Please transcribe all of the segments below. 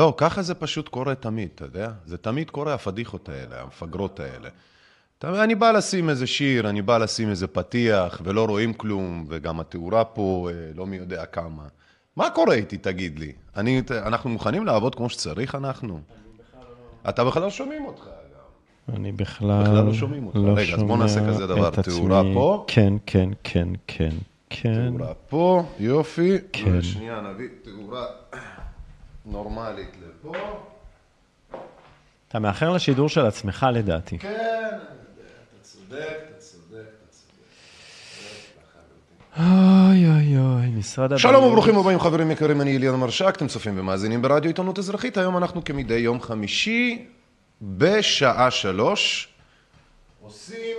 לא, ככה זה פשוט קורה תמיד, אתה יודע? זה תמיד קורה, הפדיחות האלה, המפגרות האלה. אתה אני בא לשים איזה שיר, אני בא לשים איזה פתיח, ולא רואים כלום, וגם התאורה פה אה, לא מי יודע כמה. מה קורה איתי, תגיד לי? אני, אנחנו מוכנים לעבוד כמו שצריך, אנחנו? אתה בכלל לא שומעים אותך. אני בכלל, בכלל לא שומעים אותך. לא רגע, אז בוא נעשה כזה דבר, את עצמי. תאורה פה. כן, כן, כן, כן, כן. תאורה פה, יופי. כן. ושנייה נביא תאורה נורמלית לפה. אתה מאחר לשידור של עצמך לדעתי. כן, אני יודע, אתה צודק, אתה צודק, אתה צודק. אוי אוי אוי, משרד הבריאות. שלום וברוכים הבאים חברים יקרים, אני אליון מרשק, אתם צופים ומאזינים ברדיו עיתונות אזרחית, היום אנחנו כמדי יום חמישי בשעה שלוש עושים,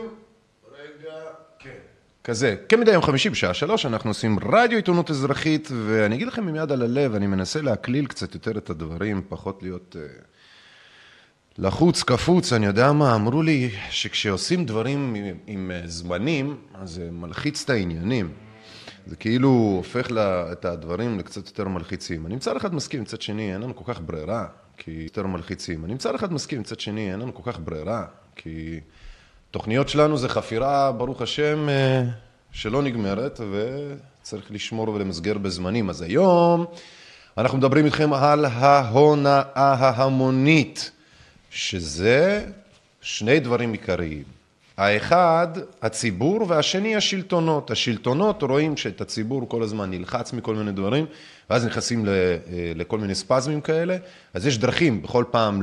כזה, כמדי יום חמישי בשעה שלוש אנחנו עושים רדיו עיתונות אזרחית ואני אגיד לכם עם יד על הלב, אני מנסה להקליל קצת יותר את הדברים, פחות להיות אה, לחוץ, קפוץ, אני יודע מה, אמרו לי שכשעושים דברים עם, עם אה, זמנים, אז זה מלחיץ את העניינים. זה כאילו הופך לה, את הדברים לקצת יותר מלחיצים. אני מצד אחד מסכים, מצד שני אין לנו כל כך ברירה, כי יותר מלחיצים. אני מצד אחד מסכים, מצד שני אין לנו כל כך ברירה, כי תוכניות שלנו זה חפירה, ברוך השם, אה, שלא נגמרת, וצריך לשמור ולמסגר בזמנים. אז היום אנחנו מדברים איתכם על ההונאה ההמונית, שזה שני דברים עיקריים. האחד, הציבור, והשני, השלטונות. השלטונות רואים שאת הציבור כל הזמן נלחץ מכל מיני דברים, ואז נכנסים ל- אה, לכל מיני ספזמים כאלה. אז יש דרכים בכל פעם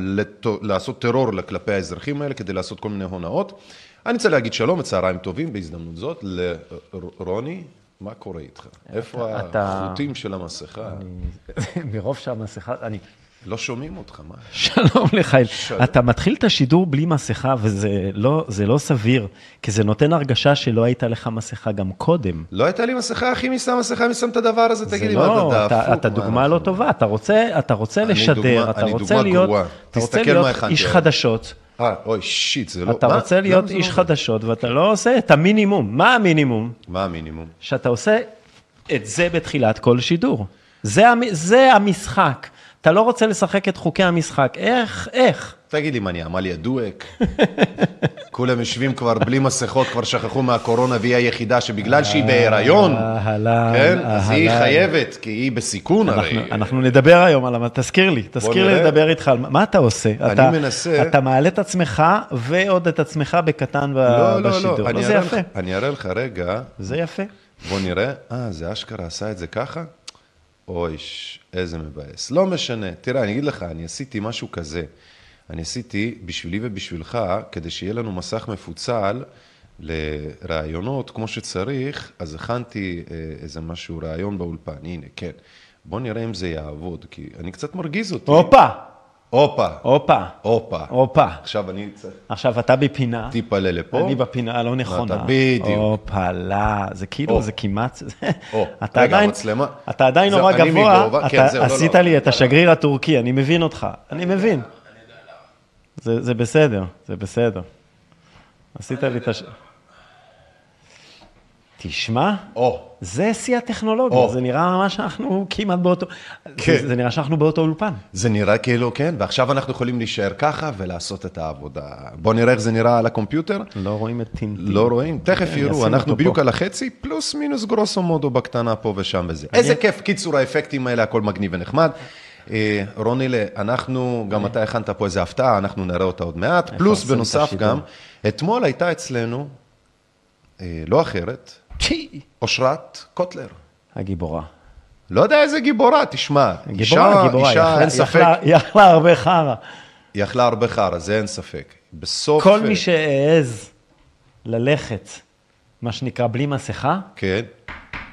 לעשות טרור כלפי האזרחים האלה כדי לעשות כל מיני הונאות. אני רוצה להגיד שלום וצהריים טובים בהזדמנות זאת לרוני, מה קורה איתך? איפה אתה- החוטים של המסכה? מרוב שהמסכה, אני... לא שומעים אותך, מה? שלום לך, שלום. אתה מתחיל את השידור בלי מסכה, וזה לא, לא סביר, כי זה נותן הרגשה שלא הייתה לך מסכה גם קודם. לא הייתה לי מסכה, אחי, מי שם מסכה, מי שם את הדבר הזה? זה תגיד לי, מה לא, אתה אתה, דפוק? אתה מה דוגמה אנחנו? לא טובה, אתה רוצה, אתה רוצה לשדר, דוגמה- אתה רוצה להיות. אתה רוצה מה להיות איש היום. חדשות, אה, אוי, שיט, זה לא... אתה מה? רוצה להיות איש לא? חדשות, ואתה לא עושה את המינימום. מה המינימום? מה המינימום? שאתה עושה את זה בתחילת כל שידור. זה, זה המשחק. אתה לא רוצה לשחק את חוקי המשחק. איך, איך? תגיד לי, מה, אני עמליה דואק? כולם יושבים כבר בלי מסכות, כבר שכחו מהקורונה, והיא היחידה שבגלל שהיא בהיריון, כן? אז היא. חייבת, כי היא בסיכון הרי. אנחנו, נדבר היום על, תזכיר לי, תזכיר לי. לדבר איתך על מה אתה עושה. אני מנסה- אתה מעלה את עצמך ועוד את עצמך בקטן ב, לא, לא, בשידור. לא, אני זה אראה יפה, לך- אני אראה לך רגע, זה יפה. בוא נראה. אה, זה אשכרה עשה את זה ככה? אוי, איזה מבאס. לא משנה. תראה, אני אגיד לך, אני עשיתי משהו כזה. אני עשיתי בשבילי ובשבילך, כדי שיהיה לנו מסך מפוצל לראיונות כמו שצריך, אז הכנתי אה, איזה משהו, ראיון באולפן. הנה, כן. בוא נראה אם זה יעבוד, כי אני קצת מרגיז אותי. הופה, הופה, הופה, הופה. הופה. עכשיו אני צריך עכשיו אתה בפינה, טיפה לפה. אני בפינה הלא נכונה. אתה בדיוק. הופה, לא, זה כאילו. זה כמעט, אתה רגע, עדיין, המצלמה. אתה עדיין נורא גבוה, אתה עשית. לי את השגריר הטורקי, אני מבין אותך, אני מבין. זה זה בסדר, זה בסדר. עשית לי את הש... תשמע, או, זה שיא הטכנולוגיה, או. זה נראה ממש שאנחנו כמעט באותו, כן. זה- זה נראה שאנחנו באותו אולפן. זה נראה כאילו, כן, ועכשיו אנחנו יכולים להישאר ככה ולעשות את העבודה. בוא נראה איך זה נראה על הקומפיוטר. לא רואים את טינטין. לא רואים? תכף כן, יראו, אנחנו בדיוק פה. על החצי, פלוס מינוס גרוסו מודו בקטנה פה ושם וזה. איזה כיף, קיצור האפקטים האלה, הכל מגניב ונחמד. אה, רונילה, אנחנו, גם אתה הכנת פה איזה הפתעה, אנחנו נראה אותה עוד מעט. פלוס בנוסף. גם, אתמול הייתה אצלנו, אה, לא אחרת! אושרת קוטלר. הגיבורה. לא יודע איזה גיבורה, תשמע. גיבורה, אישה, גיבורה, אישה, יכלה- אין ספק, יכלה- יכלה הרבה חרא. היא אכלה הרבה חרא, זה אין ספק. בסוף... כל מי שהעז ללכת, מה שנקרא, בלי מסכה, כן,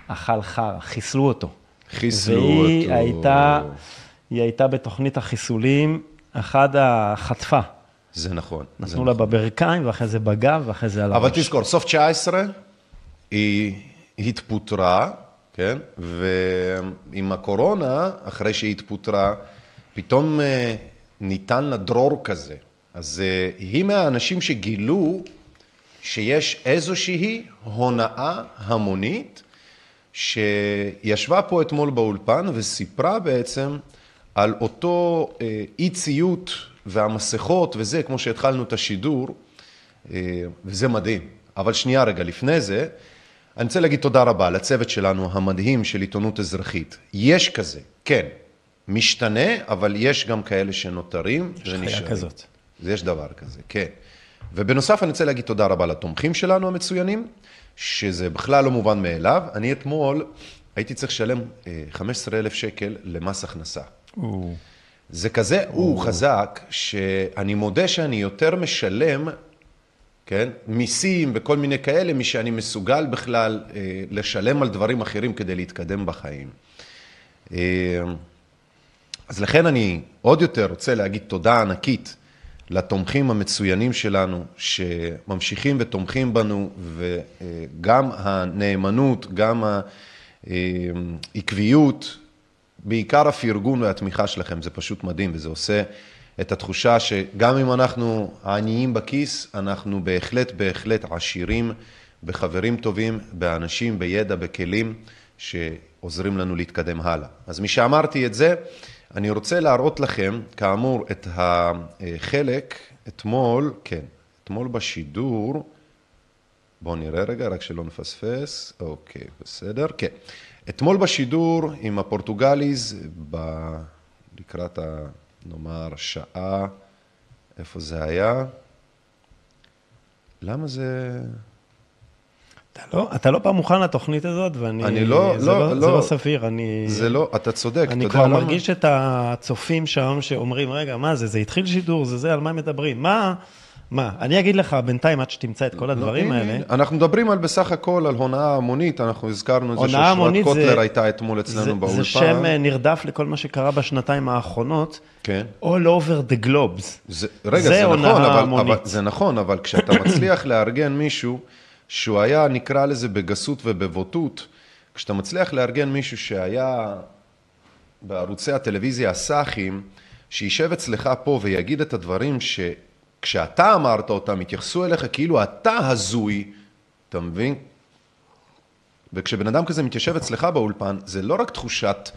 אכל חרא, חיסלו אותו. חיסלו והיא אותו. הייתה, היא הייתה בתוכנית החיסולים, אחד החטפה. זה נכון. זה נתנו לה בברכיים, ואחרי זה בגב, ואחרי זה על הראש. אבל תזכור, סוף 19, היא התפוטרה, כן? ועם הקורונה, אחרי שהיא התפוטרה, פתאום אה, ניתן לה דרור כזה. אז אה, היא מהאנשים שגילו שיש איזושהי הונאה המונית, שישבה פה אתמול באולפן וסיפרה בעצם על אותו אה, אי ציות והמסכות וזה, כמו שהתחלנו את השידור, וזה מדהים. אבל שנייה רגע, לפני זה, אני רוצה להגיד תודה רבה לצוות שלנו המדהים של עיתונות אזרחית. יש כזה, כן, משתנה, אבל יש גם כאלה שנותרים יש חיה ונשארים. כזאת. יש דבר כזה, כן. ובנוסף אני רוצה להגיד תודה רבה לתומכים שלנו המצוינים, שזה בכלל לא מובן מאליו. אני אתמול הייתי צריך לשלם אה, 15,000 שקל למס הכנסה. זה כזה, הוא חזק, שאני מודה שאני יותר משלם, כן, מיסים וכל מיני כאלה, משאני מסוגל בכלל אה, לשלם על דברים אחרים כדי להתקדם בחיים. אה, אז לכן אני עוד יותר רוצה להגיד תודה ענקית לתומכים המצוינים שלנו, שממשיכים ותומכים בנו, וגם הנאמנות, גם העקביות, בעיקר הפרגון והתמיכה שלכם, זה פשוט מדהים, וזה עושה את התחושה שגם אם אנחנו עניים בכיס, אנחנו בהחלט בהחלט עשירים בחברים טובים, באנשים, בידע, בכלים, שעוזרים לנו להתקדם הלאה. אז משאמרתי את זה, אני רוצה להראות לכם, כאמור, את החלק, אתמול, כן, אתמול בשידור, בואו נראה רגע, רק שלא נפספס, אוקיי, בסדר, כן. אתמול בשידור עם הפורטוגליז, ב... לקראת, ה... נאמר, שעה, איפה זה היה? למה זה... אתה לא, אתה לא פעם מוכן לתוכנית הזאת, ואני... אני לא- זה לא- לא, זה לא. לא סביר, אני... זה לא, אתה צודק, אני אתה כבר יודע למה? מרגיש את הצופים שם שאומרים, רגע, מה זה, זה התחיל שידור, זה זה, על מה מדברים? מה, מה? אני אגיד לך בינתיים, עד שתמצא את כל הדברים לא, האלה. אנחנו מדברים על בסך הכל על הונאה המונית, אנחנו הזכרנו את זה שאושרת קוטלר הייתה אתמול זה, אצלנו באולפן. זה שם אה, נרדף לכל מה שקרה בשנתיים האחרונות, כן. all over the globes. זה, רגע, זה זה, נכון, אבל. אבל, זה נכון, אבל כשאתה מצליח לארגן מישהו שהוא היה, נקרא לזה בגסות ובבוטות, כשאתה מצליח לארגן מישהו שהיה בערוצי הטלוויזיה הסאחים, שישב אצלך פה ויגיד את הדברים שכשאתה אמרת אותם, התייחסו אליך כאילו אתה הזוי, אתה מבין? וכשבן אדם כזה מתיישב אצלך באולפן, זה לא רק תחושת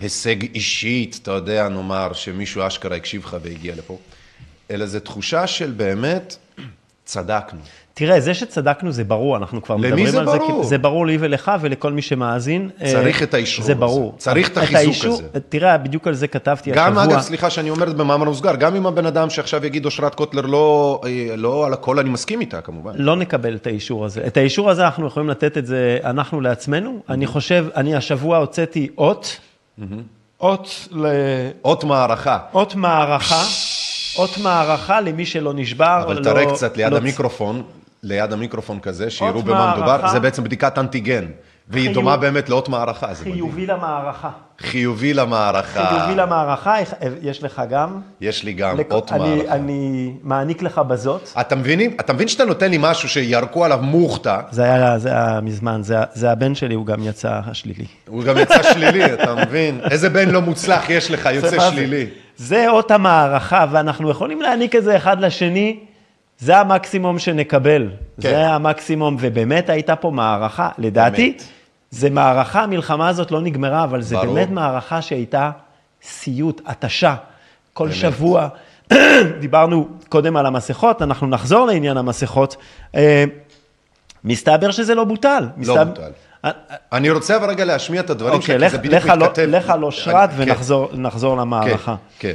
הישג אישית, אתה יודע, נאמר, שמישהו אשכרה הקשיב לך והגיע לפה, אלא זה תחושה של באמת, צדקנו. תראה, זה שצדקנו זה ברור, אנחנו כבר למי מדברים זה על זה, ברור? כי זה ברור לי ולך ולכל מי שמאזין. צריך אה, את האישור זה הזה. ברור. צריך את אבל החיזוק האישור- הזה. תראה, בדיוק על זה כתבתי גם, השבוע. אגב, סליחה שאני אומר את זה במאמר מוסגר, גם אם הבן אדם שעכשיו יגיד אושרת קוטלר לא, אה, לא על הכל אני מסכים איתה, כמובן. לא נקבל את האישור הזה. את האישור הזה אנחנו יכולים לתת את זה אנחנו לעצמנו. אני חושב, אני השבוע הוצאתי אות, אות ל... אות מערכה. אות מערכה, אות מערכה למי שלא נשבר. אבל לא- תראה קצת ליד לא- המיקרופון, ליד המיקרופון כזה, שיראו במה מדובר, מערכה. זה בעצם בדיקת אנטיגן, והיא חיוב- דומה באמת לאות מערכה. חיובי למערכה. חיובי למערכה. חיובי למערכה, יש לך גם. יש לי גם לכ- אות אני- מערכה. אני מעניק לך בזאת. אתה מבין, אתה מבין שאתה נותן לי משהו שירקו עליו מוכתה, זה היה, זה היה מזמן, זה, זה הבן שלי, הוא גם יצא השלילי. הוא גם יצא שלילי, אתה מבין? איזה בן לא מוצלח יש לך, יוצא? שלילי. זה אות המערכה, ואנחנו יכולים להעניק את זה אחד לשני, זה המקסימום שנקבל. כן. זה המקסימום, ובאמת הייתה פה מערכה, לדעתי, באמת. זה מערכה, המלחמה הזאת לא נגמרה, אבל זה ברור. באמת מערכה שהייתה סיוט, התשה. כל באמת. שבוע, דיברנו קודם על המסכות, אנחנו נחזור לעניין המסכות. אה, מסתבר שזה לא בוטל. מסתבר- בוטל. אני רוצה אבל רגע להשמיע את הדברים אוקיי, שלי, כי לך- זה בדיוק לא- מתכתב. לך על אושרת אני- כן, ונחזור נחזור למערכה. כן,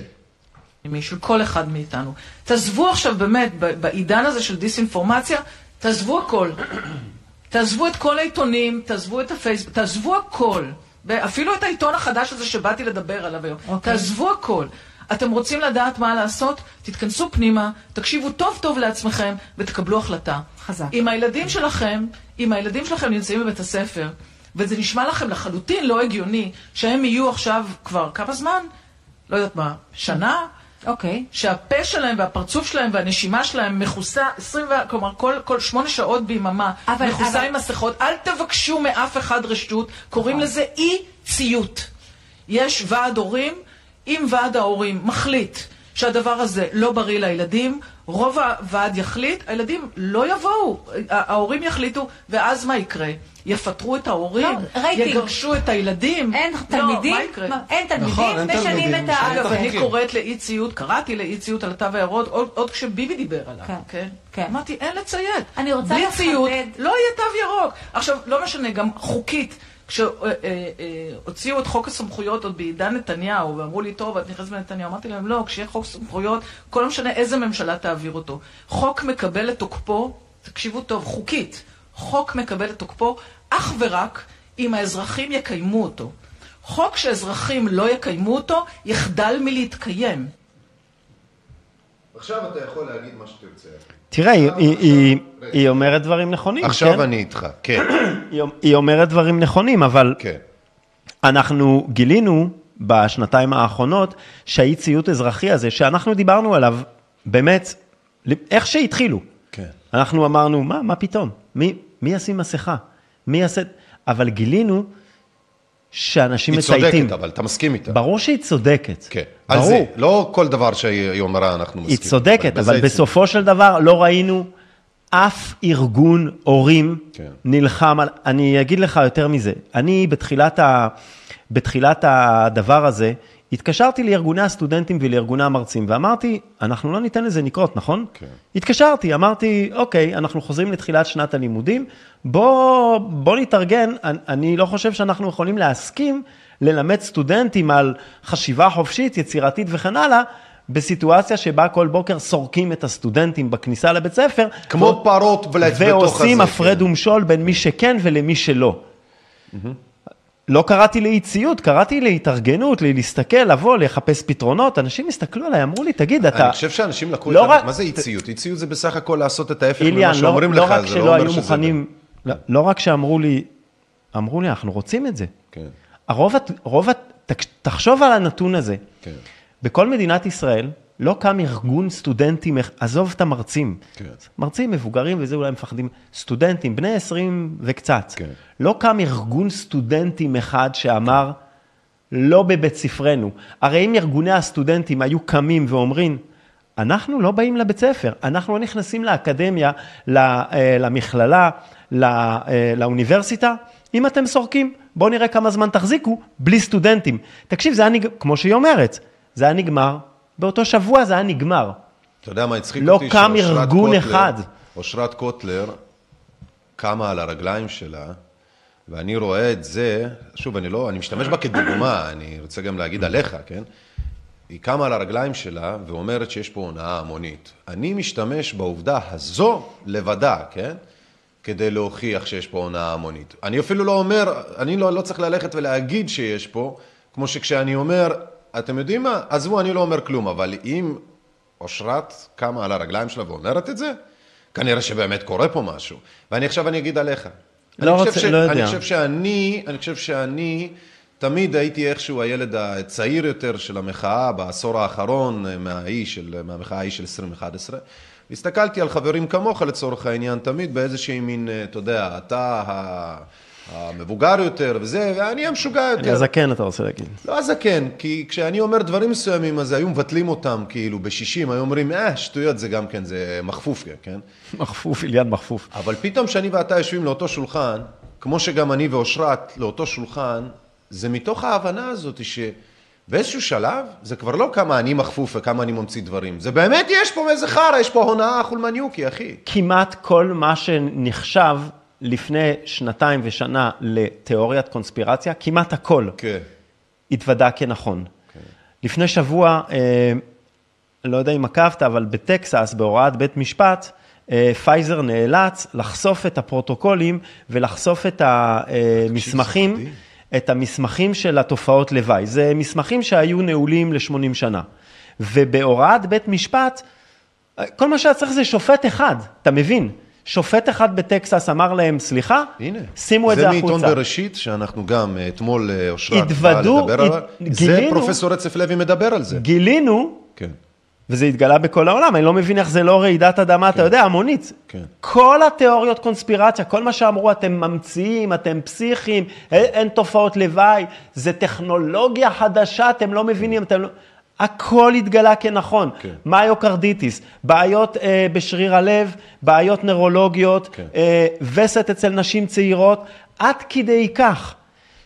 כן. של כל אחד מאיתנו. תעזבו עכשיו באמת, בעידן הזה של דיסאינפורמציה, תעזבו הכל. תעזבו את כל העיתונים, תעזבו את הפייסבוק, תעזבו הכל. אפילו את העיתון החדש הזה שבאתי לדבר עליו היום. אוקיי. תעזבו הכל. אתם רוצים לדעת מה לעשות? תתכנסו פנימה, תקשיבו טוב טוב לעצמכם ותקבלו החלטה. חזק. אם הילדים שלכם, אם הילדים שלכם נמצאים בבית הספר, וזה נשמע לכם לחלוטין לא הגיוני שהם יהיו עכשיו כבר כמה זמן? לא יודעת מה, שנה? אוקיי. שהפה שלהם והפרצוף שלהם והנשימה שלהם מכוסה 20, ו- כלומר כל, כל שמונה שעות ביממה, אבל- מכוסה אבל- עם מסכות, אל תבקשו מאף אחד רשות, קוראים לזה אי ציות. יש ועד הורים, אם ועד ההורים מחליט שהדבר הזה לא בריא לילדים, רוב הוועד יחליט, הילדים לא יבואו, ההורים יחליטו, ואז מה יקרה? יפטרו את ההורים? לא, רייטינג. יגרשו את הילדים? אין לא, תלמידים, מה יקרה? מה, אין תלמידים, נכון, אין משנים תלמידים, את ה... את אגב, אני. קוראת לאי ציות, קראתי לאי ציות על התו הירוק עוד, עוד כשביבי דיבר עליו, כן, כן? כן. אמרתי, אין לציית. אני רוצה בלי לחדד- ציות, לא יהיה תו ירוק. עכשיו, לא משנה, גם חוקית, כשהוציאו את חוק הסמכויות עוד בעידן נתניהו, ואמרו לי, טוב, את נכנסת בנתניהו, אמרתי להם, לא, כשיהיה חוק סמכויות, כל לא משנה איזה ממשלה תעביר אותו. חוק מקבל את תוקפו, תקשיבו טוב, חוקית, חוק מקבל את תוקפו אך ורק אם האזרחים יקיימו אותו. חוק שאזרחים לא יקיימו אותו, יחדל מלהתקיים. עכשיו אתה יכול להגיד מה שתרצה. תראה, היא- היא- היא- היא אומרת דברים נכונים, עכשיו כן? אני איתך, כן, היא- היא אומרת דברים נכונים, אבל כן. אנחנו גילינו בשנתיים האחרונות שהאי ציות אזרחי הזה, שאנחנו דיברנו עליו, באמת, איך שהתחילו. כן. אנחנו אמרנו, מה, מה פתאום? מי, מי ישים מסכה? מי יעשה... אבל גילינו שאנשים היא מצייתים. צודקת, אבל אתה מסכים איתה. ברור שהיא צודקת. כן. על ברור. זה, לא כל דבר שהיא אומרה אנחנו מסכימים. היא צודקת, אבל היא בסופו של דבר לא ראינו אף ארגון הורים כן. נלחם על... אני אגיד לך יותר מזה. אני בתחילת, ה... בתחילת הדבר הזה, התקשרתי לארגוני הסטודנטים ולארגוני המרצים, ואמרתי, אנחנו לא ניתן לזה לקרות, נכון? כן. התקשרתי, אמרתי, אוקיי, אנחנו חוזרים לתחילת שנת הלימודים, בוא, בוא נתארגן, אני, אני לא חושב שאנחנו יכולים להסכים ללמד סטודנטים על חשיבה חופשית, יצירתית וכן הלאה, בסיטואציה שבה כל בוקר סורקים את הסטודנטים בכניסה לבית ספר. כמו פרות בלט בתוך ועושים הזה, הפרד כן. ומשול בין מי שכן ולמי שלא. לא קראתי לאי ציות, קראתי להתארגנות, להסתכל, לבוא, לחפש פתרונות. אנשים הסתכלו עליי, אמרו לי, תגיד, אתה... אני חושב שאנשים לקחו לא את ה... רק- מה זה אי ציות? אי ציות זה בסך הכל לעשות את ההפך ממה לא, שאומרים לא לך, רק זה שלא לא אומר היו שזה... מוכנים, לא, לא רק שאמרו לי, אמרו לי, אנחנו רוצים את זה. כן, הרוב, רוב, תחשוב על הנתון הזה. כן. בכל מדינת ישראל לא קם ארגון סטודנטים, עזוב את המרצים. כן. מרצים מבוגרים וזה אולי מפחדים, סטודנטים, בני 20 וקצת. כן. לא קם ארגון סטודנטים אחד שאמר, לא בבית ספרנו. הרי אם ארגוני הסטודנטים היו קמים ואומרים, אנחנו לא באים לבית ספר, אנחנו לא נכנסים לאקדמיה, אה, למכללה, ל- אה, לאוניברסיטה, אם אתם סורקים, בואו נראה כמה זמן תחזיקו בלי סטודנטים. תקשיב, זה היה נגמר, כמו שהיא אומרת, זה היה נגמר, באותו שבוע זה היה נגמר. אתה יודע מה הצחיק לא אותי? קם שאושרת ארגון קוטלר- אחד. אושרת קוטלר קמה על הרגליים שלה, ואני רואה את זה, שוב, אני לא, אני משתמש בה כדוגמה, אני רוצה גם להגיד עליך, כן? היא קמה על הרגליים שלה ואומרת שיש פה הונאה המונית. אני משתמש בעובדה הזו לבדה, כן? כדי להוכיח שיש פה הונאה המונית. אני אפילו לא אומר, אני לא, לא צריך ללכת ולהגיד שיש פה, כמו שכשאני אומר, אתם יודעים מה? עזבו, אני לא אומר כלום, אבל אם אושרת קמה על הרגליים שלה ואומרת את זה, כנראה שבאמת קורה פה משהו. ואני עכשיו אני אגיד עליך. לא אני רוצה- חושב ש- לא יודע. אני חושב שאני, אני חושב שאני תמיד הייתי איכשהו הילד הצעיר יותר של המחאה בעשור האחרון מהאי של, מהמחאה ההיא של 2011. הסתכלתי על חברים כמוך לצורך העניין תמיד באיזושהי מין, אה, אתה יודע, אתה ה- המבוגר יותר וזה, ואני המשוגע אני יותר. הזקן, אתה רוצה להגיד. לא הזקן, כי כשאני אומר דברים מסוימים, אז היו מבטלים אותם, כאילו, בשישים, היו אומרים, אה, שטויות, זה גם כן, זה מכפוף, כן? מחפוף, איליאן מחפוף. אבל פתאום כשאני ואתה יושבים לאותו שולחן, כמו שגם אני ואושרת לאותו שולחן, זה מתוך ההבנה הזאת שבאיזשהו שלב, זה כבר לא כמה אני מכפוף וכמה אני ממציא דברים. זה באמת, יש פה איזה חרא, יש פה הונאה חולמניוקי, אחי. כמעט כל מה שנחשב לפני שנתיים ושנה לתיאוריית קונספירציה, כמעט הכל כן. התוודע כנכון. לפני שבוע, אה, לא יודע אם עקבת, אבל בטקסס, בהוראת בית משפט, אה, פייזר נאלץ לחשוף את הפרוטוקולים ולחשוף את המסמכים, מדהים. את המסמכים של התופעות לוואי. זה מסמכים שהיו נעולים ל-80 שנה. ובהוראת בית משפט, כל מה שהיה צריך זה שופט אחד, אתה מבין? שופט אחד בטקסס אמר להם, סליחה, הנה. שימו את זה החוצה. זה מעיתון בראשית, שאנחנו גם אה, אתמול אה, אושרת באה לדבר עליו. זה פרופסור רצף לוי מדבר על זה. גילינו, כן. וזה התגלה בכל העולם, אני לא מבין איך זה לא רעידת אדמה, אתה יודע, המונית. כן. כל התיאוריות קונספירציה, כל מה שאמרו, אתם ממציאים, אתם פסיכיים, אין, אין תופעות לוואי, זה טכנולוגיה חדשה, אתם לא מבינים, אתם לא... הכל התגלה כנכון. כן. מיוקרדיטיס, בעיות אה, בשריר הלב, בעיות נוירולוגיות, כן. אה, וסת אצל נשים צעירות, עד כדי כך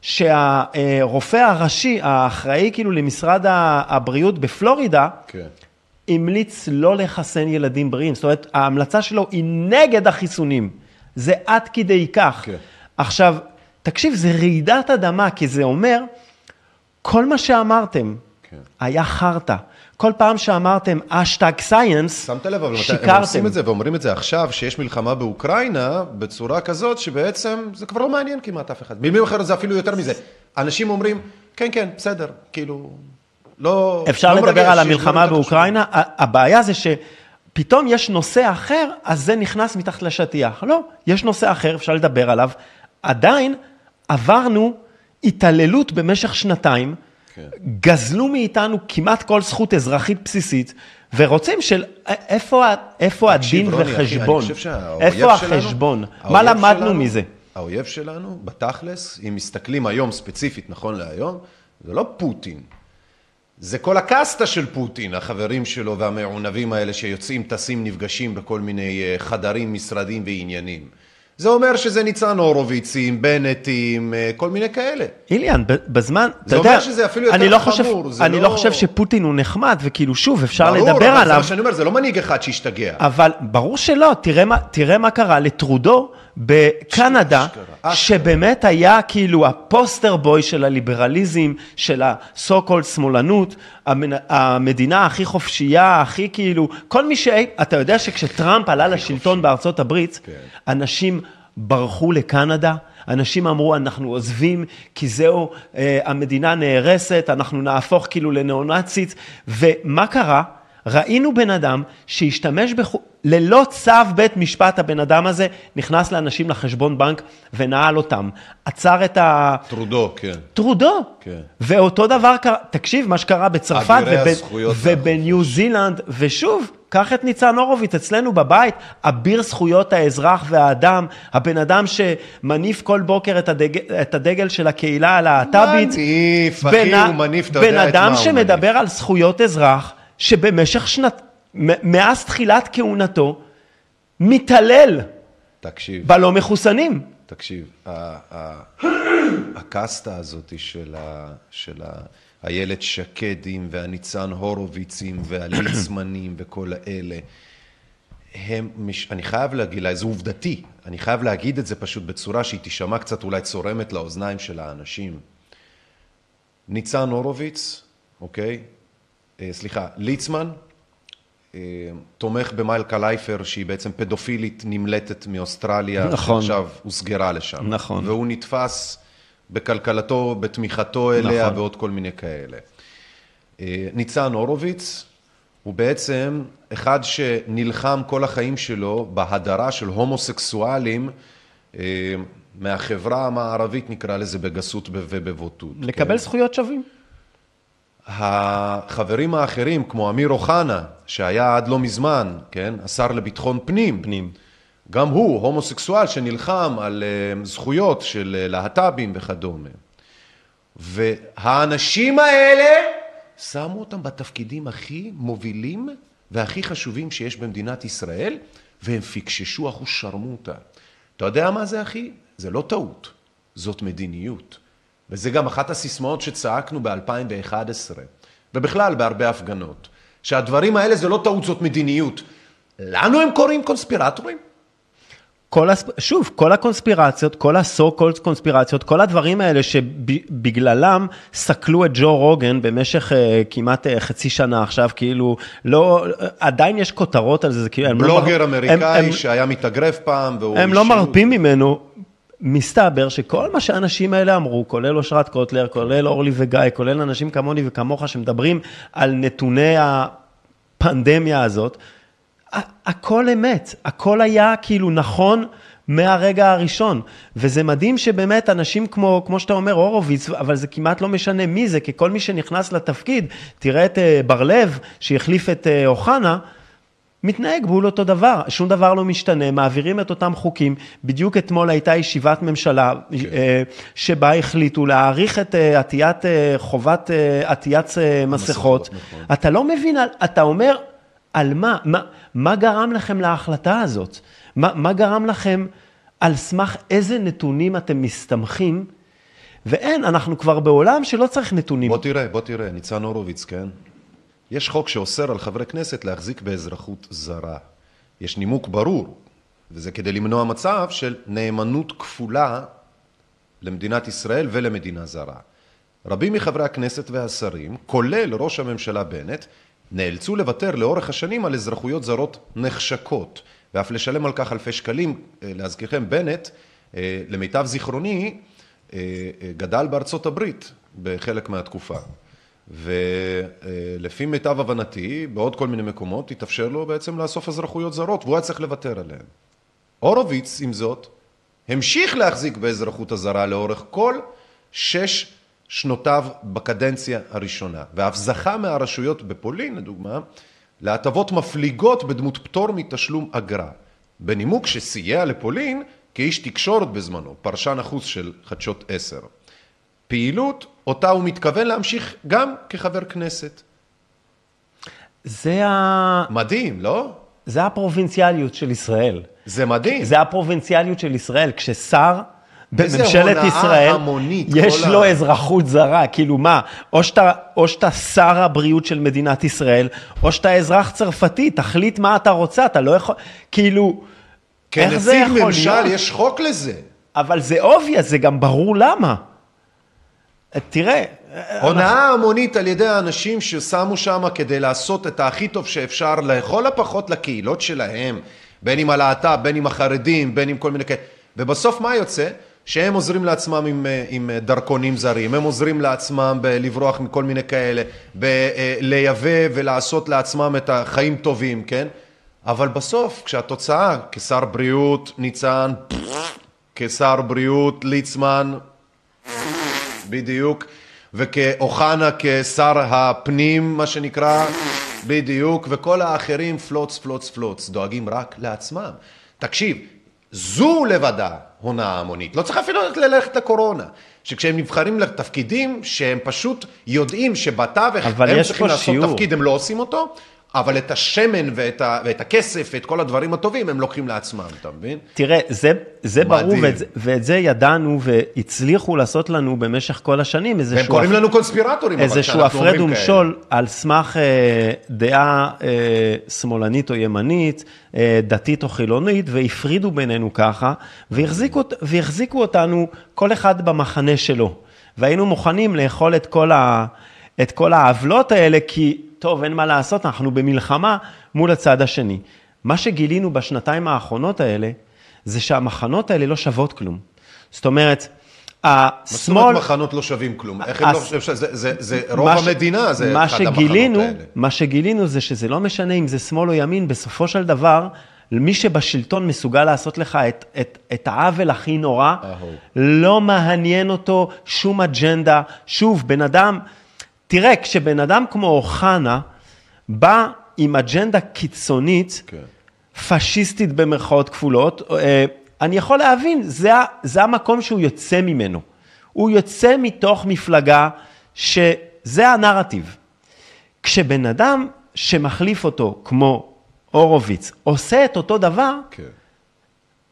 שהרופא הראשי, האחראי כאילו למשרד הבריאות בפלורידה, כן. המליץ לא לחסן ילדים בריאים. זאת אומרת, ההמלצה שלו היא נגד החיסונים. זה עד כדי כך. כן. עכשיו, תקשיב, זה רעידת אדמה, כי זה אומר, כל מה שאמרתם כן. היה חרטא. כל פעם שאמרתם אשטג סייאנס, שמת לב, אבל מתי- הם שיקרתם. עושים את זה ואומרים את זה עכשיו, שיש מלחמה באוקראינה, בצורה כזאת שבעצם זה כבר לא מעניין כמעט אף אחד. במילים אחרות זה אפילו יותר מזה. אנשים אומרים, כן, כן, בסדר, כאילו, לא... אפשר לא לדבר על יש המלחמה באוקראינה, הבעיה זה שפתאום יש נושא אחר, אז זה נכנס מתחת לשטיח. לא, יש נושא אחר, אפשר לדבר עליו. עדיין עברנו התעללות במשך שנתיים, כן. גזלו מאיתנו כמעט כל זכות אזרחית בסיסית, ורוצים של איפה, איפה הדין רוני, אחי, וחשבון? שהאויב איפה החשבון? מה למדנו שלנו- מזה? האויב שלנו, בתכלס, אם מסתכלים היום ספציפית, נכון להיום, זה לא פוטין. זה כל הקסטה של פוטין, החברים שלו והמעונבים האלה שיוצאים, טסים, נפגשים בכל מיני אה, חדרים, משרדים ועניינים. זה אומר שזה ניצן הורוביצים, בנטים, אה, כל מיני כאלה. איליאן, בזמן, אתה יודע, שזה אפילו יותר אני לא חמור, חושב, זה אני לא- לא חושב שפוטין הוא נחמד, וכאילו, שוב, אפשר ברור, לדבר אבל זה עליו, מה שאני אומר, זה לא מנהיג אחד שהשתגע. אבל ברור שלא, תראה מה, תראה מה קרה לטרודו בקנדה. שבאמת היה כאילו הפוסטר בוי של הליברליזם, של ה-so called שמאלנות, המדינה הכי חופשייה, הכי כאילו, כל מי ש... אתה יודע שכשטראמפ עלה לשלטון בארצות הברית, כן. אנשים ברחו לקנדה, אנשים אמרו, אנחנו עוזבים, כי זהו, אה, המדינה נהרסת, אנחנו נהפוך כאילו לניאו-נאצית, ומה קרה? ראינו בן אדם שהשתמש בחו... ללא צו בית משפט, הבן אדם הזה נכנס לאנשים לחשבון בנק ונעל אותם. עצר את ה... טרודו, כן. טרודו. כן. ואותו דבר קרה, תקשיב, מה שקרה בצרפת וב- ובניו זילנד, ושוב, קח את ניצן הורוביץ אצלנו בבית, אביר זכויות האזרח והאדם, הבן אדם שמניף כל בוקר את הדגל, את הדגל של הקהילה הלהט"בית. מניף, אחי, הוא מניף, אתה בן יודע את מה אדם הוא שמדבר מניף. על זכויות אזרח, שבמשך שנת, מאז תחילת כהונתו, מתעלל תקשיב. בלא מחוסנים. תקשיב, הקסטה הזאת של, ה, של ה, איילת שקדים והניצן הורוביצים והליצמנים וכל האלה, הם, מש, אני חייב להגיד, זה עובדתי, אני חייב להגיד את זה פשוט בצורה שהיא תישמע קצת אולי צורמת לאוזניים של האנשים. ניצן הורוביץ, אוקיי? אה, סליחה, ליצמן, אה, תומך במלכה לייפר, שהיא בעצם פדופילית נמלטת מאוסטרליה, נכון. שעכשיו הוסגרה לשם. נכון. והוא נתפס בכלכלתו, בתמיכתו אליה נכון. ועוד כל מיני כאלה. אה, ניצן הורוביץ הוא בעצם אחד שנלחם כל החיים שלו בהדרה של הומוסקסואלים מהחברה המערבית, נקרא לזה בגסות ובבוטות. לקבל כן? זכויות שווים. החברים האחרים, כמו אמיר אוחנה, שהיה עד לא מזמן, כן, השר לביטחון פנים, פנים. גם הוא הומוסקסואל שנלחם על אה, זכויות של אה, להט"בים וכדומה. והאנשים האלה, שמו אותם בתפקידים הכי מובילים והכי חשובים שיש במדינת ישראל, והם פיקששו אחוז שרמוטה. אתה יודע מה זה, אחי? זה לא טעות, זאת מדיניות. וזה גם אחת הסיסמאות שצעקנו ב-2011, ובכלל בהרבה הפגנות, שהדברים האלה זה לא טעות, זאת מדיניות. לנו הם קוראים קונספירטורים? כל הס... שוב, כל הקונספירציות, כל ה-so called קונספירציות, כל הדברים האלה שבגללם סקלו את ג'ו רוגן במשך uh, כמעט uh, חצי שנה עכשיו, כאילו, לא, עדיין יש כותרות על זה, זה כאילו, לא בלוגר מר- אמריקאי הם, הם, שהיה מתאגרף פעם, והוא... הם לא אישיות. מרפים ממנו. מסתבר שכל מה שהאנשים האלה אמרו, כולל אושרת קוטלר, כולל אורלי וגיא, כולל אנשים כמוני וכמוך שמדברים על נתוני הפנדמיה הזאת, הכל אמת, הכל היה כאילו נכון מהרגע הראשון. וזה מדהים שבאמת אנשים כמו, כמו שאתה אומר, הורוביץ, אבל זה כמעט לא משנה מי זה, כי כל מי שנכנס לתפקיד, תראה את אה, בר לב, שהחליף את אה, אוחנה, מתנהג בול אותו דבר, שום דבר לא משתנה, מעבירים את אותם חוקים. בדיוק אתמול הייתה ישיבת ממשלה כן. אה, שבה החליטו להאריך את אה, עטיית, אה, חובת עטיית מסכות. נכון. אתה לא מבין, אתה אומר, על מה? מה, מה גרם לכם להחלטה הזאת? מה, מה גרם לכם, על סמך איזה נתונים אתם מסתמכים? ואין, אנחנו כבר בעולם שלא צריך נתונים. בוא תראה, בוא תראה, ניצן הורוביץ, כן? יש חוק שאוסר על חברי כנסת להחזיק באזרחות זרה. יש נימוק ברור, וזה כדי למנוע מצב של נאמנות כפולה למדינת ישראל ולמדינה זרה. רבים מחברי הכנסת והשרים, כולל ראש הממשלה בנט, נאלצו לוותר לאורך השנים על אזרחויות זרות נחשקות, ואף לשלם על כך אלפי שקלים. אה, להזכירכם, בנט, אה, למיטב זיכרוני, אה, גדל בארצות הברית בחלק מהתקופה. ולפי מיטב הבנתי, בעוד כל מיני מקומות, התאפשר לו בעצם לאסוף אזרחויות זרות, והוא היה צריך לוותר עליהן. הורוביץ, עם זאת, המשיך להחזיק באזרחות הזרה לאורך כל שש שנותיו בקדנציה הראשונה, ואף זכה מהרשויות בפולין, לדוגמה, להטבות מפליגות בדמות פטור מתשלום אגרה, בנימוק שסייע לפולין כאיש תקשורת בזמנו, פרשן החוץ של חדשות עשר. פעילות אותה הוא מתכוון להמשיך גם כחבר כנסת. זה, ה... מדהים, לא? זה הפרובינציאליות של ישראל. זה מדהים. זה הפרובינציאליות של ישראל, כששר בממשלת ישראל, המונית, יש לו ה- אזרחות זרה, כאילו מה, או שאתה, או שאתה שר הבריאות של מדינת ישראל, או שאתה אזרח צרפתי, תחליט מה אתה רוצה, אתה לא יכול, כאילו, איך זה כנציג יכול ממשל להיות? יש חוק לזה. אבל זה obvious, זה גם ברור למה. תראה, הונאה המונית על ידי האנשים ששמו שם כדי לעשות את הכי טוב שאפשר, לכל הפחות לקהילות שלהם, בין אם הלהט"ב, בין אם החרדים, בין אם כל מיני כאלה. ובסוף מה יוצא? שהם עוזרים לעצמם עם, אה, עם אה, דרכונים זרים, הם עוזרים לעצמם בלברוח מכל מיני כאלה, בלייבא ולעשות לעצמם את החיים טובים, כן? אבל בסוף, כשהתוצאה, כשר בריאות ניצן, כשר בריאות ליצמן, בדיוק, וכאוחנה כשר הפנים, מה שנקרא, בדיוק, וכל האחרים פלוץ, פלוץ, פלוץ, דואגים רק לעצמם. תקשיב, זו לבדה הונאה המונית. לא צריך אפילו ללכת לקורונה. שכשהם נבחרים לתפקידים, שהם פשוט יודעים שבתווך הם צריכים לעשות שיעור. תפקיד, הם לא עושים אותו, אבל את השמן ואת, ה, ואת הכסף ואת כל הדברים הטובים הם לוקחים לעצמם, אתה מבין? תראה, זה, זה ברור. ואת, ואת זה ידענו והצליחו לעשות לנו במשך כל השנים איזשהו... קוראים לנו קונספירטורים, אבל איזשהו הפרד ומשול על סמך אה, דעה אה, שמאלנית או ימנית, אה, דתית או חילונית, והפרידו בינינו ככה, והחזיקו, והחזיקו אותנו כל אחד במחנה שלו. והיינו מוכנים לאכול את כל, ה, את כל העוולות האלה, כי טוב, אין מה לעשות, אנחנו במלחמה מול הצד השני. מה שגילינו בשנתיים האחרונות האלה, זה שהמחנות האלה לא שוות כלום. זאת אומרת, מה זאת השמאל... אומרת מחנות לא שווים כלום? איך הם לא חושבים שזה זה- זה רוב ש- המדינה, זה אחד שגילינו, המחנות האלה. מה שגילינו זה שזה לא משנה אם זה שמאל או ימין, בסופו של דבר, מי שבשלטון מסוגל לעשות לך את, את, את העוול הכי נורא, אהו. לא מעניין אותו שום אג'נדה. שוב, בן אדם, תראה, כשבן אדם כמו אוחנה בא עם אג'נדה קיצונית, כן. פשיסטית במרכאות כפולות, אה, אני יכול להבין, זה, זה המקום שהוא יוצא ממנו. הוא יוצא מתוך מפלגה שזה הנרטיב. כשבן אדם שמחליף אותו, כמו הורוביץ, עושה את אותו דבר, כן.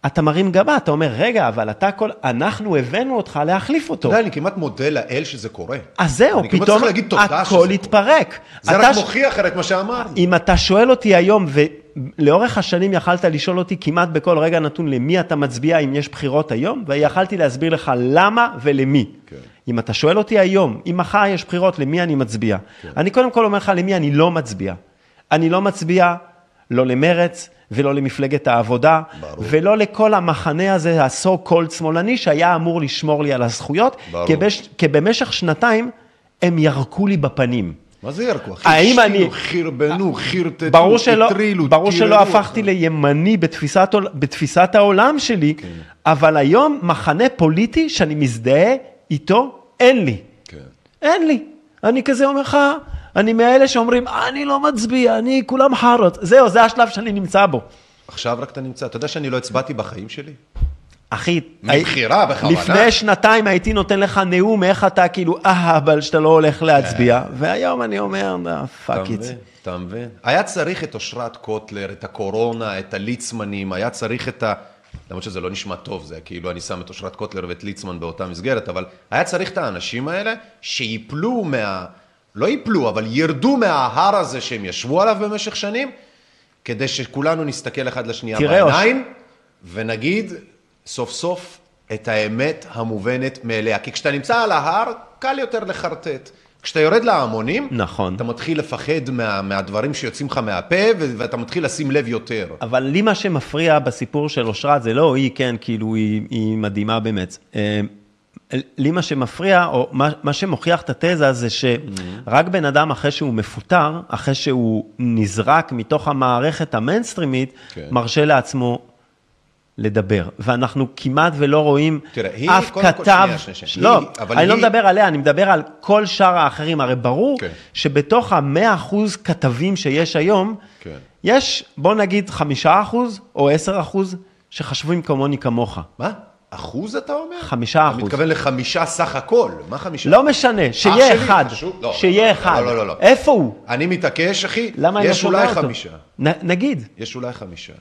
אתה מרים גבה, אתה אומר, רגע, אבל אתה כל... אנחנו הבאנו אותך להחליף אתה אותו. יודע, אני כמעט מודה לאל שזה קורה. אז זהו, פתאום הכל. התפרק. זה אתה רק מוכיח את מה שאמרנו. אם אתה שואל אותי היום, ולאורך השנים יכלת לשאול אותי כמעט בכל רגע נתון למי אתה מצביע אם יש בחירות היום, ויכלתי להסביר לך למה ולמי. כן. אם אתה שואל אותי היום, אם מחר יש בחירות, למי אני מצביע? כן. אני קודם כל אומר לך למי אני לא מצביע. אני לא מצביע לא למרץ ולא למפלגת העבודה, ברור. ולא לכל המחנה הזה, ה-so called שמאלני, שהיה אמור לשמור לי על הזכויות, ברור. כי, בש, כי במשך שנתיים הם ירקו לי בפנים. מה זה ירקו? האם אני- חרבנו, חרטטו, ברור שלא, הטרילו, ברור שלא הפכתי. לימני בתפיסת, בתפיסת העולם שלי, כן. אבל היום מחנה פוליטי שאני מזדהה איתו, אין לי. כן. אין לי. אני כזה אומר לך, אני מאלה שאומרים, אני לא מצביע, אני כולם חארות. זהו, זה השלב שאני נמצא בו. עכשיו רק אתה נמצא. אתה יודע שאני לא הצבעתי בחיים שלי? אחי, מבחירה, בכוונה. לפני שנתיים הייתי נותן לך נאום איך אתה כאילו אהבל שאתה לא הולך להצביע, והיום אני אומר, fuck it. מבין? אתה מבין? היה צריך את אושרת קוטלר, את הקורונה, את הליצמנים, היה צריך את ה... למרות שזה לא נשמע טוב, זה כאילו אני שם את אושרת קוטלר ואת ליצמן באותה מסגרת, אבל היה צריך את האנשים האלה שיפלו מה... לא ייפלו, אבל ירדו מההר הזה שהם ישבו עליו במשך שנים, כדי שכולנו נסתכל אחד לשנייה בעיניים, ונגיד סוף סוף את האמת המובנת מאליה. כי כשאתה נמצא על ההר, קל יותר לחרטט. כשאתה יורד להמונים, נכון. אתה מתחיל לפחד מה, מהדברים שיוצאים לך מהפה, ו- ואתה מתחיל לשים לב יותר. אבל לי מה שמפריע בסיפור של אושרת זה לא היא, כן, כאילו היא, היא מדהימה באמת. לי מה שמפריע, או מה, מה שמוכיח את התזה זה שרק בן אדם אחרי שהוא מפוטר, אחרי שהוא נזרק מתוך המערכת המיינסטרימית, כן. מרשה לעצמו לדבר. ואנחנו כמעט ולא רואים תראה, היא, אף קודם כל, כתב, שנייה, שנייה, שנייה. לא, היא- אני לא היא- מדבר עליה, אני מדבר על כל שאר האחרים. הרי ברור כן. שבתוך המאה אחוז כתבים שיש היום, כן. יש, בוא נגיד, חמישה אחוז או עשר אחוז שחשבים כמוני כמוך. מה? אחוז אתה אומר? חמישה אתה אחוז. מתכוון לחמישה סך הכל. מה חמישה? לא משנה, שיהיה אחד. חשוב? לא, שיהיה לא, אחד. לא, לא, לא. איפה הוא? אני מתעקש, אחי, למה אני לא יש שומע אולי אותו? חמישה. נ- נגיד, יש אולי חמישה.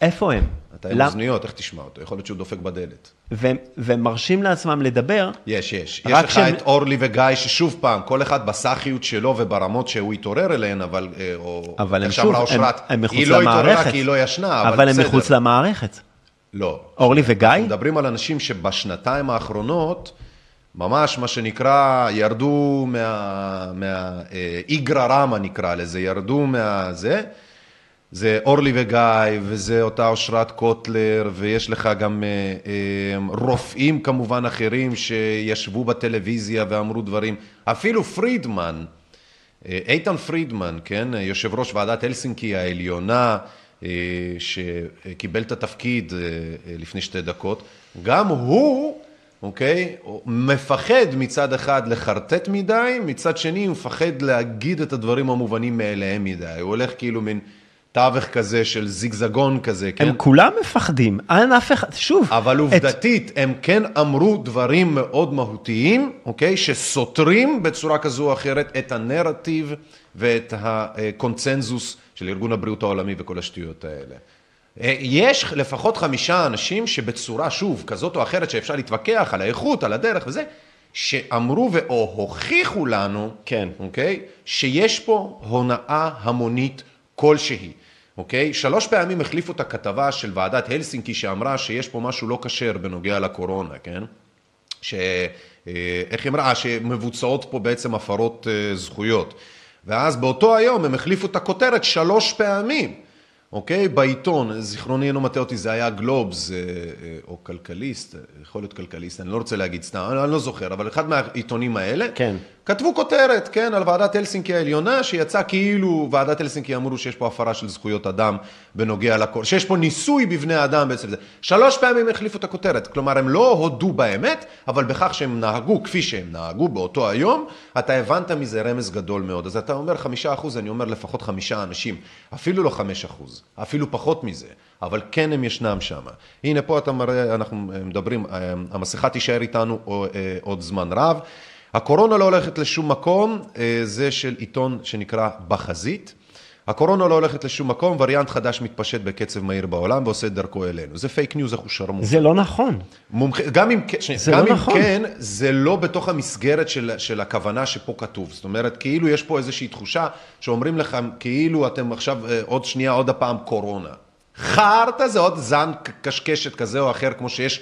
איפה הם? אתה עם אוזניות, איך תשמע אותו? יכול להיות שהוא דופק בדלת. והם- מרשים לעצמם לדבר, יש, יש. יש לך את אורלי וגיא, ששוב פעם, כל אחד בסאחיות שלו וברמות שהוא התעורר אליהן, אבל, אה, אבל הם שוב, הם- מחוץ היא לא התעוררה למערכת. כי היא לא ישנה, אבל, אבל הם בסדר. מחוץ למערכת. לא. אורלי וגיא? אנחנו מדברים על אנשים שבשנתיים האחרונות, ממש מה שנקרא, ירדו מה... מה אה, רמא נקרא לזה, ירדו מה... זה. זה אורלי וגיא, וזה אותה אושרת קוטלר, ויש לך גם אה, אה, רופאים כמובן אחרים שישבו בטלוויזיה ואמרו דברים. אפילו פרידמן, אה, איתן פרידמן, כן, יושב ראש ועדת הלסינקי העליונה, שקיבל את התפקיד אה, אה, לפני שתי דקות, גם הוא, אוקיי, מפחד מצד אחד לחרטט מדי, מצד שני הוא מפחד להגיד את הדברים המובנים מאליהם מדי. הוא הולך כאילו מין תווך כזה של זיגזגון כזה, כן? הם כולם מפחדים, אין אף אחד, שוב. אבל את- עובדתית, הם כן אמרו דברים מאוד מהותיים, אוקיי? שסותרים בצורה כזו או אחרת את הנרטיב ואת הקונצנזוס של ארגון הבריאות העולמי וכל השטויות האלה. אה, יש לפחות חמישה אנשים שבצורה, שוב, כזאת או אחרת, שאפשר להתווכח על האיכות, על הדרך וזה, שאמרו או הוכיחו לנו, כן. אוקיי? שיש פה הונאה המונית כלשהי. אוקיי? שלוש פעמים החליפו את הכתבה של ועדת הלסינקי שאמרה שיש פה משהו לא כשר בנוגע לקורונה, כן? ש... אה, איך היא אמרה? אה, שמבוצעות פה בעצם הפרות זכויות. ואז באותו היום הם החליפו את הכותרת שלוש פעמים, אוקיי? בעיתון, זיכרוני אינו מטעה אותי, זה היה גלובס אה, אה, או כלכליסט, אה, יכול להיות כלכליסט, אני לא רוצה להגיד סתם, אני, לא זוכר, אבל אחד מהעיתונים האלה, כן. כתבו כותרת, כן, על ועדת הלסינקי העליונה, שיצא כאילו ועדת הלסינקי אמרו שיש פה הפרה של זכויות אדם בנוגע לכל, שיש פה ניסוי בבני אדם בעצם זה. שלוש פעמים החליפו את הכותרת, כלומר הם לא הודו באמת, אבל בכך שהם נהגו כפי שהם נהגו באותו היום, אתה הבנת מזה רמז גדול מאוד. אז אתה אומר חמישה אחוז, אני אומר לפחות חמישה אנשים, אפילו לא חמש אחוז, אפילו פחות מזה, אבל כן הם ישנם שם. הנה פה אתה מראה, אנחנו מדברים, אה, המסכה תישאר איתנו אה, עוד זמן רב. הקורונה לא הולכת לשום מקום, אה, זה של עיתון שנקרא בחזית. הקורונה לא הולכת לשום מקום, וריאנט חדש מתפשט בקצב מהיר בעולם ועושה את דרכו אלינו. זה פייק ניוז אחושרמוטה. זה לא נכון. מומחה, גם אם, זה גם לא אם נכון. כן, זה לא בתוך המסגרת של, של הכוונה שפה כתוב. זאת אומרת, כאילו יש פה איזושהי תחושה שאומרים לך, כאילו אתם עכשיו אה, עוד שנייה, עוד הפעם קורונה. חרטא זה עוד זן קשקשת כזה או אחר, כמו שיש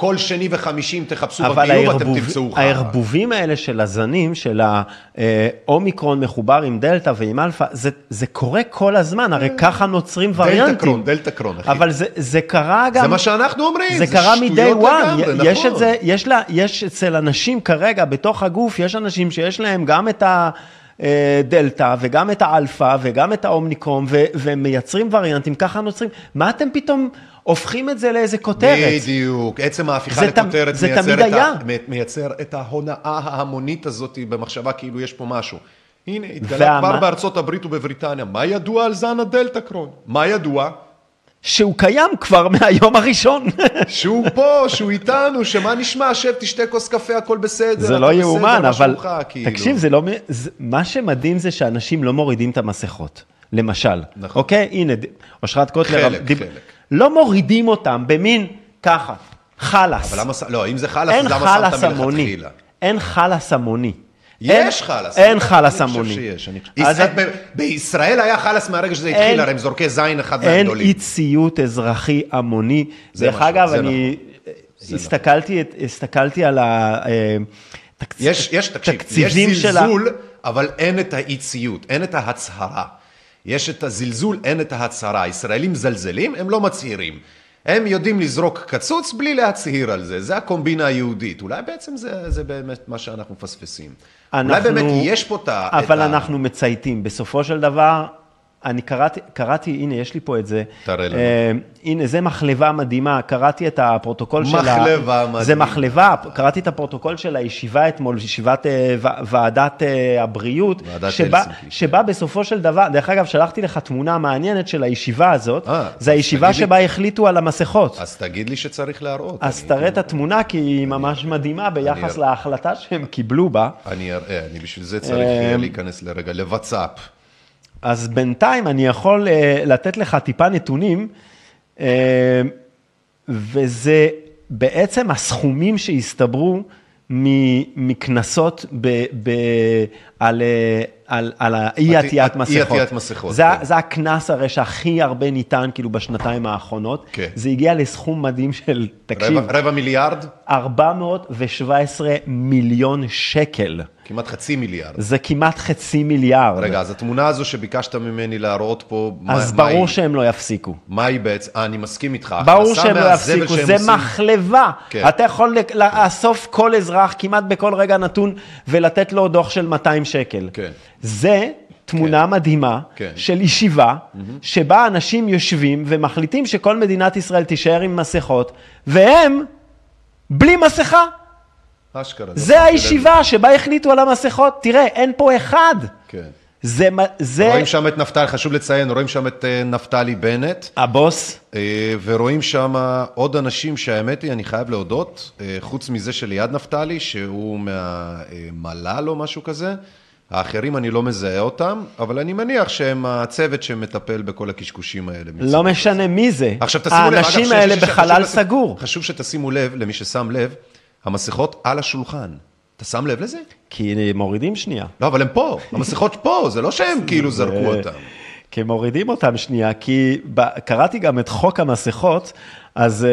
כל שני וחמישי, אם תחפשו אבל בביוב, אתם תמצאו חרא. הערבובים האלה של הזנים, של האומיקרון מחובר עם דלתא ועם אלפא, זה, זה קורה כל הזמן, הרי ככה נוצרים וריאנטים. דלתא קרון, דלתא קרון, אחי. אבל זה, זה קרה גם... זה מה שאנחנו אומרים, זה זה קרה מ-day one, יש נכון. את זה, יש, לה, יש אצל אנשים כרגע, בתוך הגוף, יש אנשים שיש להם גם את הדלתא וגם את האלפא וגם את האומניקרום, ו- והם מייצרים וריאנטים, ככה נוצרים. מה אתם פתאום הופכים את זה לאיזה כותרת? בדיוק, עצם ההפיכה לכותרת זה מייצר, תמיד את ה- היה. מ- מייצר את ההונאה ההמונית הזאת במחשבה כאילו יש פה משהו. הנה, התגלה כבר בארצות הברית ובבריטניה. מה ידוע על זן הדלתא קרון? מה ידוע? שהוא קיים כבר מהיום הראשון. שהוא פה, שהוא איתנו, שמה נשמע, שב, תשתה כוס קפה, הכל בסדר. זה לא יאומן, אבל כאילו. תקשיב, זה לא... זה- מה שמדהים זה שאנשים לא מורידים את המסכות, למשל. נכון. אוקיי? הנה, אושרת קוטלר... חלק, דיב- חלק. לא מורידים אותם במין ככה, חלאס. אבל למה, לא, אם זה חלאס, אין אז למה חלאס שמת המוני. מלכתחילה? אין חלאס המוני. יש אין- חלאס. אין אני חלאס חושב המוני. שיש. אני- אז בישראל היה חלאס מהרגע שזה התחיל, אין- הרי הם זורקי זין אחד אין מהגדולים. אי ציות אזרחי המוני. זה דרך אגב, זה אני הסתכלתי את- הסתכלתי על התקציבים יש, יש, תקשיב, יש זלזול, אבל אין את האי ציות, אין את ההצהרה. יש את הזלזול, אין את ההצהרה. ישראלים מזלזלים, הם לא מצהירים. הם יודעים לזרוק קצוץ בלי להצהיר על זה, זה הקומבינה היהודית. אולי בעצם זה, זה באמת מה שאנחנו מפספסים. אולי אנחנו- באמת יש פה את ה... אבל את ה- אנחנו מצייתים. בסופו של דבר, אני קראתי, קראתי, הנה, יש לי פה את זה. תראה לנו. אה, הנה, זה מחלבה מדהימה, קראתי את הפרוטוקול של ה... מחלבה מדהימה. זה מחלבה, קראתי את הפרוטוקול של הישיבה אתמול, ישיבת אה, ו- ועדת אה, הבריאות, ועדת שבה. שבה בסופו של דבר, דרך אגב, שלחתי לך תמונה מעניינת של הישיבה הזאת, אה, זה הישיבה תגיד לי. שבה החליטו על המסכות. אז תגיד לי שצריך להראות. אז אני- תראה את התמונה, כי היא ממש מדהימה ביחס אני- להחלטה שהם קיבלו בה. אני אראה, אני בשביל זה צריך אה, להיכנס לרגע לוואטסאפ. אז בינתיים אני יכול uh, לתת לך טיפה נתונים, uh, וזה בעצם הסכומים שהסתברו מקנסות על, אה, על, על האי עטי- עטיית אי מסכות. עטיית מסכות, זה, כן. זה הקנס הרי שהכי הרבה ניתן כאילו בשנתיים האחרונות. כן. זה הגיע לסכום מדהים של, תקשיב, רבע, רבע מיליארד? 417 מיליון שקל. כמעט חצי מיליארד. זה כמעט חצי מיליארד. רגע, אז התמונה הזו שביקשת ממני להראות פה, אז מה, מה ברור היא? שהם לא יפסיקו. מה היא בעצם? אה, אני מסכים איתך. ברור שהם לא יפסיקו, זה עושים- מחלבה. כן. אתה יכול לאסוף כל אזרח כמעט בכל רגע נתון ולתת לו דוח של 200 שקל. כן. זה תמונה מדהימה כן. של ישיבה, שבה אנשים יושבים ומחליטים שכל מדינת ישראל תישאר עם מסכות, והם בלי מסכה. אשכרה. זה. הישיבה שבה החליטו על המסכות. תראה, אין פה אחד. כן. זה, זה רואים שם את נפתלי, חשוב לציין, רואים שם את אה, נפתלי בנט, הבוס. אה, ורואים שם עוד אנשים שהאמת היא, אני חייב להודות, אה, חוץ מזה שליד נפתלי, שהוא מהמל"ל או משהו כזה, האחרים אני לא מזהה אותם, אבל אני מניח שהם הצוות שמטפל בכל הקשקושים האלה. לא משנה מי זה. עכשיו תשימו לב, אגב, האנשים האלה בחלל סגור. חשוב שתשימו לב, למי ששם לב, המסכות על השולחן. אתה שם לב לזה? כי מורידים שנייה. לא, אבל הם פה, המסכות פה, זה לא שהם כאילו זרקו אותם. כי מורידים אותם שנייה, כי קראתי גם את חוק המסכות, אז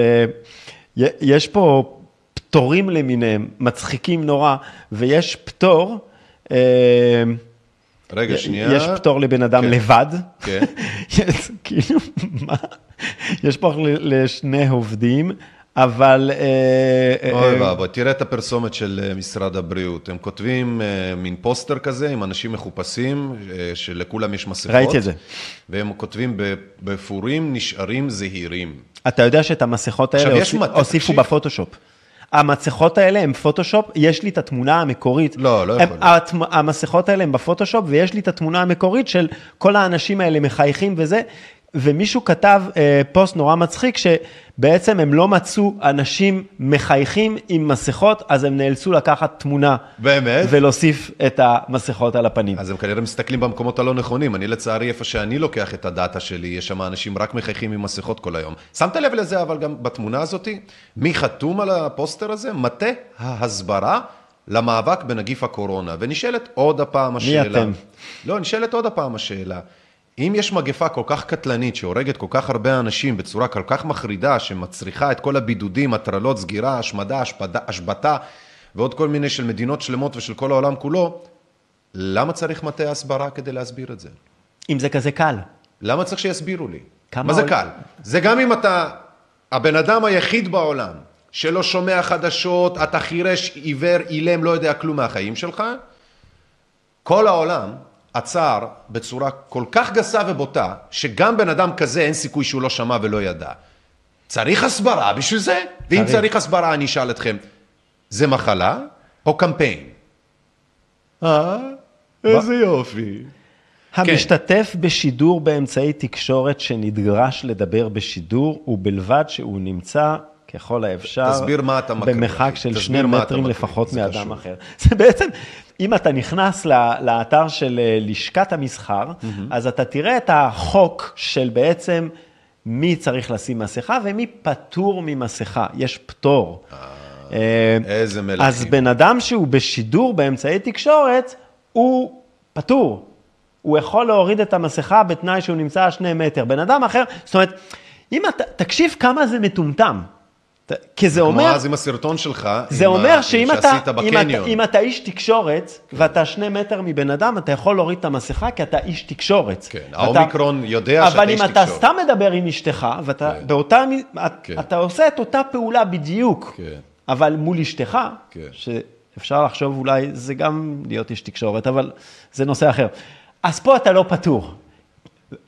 uh, יש פה פטורים למיניהם, מצחיקים נורא, ויש פטור, רגע, שנייה. יש פטור לבן אדם כן. לבד, כן. יש, כאילו, מה? יש פה לשני עובדים, אבל... אה, אוי אה, ואבוי, תראה את הפרסומת של אה, משרד הבריאות. הם כותבים אה, מין פוסטר כזה עם אנשים מחופשים, אה, שלכולם יש מסכות. ראיתי את זה. והם כותבים "ב- בפורים נשארים זהירים. אתה יודע שאת המסכות האלה הוסיפו. בפוטושופ. המסכות האלה הם פוטושופ, יש לי את התמונה המקורית. לא, לא הם- יכול להיות. המסכות האלה הם בפוטושופ, ויש לי את התמונה המקורית של כל האנשים האלה מחייכים וזה, ומישהו כתב אה, פוסט נורא מצחיק, שבעצם הם לא מצאו אנשים מחייכים עם מסכות, אז הם נאלצו לקחת תמונה. באמת? ולהוסיף את המסכות על הפנים. אז הם כנראה מסתכלים במקומות הלא נכונים. אני לצערי, איפה שאני לוקח את הדאטה שלי, יש שם אנשים רק מחייכים עם מסכות כל היום. שמת לב לזה, אבל גם בתמונה הזאת, מי חתום על הפוסטר הזה? מטה ההסברה למאבק בנגיף הקורונה. ונשאלת עוד הפעם השאלה. אתם? לא, נשאלת עוד הפעם השאלה. אם יש מגפה כל כך קטלנית, שהורגת כל כך הרבה אנשים בצורה כל כך מחרידה, שמצריכה את כל הבידודים, הטרלות, סגירה, השמדה, השפדה, השבתה, ועוד כל מיני של מדינות שלמות ושל כל העולם כולו, למה צריך מטה הסברה כדי להסביר את זה? אם זה כזה קל. למה צריך שיסבירו לי? מה זה עול- קל? זה גם אם אתה הבן אדם היחיד בעולם שלא שומע חדשות, אתה חירש, עיוור, אילם, לא יודע כלום מהחיים שלך, כל העולם עצר בצורה כל כך גסה ובוטה, שגם בן אדם כזה אין סיכוי שהוא לא שמע ולא ידע. צריך הסברה בשביל זה? ואם צריך. צריך הסברה, אני אשאל אתכם, זה מחלה או קמפיין? אה? איזה יופי. המשתתף בשידור באמצעי תקשורת שנדרש לדבר בשידור, ובלבד שהוא נמצא ככל האפשר, תסביר מה אתה מקריא. במרחק של שני מטרים לפחות מאדם. אחר. זה בעצם, אם אתה נכנס לאתר של אה, לשכת המסחר, אז אתה תראה את החוק של בעצם מי צריך לשים מסכה ומי פטור ממסכה. יש פטור. אה, איזה מלכים. אז בן אדם שהוא בשידור באמצעי תקשורת, הוא פטור. הוא יכול להוריד את המסכה בתנאי שהוא נמצא שני מטר. בן אדם אחר, זאת אומרת, אם אתה, תקשיב כמה זה מטומטם. כי זה כמו אומר, אז עם הסרטון שלך, זה עם אומר ה- שאם אתה, אם, אתה. אם אתה איש תקשורת, ואתה שני מטר מבן אדם, אתה יכול להוריד את המסכה כי אתה איש תקשורת. כן, ואתה- האומיקרון יודע שאתה אבל איש אם אתה תקשורת. סתם מדבר עם אשתך, ואתה כן. באותה, כן. אתה עושה את אותה פעולה בדיוק, כן. אבל מול אשתך, כן. שאפשר לחשוב אולי זה גם להיות איש תקשורת, אבל זה נושא אחר. אז פה אתה לא פטור.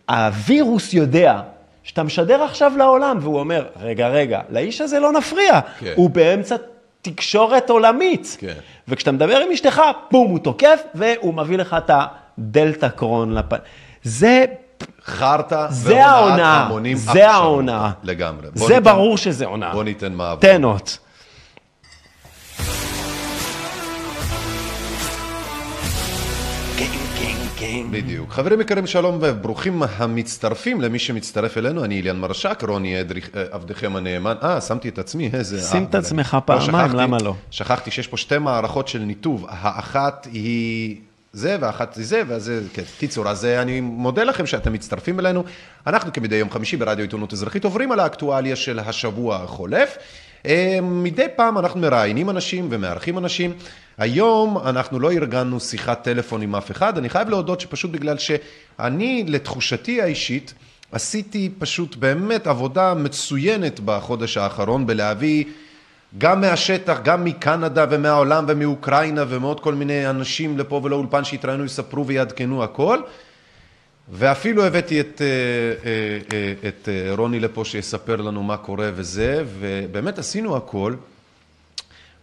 הווירוס יודע שאתה משדר עכשיו לעולם, והוא אומר, רגע, רגע, לאיש הזה לא נפריע, כן. הוא באמצע תקשורת עולמית. כן. וכשאתה מדבר עם אשתך, בום, הוא תוקף, והוא מביא לך את הדלתא קרון לפ... זה, חרטא זה והונאת המונים זה שם. ההונאה. לגמרי. זה ניתן- ברור שזה הונאה. בוא ניתן מעבר. תן בדיוק. חברים יקרים, שלום וברוכים המצטרפים למי שמצטרף אלינו. אני אליאן מרשק, רוני אדרי, אה, עבדכם הנאמן. אה, שמתי את עצמי, איזה... שים את עצמך לא, פעמיים, שכחתי- למה לא? שכחתי שיש פה שתי מערכות של ניתוב. האחת היא זה ואחת זה, וזה, כן. קיצור, אז אה, אני מודה לכם שאתם מצטרפים אלינו. אנחנו כמדי יום חמישי ברדיו עיתונות אזרחית עוברים על האקטואליה של השבוע החולף. אה, מדי פעם אנחנו מראיינים אנשים ומארחים אנשים. היום אנחנו לא ארגנו שיחת טלפון עם אף אחד, אני חייב להודות שפשוט בגלל שאני, לתחושתי האישית, עשיתי פשוט באמת עבודה מצוינת בחודש האחרון בלהביא גם מהשטח, גם מקנדה ומהעולם ומאוקראינה ומעוד כל מיני אנשים לפה ולאולפן שיתראיינו, יספרו ויעדכנו הכל. ואפילו הבאתי את, אה, אה, אה, את רוני לפה שיספר לנו מה קורה וזה, ובאמת עשינו הכל.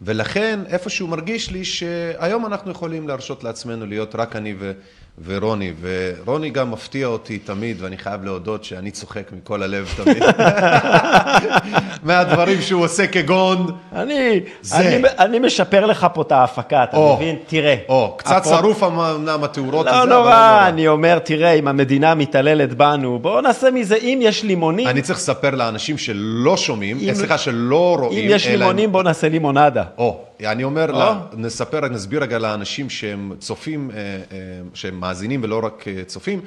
ולכן איפשהו מרגיש לי שהיום אנחנו יכולים להרשות לעצמנו להיות רק אני ו, ורוני, ורוני גם מפתיע אותי תמיד, ואני חייב להודות שאני צוחק מכל הלב תמיד. מהדברים שהוא עושה כגון, אני, זה. אני, אני משפר לך פה את ההפקה, אתה או, מבין? תראה. או, קצת אפרופ- שרוף אמנם התאורות לא הזה, אבל נורא, אני אומר, תראה, אם המדינה מתעללת בנו, בואו נעשה מזה, אם יש לימונים, אני צריך לספר לאנשים שלא שומעים, אם- סליחה, שלא רואים. אם יש לימונים, בואו נעשה לימונדה. או, אני אומר, או. לה, נספר, נסביר רגע לאנשים שהם צופים, אה, אה, שהם מאזינים ולא רק אה, צופים.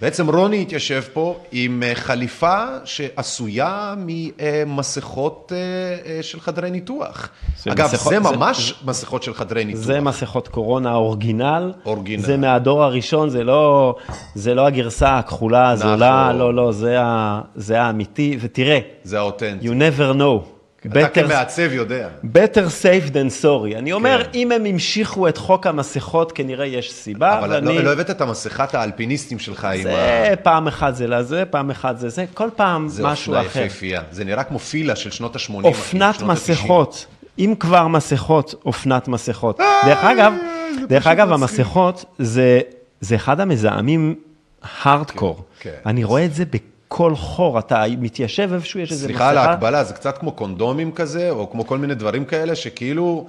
בעצם רוני התיישב פה עם אה, חליפה שעשויה ממסכות אה, אה, של חדרי ניתוח. זה אגב, מסכות- זה זה- ממש מסכות של חדרי ניתוח. זה מסכות קורונה אורגינל. אורגינל. זה מהדור הראשון, זה לא, זה לא הגרסה הכחולה, הזולה, נכון. לא, לא, זה, ה, זה האמיתי. ותראה, זה האותנטי. you never know. אתה כמעצב יודע. better safe than sorry. אני אומר, כן. אם הם המשיכו את חוק המסכות, כנראה יש סיבה, אבל ואני... לא, לא הבאת את המסכת האלפיניסטים שלך עם ה... זה פעם אחת זה לזה, פעם אחת זה זה, כל פעם זה משהו אופנה אחר. יפהפייה. זה נראה כמו פילה של שנות ה-80. אופנת מסכות, אם כבר מסכות, אופנת מסכות. דרך אגב, דרך אגב, המסכות זה, זה אחד המזהמים הארדקור. כן, כן. אני רואה את זה בכל חור, אתה מתיישב איפשהו, יש איזה מסכה. סליחה על ההקבלה, זה קצת כמו קונדומים כזה, או כמו כל מיני דברים כאלה, שכאילו,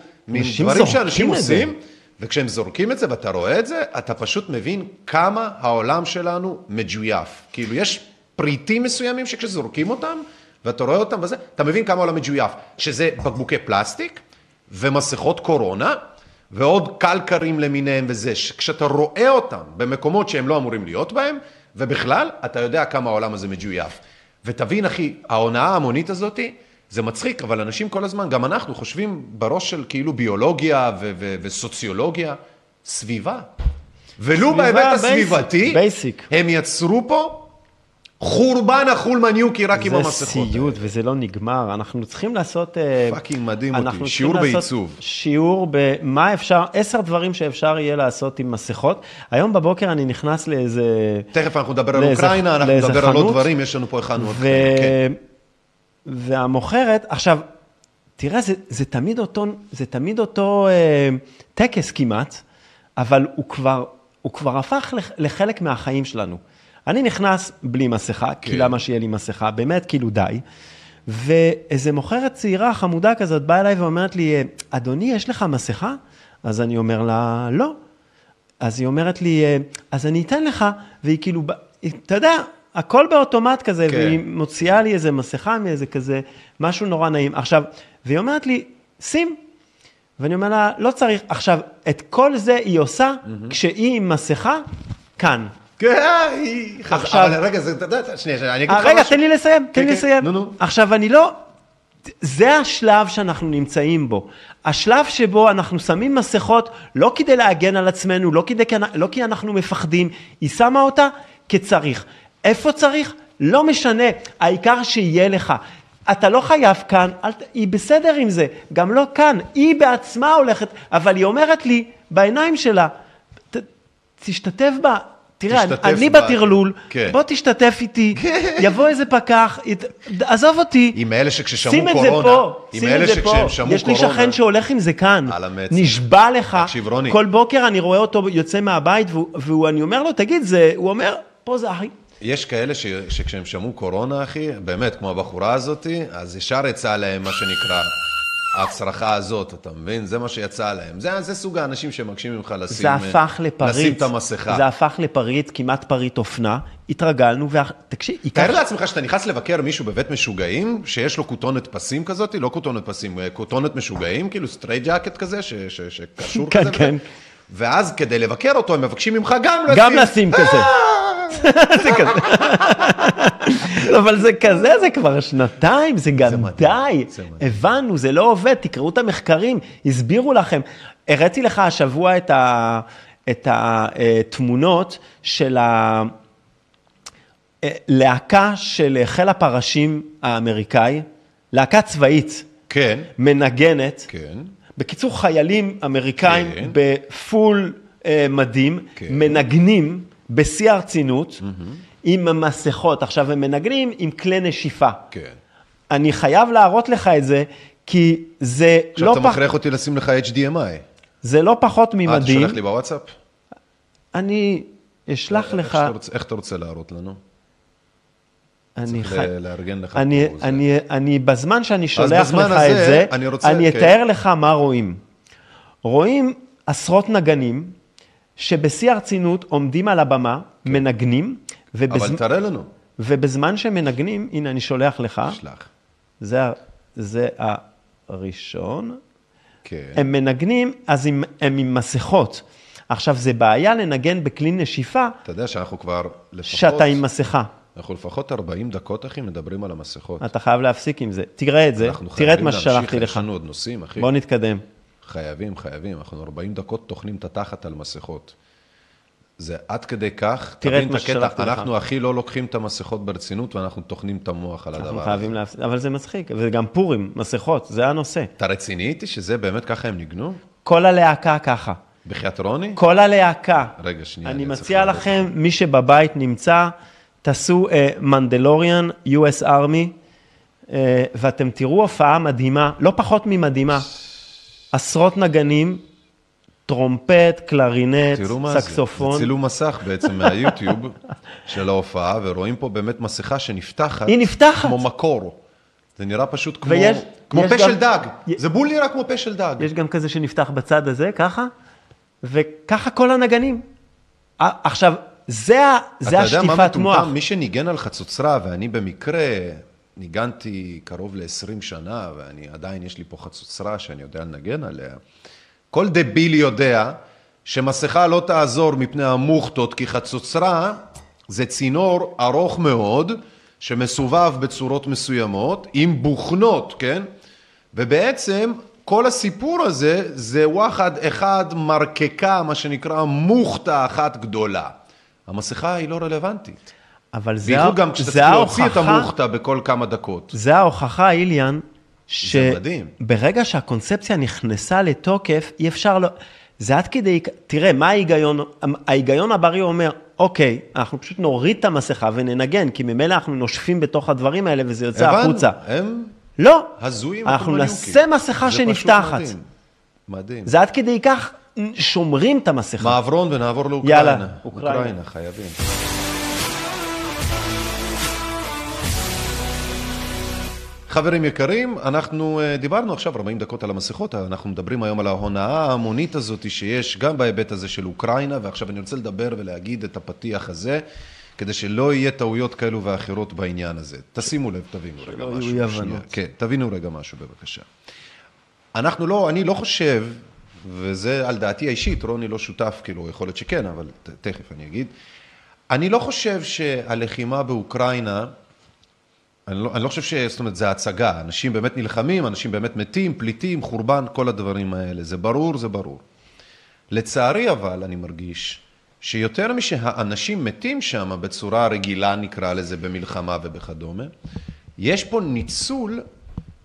דברים שאנשים. עושים, וכשהם זורקים את זה ואתה רואה את זה, אתה פשוט מבין כמה העולם שלנו מג'ויף. כאילו, יש פריטים מסוימים שכשזורקים אותם, ואתה רואה אותם וזה, אתה מבין כמה העולם מג'ויף. שזה בקבוקי פלסטיק, ומסכות קורונה, ועוד קלקרים למיניהם וזה, כשאתה רואה אותם במקומות שהם לא אמורים להיות בהם, ובכלל, אתה יודע כמה העולם הזה מג'ויף. ותבין, אחי, ההונאה ההמונית הזאתי, זה מצחיק, אבל אנשים כל הזמן, גם אנחנו, חושבים בראש של כאילו ביולוגיה ו- ו- וסוציולוגיה, סביבה. ולו בהיבט הסביבתי, basic. הם יצרו פה חורבן החולמניוקי רק עם זה המסכות. סיוט וזה לא נגמר, אנחנו צריכים לעשות... אה, fucking מדהים אותי, שיעור בעיצוב. שיעור במה אפשר, עשר דברים שאפשר יהיה לעשות עם מסכות. היום בבוקר אני נכנס לאיזה... תכף אנחנו נדבר על אוקראינה, אנחנו נדבר על עוד דברים, יש לנו פה הכנו עוד. חלק. כן. והמוכרת, עכשיו, תראה, זה, זה תמיד אותו, זה תמיד אותו אה, טקס כמעט, אבל הוא כבר הוא כבר הפך לח- לחלק מהחיים שלנו. אני נכנס בלי מסכה, כי כן. למה שיהיה לי מסכה? באמת, כאילו די. ואיזה מוכרת צעירה חמודה כזאת באה אליי ואומרת לי, אדוני, יש לך מסכה? אז אני אומר לה, לא. אז היא אומרת לי, "אה, אז אני אתן לך, והיא כאילו, אתה יודע, הכל באוטומט כזה, כן. והיא מוציאה לי איזה מסכה מאיזה כזה, משהו נורא נעים. עכשיו, והיא אומרת לי, שים. ואני אומר לה, לא צריך. עכשיו, את כל זה היא עושה כשהיא עם מסכה, כאן. כן, היא... עכשיו- אבל רגע, זה, אתה יודע, שנייה, שנייה, אני אגיד לך רגע. תן לי לסיים, תן כן, לי כן, לסיים. נו, נו. עכשיו, אני לא... זה השלב שאנחנו נמצאים בו. השלב שבו אנחנו שמים מסכות לא כדי להגן על עצמנו, לא, כדי, לא כי אנחנו מפחדים, היא שמה אותה כצריך. איפה צריך? לא משנה, העיקר שיהיה לך. אתה לא חייב כאן, אל, היא בסדר עם זה, גם לא כאן, היא בעצמה הולכת, אבל היא אומרת לי בעיניים שלה, ת, תשתתף בה. תראה, אני בה. בטרלול, כן. בוא תשתתף איתי, יבוא איזה פקח, ית- עזוב אותי. עם אלה שכששמעו שים את זה קורונה, פה, שים את זה פה. יש לי קורונה- שכן שהולך עם זה כאן. נשבע לך, תקשיב, רוני. כל בוקר אני רואה אותו יוצא מהבית, והוא- והוא, אני אומר לו, תגיד, זה, הוא אומר, פה זה הכי... יש כאלה ש, שכשהם שמעו קורונה, אחי, באמת, כמו הבחורה הזאתי, אז ישר יצא להם מה שנקרא ההצרחה הזאת, אתה מבין? זה מה שיצא להם. זה, זה סוג האנשים שמבקשים ממך לשים, זה הפך לפריט. לשים את המסכה. זה הפך לפריט, כמעט פריט אופנה. התרגלנו, ותקשיב, תאר לעצמך שאתה נכנס לבקר מישהו בבית משוגעים, שיש לו כותונת פסים כזאת, לא כותונת פסים, אה, כותונת משוגעים, כאילו straitjacket כזה, ש- ש- שקשור כן, כזה. כן. ואז כדי לבקר אותו, הם מבקשים ממך גם לשים. גם לשים כזה. זה כזה. אבל זה כזה, זה כבר שנתיים, זה גם די. הבנו, זה לא עובד, תקראו את המחקרים, הסבירו לכם. הראיתי לך השבוע את ה- את התמונות של הלהקה של חיל הפרשים האמריקאי, להקה צבאית, כן, מנגנת. כן. בקיצור, חיילים אמריקאים כן. בפול אה, מדים, כן. מנגנים בשיא הרצינות, עם מסכות. עכשיו, הם מנגנים עם כלי נשיפה. כן. אני חייב להראות לך את זה, כי זה, עכשיו לא, אתה פח... מכריח אותי לשים לך HDMI. זה לא פחות אה, אתה ממדהים. שולח לי בוואטסאפ? אני אשלח איך לך, איך אתה רוצה להראות לנו? אני צריך חי... לארגן לך אני, פה זה. אני, אני, בזמן שאני שולח בזמן לך הזה, את זה, אני רוצה- אני כן. אתאר לך מה רואים. רואים עשרות נגנים, שבשיא הרצינות עומדים על הבמה, מנגנים, ובז... כן. אבל תראה לנו. ובזמן שהם מנגנים, הנה אני שולח לך, שלח. זה, זה הראשון, כן. הם מנגנים, אז הם, הם עם מסכות. עכשיו, זה בעיה לנגן בכלי נשיפה, אתה יודע שאנחנו כבר לפחות... שאתה עם מסכה. אנחנו לפחות 40 דקות, אחי, מדברים על המסכות. אתה חייב להפסיק עם זה. תראה את זה, אנחנו תראה את חייבים מה להמשיך, ששלחתי יש לך. לנו עוד נושאים, אחי. בוא נתקדם. חייבים, חייבים. אנחנו 40 דקות טוחנים את התחת על מסכות. זה עד כדי כך, תראה את מה ששלחתי לך. אנחנו הכי לא לוקחים את המסכות ברצינות, ואנחנו טוחנים את המוח על הדבר אנחנו הזה. חייבים להפסיק, אבל זה מצחיק, וגם פורים, מסכות, זה הנושא. אתה רציני איתי שזה באמת ככה הם ניגנו? כל הלהקה ככה. בחייאת רוני? כל הלהקה. רגע, שנייה. אני צריך מציע. לכם, מי שבבית נמצא, תעשו מנדלוריאן, US Army, אה, ואתם תראו הופעה מדהימה, לא פחות ממדהימה. עשרות נגנים, טרומפט, קלרינט, תראו מה זה. סקסופון. זה צילום מסך בעצם מהיוטיוב של ההופעה, ורואים פה באמת מסכה שנפתחת. היא נפתחת. כמו מקור. זה נראה פשוט כמו, ויש- כמו יש פה גם- של דג. י- זה בול נראה כמו פה של דג. יש גם כזה שנפתח בצד הזה, ככה, וככה כל הנגנים. עכשיו, זה, זה אתה יודע מה השטיפת מוח. מטומטם? מי שניגן על חצוצרה, ואני במקרה ניגנתי קרוב ל-20 שנה, ואני עדיין, יש לי פה חצוצרה שאני יודע לנגן עליה. כל דביל יודע שמסכה לא תעזור מפני המוכתות, כי חצוצרה זה צינור ארוך מאוד, שמסובב בצורות מסוימות, עם בוכנות, כן? ובעצם כל הסיפור הזה זה וואחד אחד מרקקה, מה שנקרא מוכתה אחת גדולה. המסכה היא לא רלוונטית. אבל זה, בייחוד ה- גם זה צריך להוציא את המוכתה בכל כמה דקות. זה ההוכחה, איליאן. שברגע שהקונספציה נכנסה לתוקף, אי אפשר לא... זה עד כדי... תראה, מה ההיגיון? ההיגיון הבריא אומר, אוקיי, אנחנו פשוט נוריד את המסכה וננגן, כי ממילא אנחנו נושפים בתוך הדברים האלה וזה יוצא הבנו, החוצה. הם לא, הזויים. אנחנו. נעשה מסכה שנפתחת. מדהים. מדהים. זה עד כדי כך שומרים את המסכה. מעברון ונעבור לאוקראינה. יאללה, אוקראינה. אוקראינה, חייבים. חברים יקרים, אנחנו אה, דיברנו עכשיו 40 דקות על המסכות, אנחנו מדברים היום על ההונאה ההמונית הזאת שיש גם בהיבט הזה של אוקראינה, ועכשיו אני רוצה לדבר ולהגיד את הפתיח הזה, כדי שלא יהיה טעויות כאלו ואחרות בעניין הזה. תשימו לב, תבינו רגע שלא משהו. יהיו שנייה. אי-הבנות. כן, תבינו רגע משהו בבקשה. אנחנו לא, אני לא חושב, וזה על דעתי האישית, רוני לא שותף, כאילו, יכול להיות שכן, אבל תכף אני אגיד. אני לא חושב שהלחימה באוקראינה, אני לא, אני לא חושב ש... זאת אומרת, זה הצגה. אנשים באמת נלחמים, אנשים באמת מתים, פליטים, חורבן, כל הדברים האלה. זה ברור, זה ברור. לצערי אבל, אני מרגיש שיותר משהאנשים מתים שם בצורה רגילה, נקרא לזה, במלחמה ובכדומה, יש פה ניצול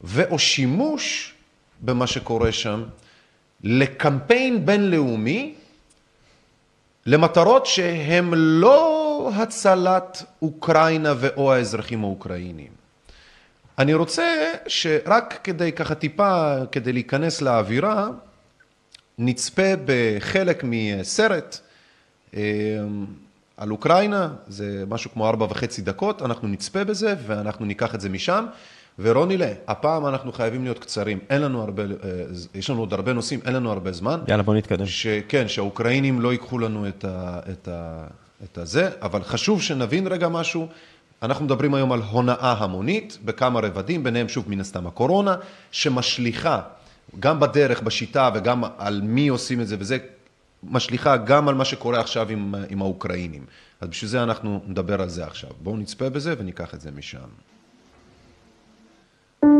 ו/או שימוש במה שקורה שם לקמפיין בינלאומי למטרות שהן לא הצלת אוקראינה ו/או האזרחים האוקראינים. אני רוצה שרק כדי ככה טיפה, כדי להיכנס לאווירה, נצפה בחלק מסרט אה, על אוקראינה, זה משהו כמו ארבע וחצי דקות, אנחנו נצפה בזה ואנחנו ניקח את זה משם. ורונילה, הפעם אנחנו חייבים להיות קצרים, אין לנו הרבה, אה, יש לנו עוד הרבה נושאים, אין לנו הרבה זמן. יאללה, בוא נתקדם. שכן, שהאוקראינים לא ייקחו לנו את, ה, את, ה, את הזה, אבל חשוב שנבין רגע משהו. אנחנו מדברים היום על הונאה המונית בכמה רבדים, ביניהם שוב מן הסתם הקורונה, שמשליכה גם בדרך, בשיטה וגם על מי עושים את זה, וזה משליכה גם על מה שקורה עכשיו עם, עם האוקראינים. אז בשביל זה אנחנו נדבר על זה עכשיו. בואו נצפה בזה וניקח את זה משם. Украина,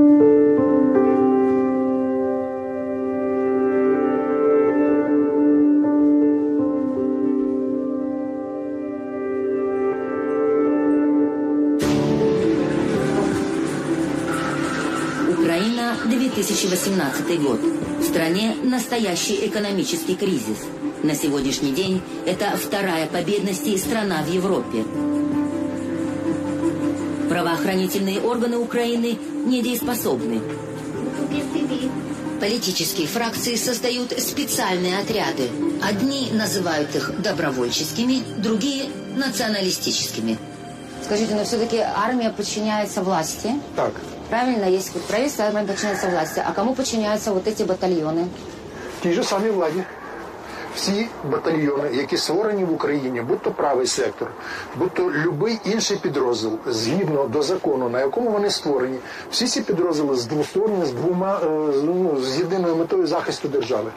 2018 год. В стране настоящий экономический кризис. На сегодняшний день это вторая по бедности страна в Европе. Правоохранительные органы Украины недееспособны. Политические фракции создают специальные отряды. Одни называют их добровольческими, другие – националистическими. Скажите, но все-таки армия подчиняется власти. Так, Правильно, есть вот правительство, армия подчиняется власти. А кому подчиняются вот эти батальоны? ті ж самі владі. Всі батальйони, які створені в Україні, будь то правий сектор, будь то будь-який інший підрозділ, згідно до закону, на якому вони створені, всі ці підрозділи з- створені з двома е, ну, з єдиною метою захисту держави.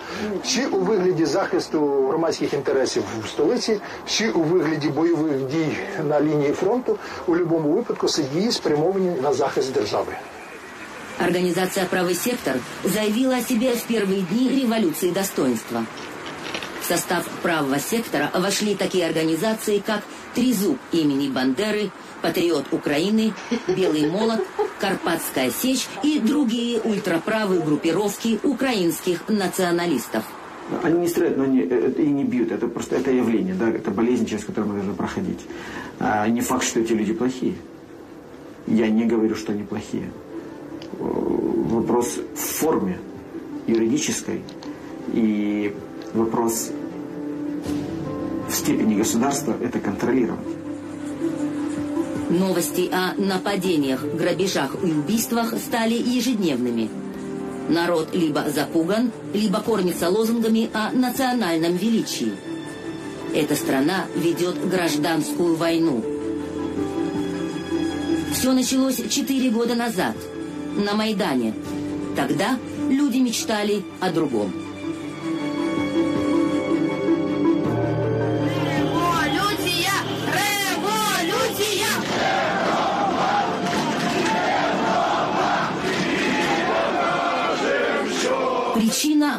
Чи у вигляді захисту громадських інтересів в столиці, чи у вигляді бойових дій на лінії фронту, у будь-якому випадку дії спрямовані на захист держави. Организация «Правый сектор» заявила о себе в первые дни революции достоинства. Состав правого сектора вошли такие организации, как «Трезуб» имени Бандеры, «Патриот Украины», «Белый молот», «Карпатская сечь» и другие ультраправые группировки украинских националистов. Они не стреляют, но они э, и не бьют. Это просто это явление, да, это болезнь, через которую мы должны проходить. А не факт, что эти люди плохие. Я не говорю, что они плохие. Э, Вопрос в форме юридической и вопрос в степени государства это контролировать. Новости о нападениях, грабежах и убийствах стали ежедневными. Народ либо запуган, либо кормится лозунгами о национальном величии. Эта страна ведет гражданскую войну. Все началось четыре года назад, на Майдане. Тогда люди мечтали о другом.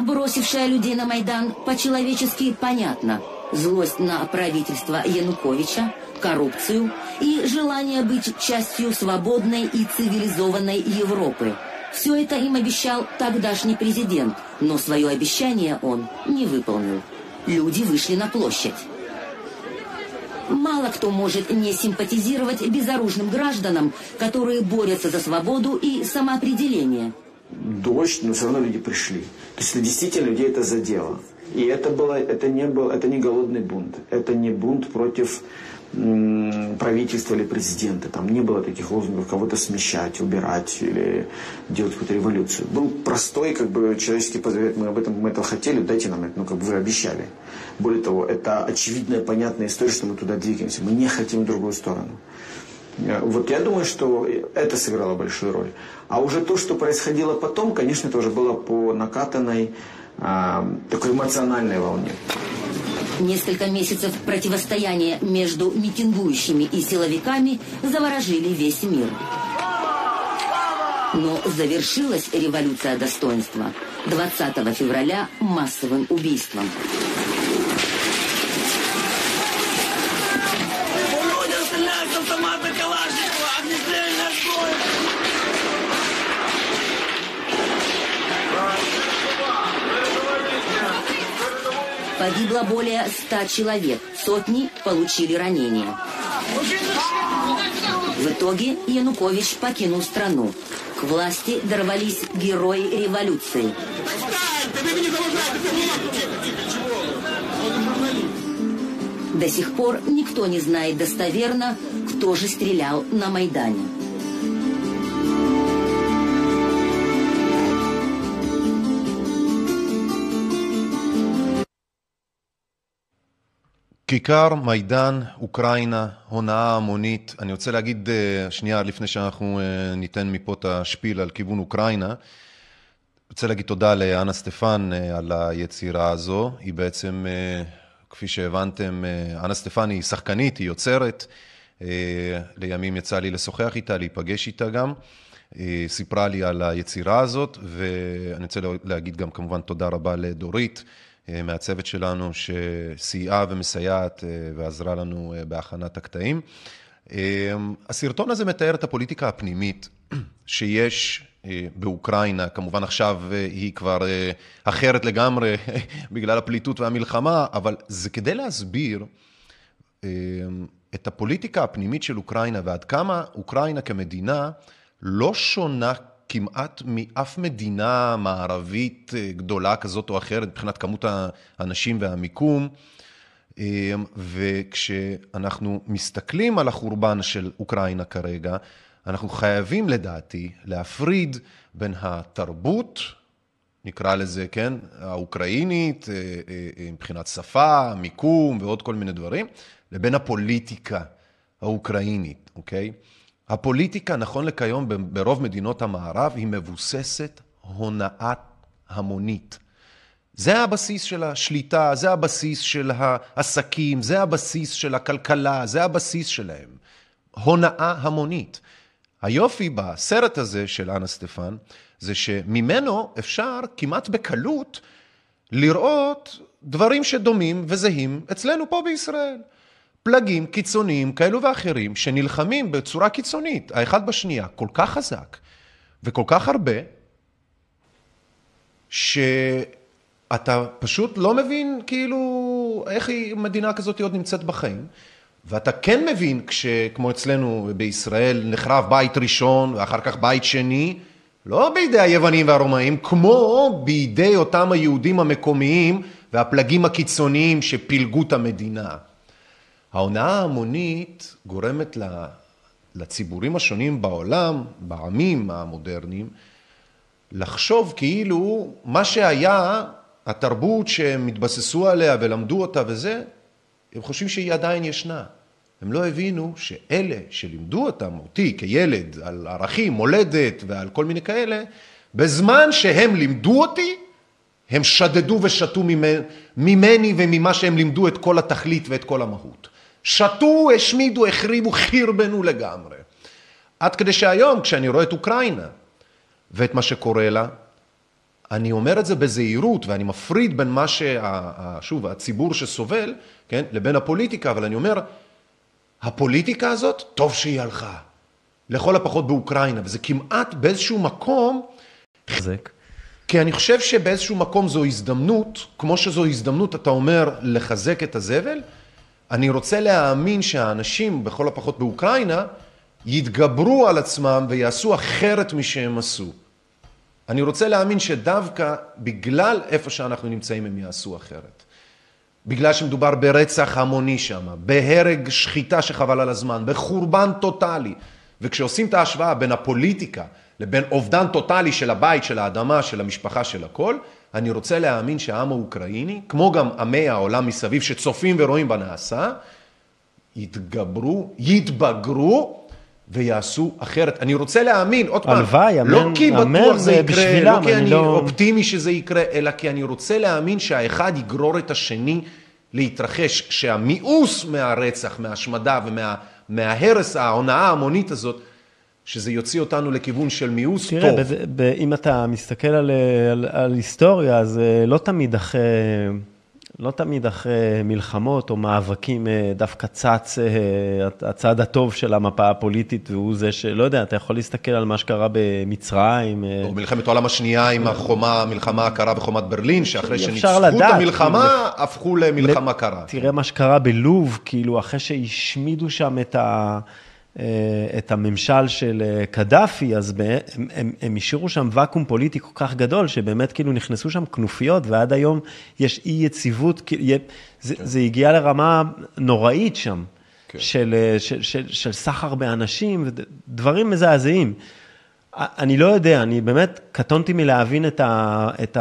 Бросившая людей на Майдан, по-человечески понятна. Злость на правительство Януковича, коррупцию и желание быть частью свободной и цивилизованной Европы. Все это им обещал тогдашний президент, но свое обещание он не выполнил. Люди вышли на площадь. Мало кто может не симпатизировать безоружным гражданам, которые борются за свободу и самоопределение. Дождь, но все равно люди пришли. То есть это действительно людей это задело. И это, было, это, не был, это не голодный бунт, это не бунт против правительства или президента. Там не было таких лозунгов кого-то смещать, убирать или делать какую-то революцию. Был простой как бы, человеческий позыв, мы об этом мы этого хотели, дайте нам это, ну как бы вы обещали. Более того, это очевидная, понятная история, что мы туда двигаемся. Мы не хотим в другую сторону. Э, Вот я думаю, что это сыграло большую роль. А уже то, что происходило потом, конечно, тоже было по накатанной а, такой эмоциональной волне. Несколько месяцев противостояния между митингующими и силовиками заворожили весь мир. Но завершилась революция достоинства 20 февраля массовым убийством. Погибло более ста человек, сотни получили ранения. В итоге Янукович покинул страну. К власти дорвались герои революции. До сих пор никто не знает достоверно, кто же стрелял на Майдане. כיכר, מיידן, אוקראינה, הונאה המונית. אני רוצה להגיד אה, שנייה לפני שאנחנו אה, ניתן מפה את השפיל על כיוון אוקראינה. אני רוצה להגיד תודה לאנה סטפן אה, על היצירה הזו. היא בעצם, כפי שהבנתם, אנה סטפן היא שחקנית, היא יוצרת. לימים יצא לי לשוחח איתה, להיפגש איתה גם. אה, סיפרה לי על היצירה הזאת, ואני רוצה להגיד גם כמובן תודה רבה לדורית. אה, מהצוות שלנו שסייעה ומסייעת אה, ועזרה לנו אה, בהכנת הקטעים. הסרטון הזה מתאר את הפוליטיקה הפנימית שיש באוקראינה, כמובן עכשיו היא כבר אחרת לגמרי בגלל הפליטות והמלחמה, אבל זה כדי להסביר את הפוליטיקה הפנימית של אוקראינה ועד כמה אוקראינה כמדינה לא שונה כמעט מאף מדינה מערבית גדולה כזאת או אחרת מבחינת כמות האנשים והמיקום. וכשאנחנו מסתכלים על החורבן של אוקראינה כרגע, אנחנו חייבים לדעתי להפריד בין התרבות, נקרא לזה, כן, האוקראינית, מבחינת שפה, מיקום ועוד כל מיני דברים, לבין הפוליטיקה האוקראינית, אוקיי? הפוליטיקה, נכון לכיום, ברוב מדינות המערב, היא מבוססת הונאה המונית. זה הבסיס של השליטה, זה הבסיס של העסקים, זה הבסיס של הכלכלה, זה הבסיס שלהם. הונאה המונית. היופי בסרט הזה של אנה סטפן, זה שממנו אפשר כמעט בקלות לראות דברים שדומים וזהים אצלנו פה בישראל. פלגים קיצוניים כאלו ואחרים שנלחמים בצורה קיצונית, האחד בשנייה, כל כך חזק וכל כך הרבה, שאתה פשוט לא מבין כאילו איך היא, מדינה כזאת עוד נמצאת בחיים. ואתה כן מבין כשכמו אצלנו בישראל נחרב בית ראשון ואחר כך בית שני, לא בידי היוונים והרומאים, כמו בידי אותם היהודים המקומיים והפלגים הקיצוניים שפילגו את המדינה. ההונאה ההמונית גורמת לציבורים השונים בעולם, בעמים המודרניים, לחשוב כאילו מה שהיה, התרבות שהם התבססו עליה ולמדו אותה וזה, הם חושבים שהיא עדיין ישנה. הם לא הבינו שאלה שלימדו אותם, אותי כילד, על ערכים, מולדת ועל כל מיני כאלה, בזמן שהם לימדו אותי, הם שדדו ושתו ממני וממה שהם לימדו את כל התכלית ואת כל המהות. שתו, השמידו, החריבו, חרבנו לגמרי. עד כדי שהיום, כשאני רואה את אוקראינה ואת מה שקורה לה, אני אומר את זה בזהירות, ואני מפריד בין מה שה... שוב, הציבור שסובל, כן, לבין הפוליטיקה, אבל אני אומר, הפוליטיקה הזאת, טוב שהיא הלכה. לכל הפחות באוקראינה, וזה כמעט באיזשהו מקום... חזק. כי אני חושב שבאיזשהו מקום זו הזדמנות, כמו שזו הזדמנות, אתה אומר, לחזק את הזבל, אני רוצה להאמין שהאנשים, בכל הפחות באוקראינה, יתגברו על עצמם ויעשו אחרת משהם עשו. אני רוצה להאמין שדווקא בגלל איפה שאנחנו נמצאים הם יעשו אחרת. בגלל שמדובר ברצח המוני שם, בהרג שחיטה שחבל על הזמן, בחורבן טוטאלי. וכשעושים את ההשוואה בין הפוליטיקה לבין אובדן טוטאלי של הבית, של האדמה, של המשפחה, של הכל, אני רוצה להאמין שהעם האוקראיני, כמו גם עמי העולם מסביב שצופים ורואים בנעשה, יתגברו, יתבגרו ויעשו אחרת. אני רוצה להאמין, עוד פעם, הלוואי, אמן, לא כי בטוח זה יקרה, לא כי אני אני לא- אופטימי שזה יקרה, אלא כי אני רוצה להאמין שהאחד יגרור את השני להתרחש. כשהמיאוס מהרצח, מההשמדה ומההרס, ההונאה ההמונית הזאת, שזה יוציא אותנו לכיוון של מיאוס תראה, טוב. ב- אם אתה מסתכל על, על, על היסטוריה, אז אה, לא תמיד אחרי, לא תמיד אחרי מלחמות או מאבקים אה, דווקא צץ אה, הצד הטוב של המפה הפוליטית, והוא זה שלא יודע, אתה יכול להסתכל על מה שקרה במצרים. או מלחמת העולם השנייה עם החומה, המלחמה הקרה בחומת ברלין, שאחרי שניצחו את לדעת, המלחמה, הפכו למלחמה קרה. תראה מה שקרה בלוב, כאילו, אחרי שהשמידו שם את, ה, את הממשל של אה, קדאפי, אז הם, הם, הם השאירו שם ואקום פוליטי כל כך גדול, שבאמת כאילו נכנסו שם כנופיות, ועד היום יש אי יציבות, כאילו, יה- זה, זה הגיע לרמה נוראית שם, כן. של, אה, של, של, של סחר באנשים, דברים מזעזעים. אני לא יודע, אני באמת קטונתי מלהבין את, ה, את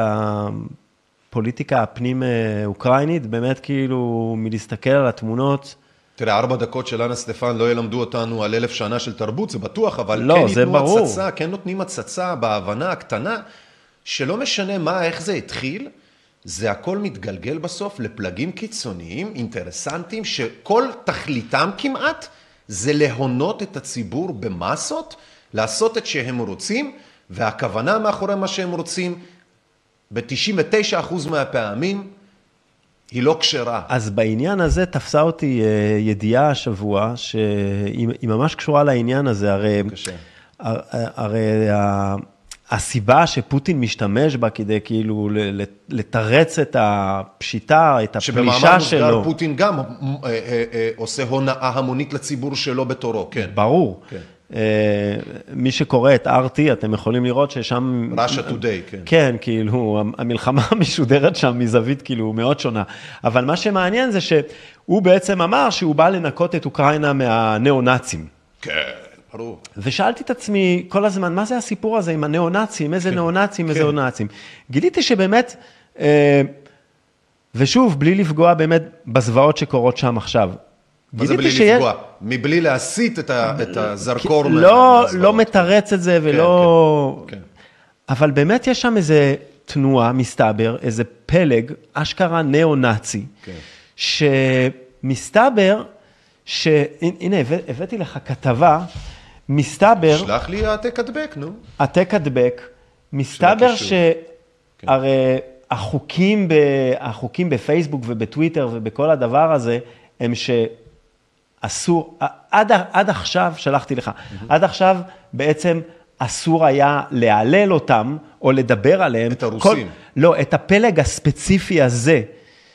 הפוליטיקה הפנים-אוקראינית, באמת כאילו מלהסתכל על התמונות. תראה, ארבע דקות של אנה סטפן לא ילמדו אותנו על אלף שנה של תרבות, זה בטוח, אבל לא, כן ייתנו ברור. הצצה, כן נותנים הצצה בהבנה הקטנה, שלא משנה מה, איך זה התחיל, זה הכל מתגלגל בסוף לפלגים קיצוניים, אינטרסנטיים, שכל תכליתם כמעט זה להונות את הציבור במסות, לעשות את שהם רוצים, והכוונה מאחורי מה שהם רוצים, ב-99% מהפעמים, היא לא כשרה. אז בעניין הזה תפסה אותי אה, ידיעה השבוע, שהיא היא ממש קשורה לעניין הזה, הרי, בבקשה. הר- הרי הסיבה שפוטין משתמש בה כדי כאילו לתרץ את הפשיטה, את שבמאמר הפלישה מוסגר שלו, פוטין גם אה, אה, עושה הונאה המונית לציבור שלו בתורו, כן. ברור. כן. אה, מי שקורא את RT, אתם יכולים לראות ששם... Russia Today, כן. כן, כאילו, המלחמה משודרת שם מזווית כאילו מאוד שונה. אבל מה שמעניין זה שהוא בעצם אמר שהוא בא לנקות את אוקראינה מהניאו-נאצים. כן, ברור. ושאלתי את עצמי כל הזמן, מה זה הסיפור הזה עם הניאו-נאצים, איזה ניאו-נאצים, איזה כן. ניאו-נאצים. גיליתי שבאמת, אה, ושוב, בלי לפגוע באמת בזוועות שקורות שם עכשיו. מה זה בלי שיש- לפגוע? מבלי להסיט את ה- את הזרקור לא. לא מתרץ את זה ולא... כן, כן. אבל באמת יש שם איזה תנועה, מסתבר, איזה פלג, אשכרה ניאו-נאצי, כן. שמסתבר, ש... הנה, הבא- הבאתי לך כתבה, מסתבר, שלח לי העתק הדבק, נו. העתק הדבק, מסתבר הקישור. כן. שהרי החוקים, ב... החוקים בפייסבוק ובטוויטר ובכל הדבר הזה, הם שאסור, עד, עד עכשיו, שלחתי לך, עד עכשיו בעצם אסור היה להלל אותם או לדבר עליהם. את הרוסים. לא, את הפלג הספציפי הזה,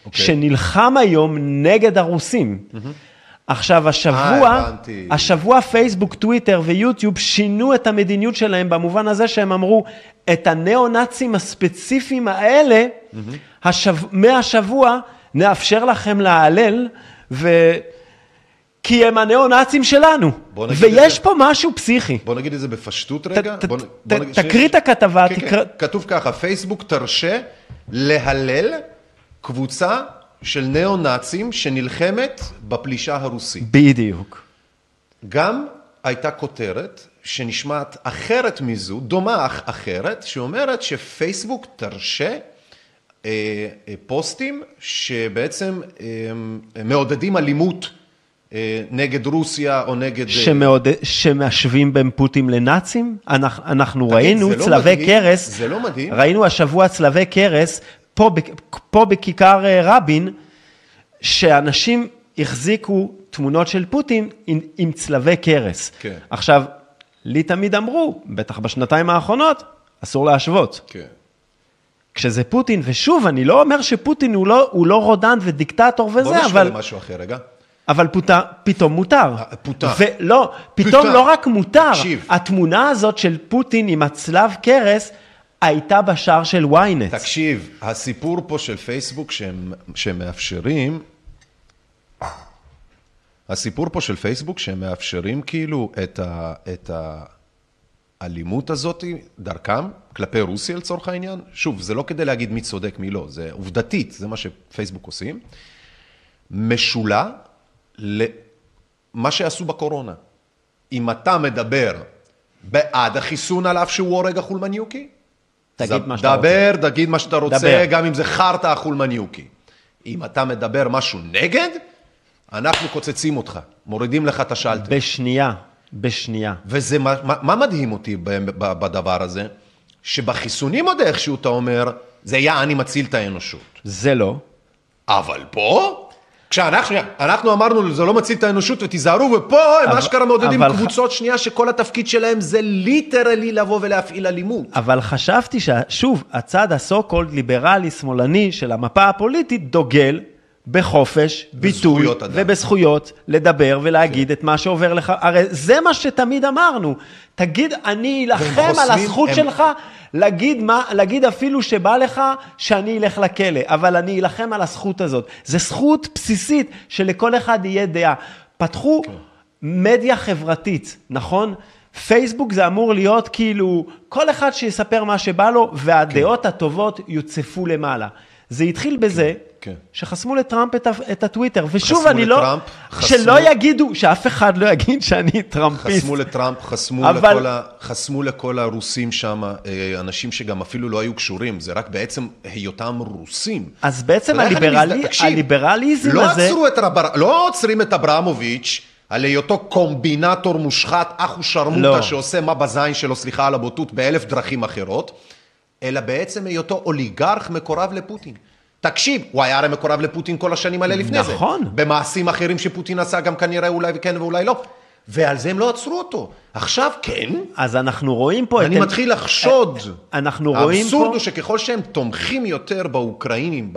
אוקיי. שנלחם היום נגד הרוסים. עכשיו, השבוע, אה, הבנתי. השבוע פייסבוק, טוויטר ויוטיוב שינו את המדיניות שלהם במובן הזה שהם אמרו, את הניאו-נאצים הספציפיים האלה, השב... מהשבוע נאפשר לכם להלל, ו... כי הם הניאו-נאצים שלנו. ויש. פה משהו פסיכי. בוא נגיד את זה בפשטות רגע. תקריא. את הכתבה, כן, תקרא- כן. כתוב ככה, פייסבוק תרשה להלל קבוצה של ניאו-נאצים שנלחמת בפלישה הרוסית. בדיוק. גם הייתה כותרת שנשמעת אחרת מזו, דומה אך אחרת, שאומרת שפייסבוק תרשה אה, אה, פוסטים שבעצם אה, מעודדים אלימות נגד רוסיה או נגד... אה, שמעוד... שמשווים בין פוטין לנאצים? אנחנו, אנחנו תגיד, ראינו לא צלבי מדהים? קרס, זה לא מדהים? ראינו השבוע צלבי קרס פה, פה בכיכר אה, רבין, שאנשים החזיקו תמונות של פוטין עם, עם צלבי קרס. כן. עכשיו, לי תמיד אמרו, בטח בשנתיים האחרונות, אסור להשוות. כן. כשזה פוטין, ושוב, אני לא אומר שפוטין הוא לא, הוא לא רודן ודיקטטור וזה, בוא נשווה אבל... למשהו אחר רגע. אבל פוטר, פתאום מותר. אה, פוטר. ולא, פתאום פוטר. לא רק מותר, תקשיב. התמונה הזאת של פוטין עם הצלב קרס, הייתה בשער של ynet. תקשיב, הסיפור פה של פייסבוק שהם, שהם מאפשרים, הסיפור פה של פייסבוק שהם מאפשרים כאילו את, ה, את האלימות הזאת דרכם, כלפי רוסיה לצורך העניין, שוב, זה לא כדי להגיד מי צודק, מי לא, זה עובדתית, זה מה שפייסבוק עושים, משולה למה שעשו בקורונה. אם אתה מדבר בעד החיסון על אף שהוא הורג החולמניוקי, תגיד מה שאתה רוצה. דבר, תגיד מה שאתה רוצה, דבר. גם אם זה חרטא החולמניוקי. אם אתה מדבר משהו נגד, אנחנו קוצצים אותך, מורידים לך את השלטר. בשנייה, בשנייה. וזה, מה, מה, מדהים אותי בדבר הזה? שבחיסונים עוד איכשהו אתה אומר, זה יעני מציל את האנושות. זה לא. אבל פה, כשאנחנו אנחנו אמרנו, זה לא מציל את האנושות ותיזהרו, ופה הם אשכרה מעודדים אבל קבוצות שנייה שכל התפקיד שלהם זה literally לבוא ולהפעיל אלימות. אבל חשבתי ששוב, הצד ה so called ליברלי שמאלני של המפה הפוליטית דוגל בחופש ביטוי. ובזכויות לדבר ולהגיד את מה שעובר לך. הרי זה מה שתמיד אמרנו. תגיד, אני אלחם על הזכות הם- שלך להגיד, מה, להגיד אפילו שבא לך שאני אלך לכלא, אבל אני אלחם על הזכות הזאת. זו זכות בסיסית שלכל אחד יהיה דעה. פתחו כן. מדיה חברתית, נכון? פייסבוק זה אמור להיות כאילו, כל אחד שיספר מה שבא לו, והדעות הטובות יוצפו למעלה. זה התחיל בזה כן. שחסמו לטראמפ את, את הטוויטר, ושוב, אני לא, לטראמפ, חסמו- שלא יגידו, שאף אחד לא יגיד שאני טראמפיסט. חסמו לטראמפ, חסמו, אבל- לכל ה, חסמו לכל הרוסים שם, אה, אנשים שגם אפילו לא היו קשורים, זה רק בעצם היותם רוסים. אז בעצם הליברלי- מזדהה? תקשיב, הליברליזם לא הזה- את הבר... לא עוצרים את אברמוביץ' על היותו קומבינטור מושחת, אחו שרמוטה לא. שעושה מה בזין שלו, סליחה על הבוטות, באלף דרכים אחרות, אלא בעצם היותו אוליגרך מקורב לפוטין. תקשיב, הוא היה הרי מקורב לפוטין כל השנים האלה לפני זה. נכון. במעשים אחרים שפוטין עשה, גם כנראה אולי כן ואולי לא. ועל זה הם לא עצרו אותו. עכשיו כן, אז אנחנו רואים פה אני את... מתחיל לחשוד. אנחנו רואים האבסורד פה... הוא שככל שהם תומכים יותר באוקראינים,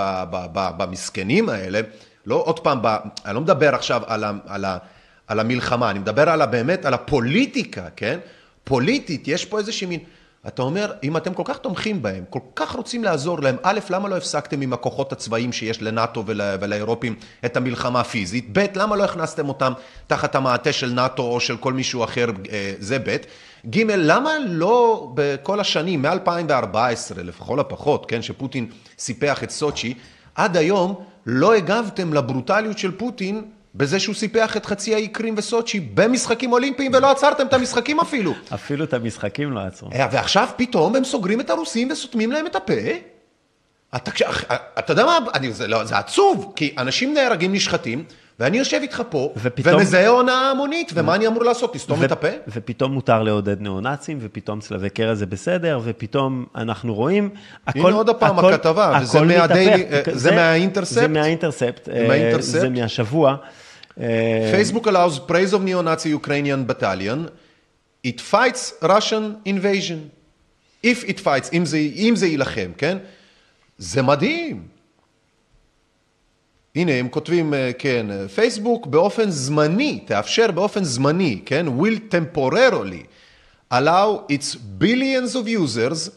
במסכנים האלה, לא עוד פעם, ב- אני לא מדבר עכשיו על, ה, על, ה, על המלחמה, אני מדבר על ה, באמת על הפוליטיקה, כן? פוליטית, יש פה איזושהי מין... אתה אומר, אם אתם כל כך תומכים בהם, כל כך רוצים לעזור להם, א', למה לא הפסקתם עם הכוחות הצבאיים שיש לנאט"ו ול, ולאירופים את המלחמה הפיזית? ב', למה לא הכנסתם אותם תחת המעטה של נאט"ו או של כל מישהו אחר? אה, זה ב'. ג', למה לא בכל השנים, מ-2014 לכל הפחות, כן, שפוטין סיפח את סוצ'י, עד היום לא הגבתם לברוטליות של פוטין בזה שהוא סיפח את חצי האי קרים וסוצ'י במשחקים אולימפיים ולא עצרתם את המשחקים אפילו. אפילו את המשחקים לא עצרו. אה, ועכשיו פתאום הם סוגרים את הרוסים וסותמים להם את הפה? אתה, כש- אתה יודע מה, אני, זה, לא, זה עצוב, כי אנשים נהרגים, נשחטים, ואני יושב איתך פה, ופתאום- ומזהה הונאה המונית, ומה אני אמור לעשות, לסתום ו- את הפה? ופתאום מותר לעודד ניאו-נאצים, ופתאום צלבי קרע זה בסדר, ופתאום אנחנו רואים, הכל... הנה עוד הפעם הכל- הכתבה, וזה הכל מהדיילי- מתהפך. אה, זה מהאינטרספט? זה מהאינטרספט. אה, מהאינטרספט? זה מהשבוע. אה, Facebook allows praise of neo-Nazi Ukrainian battalion. It fights Russian invasion. If it fights, אם זה, אם זה יילחם, כן? זה מדהים. הנה, הם כותבים, אה, כן, אה, פייסבוק באופן זמני, תאפשר באופן זמני, כן? will temporarily allow its billions of users,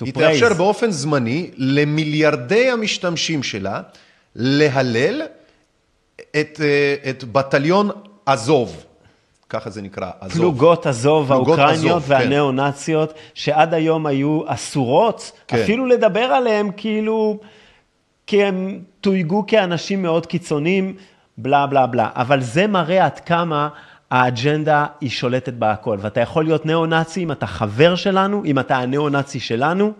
To היא. תאפשר באופן זמני למיליארדי המשתמשים שלה להלל את, אה, את בטליון עזוב, ככה זה נקרא, עזוב. פלוגות פלוגות האוקראיניות כן. והניאו-נאציות, שעד היום היו אסורות, כן. אפילו לדבר עליהם כאילו, כי הם תויגו כאנשים מאוד קיצוניים, בלה בלה בלה. אבל זה מראה עד כמה האג'נדה היא שולטת בהכל. ואתה יכול להיות ניאו-נאצי אם אתה חבר שלנו, אם אתה הניאו-נאצי שלנו.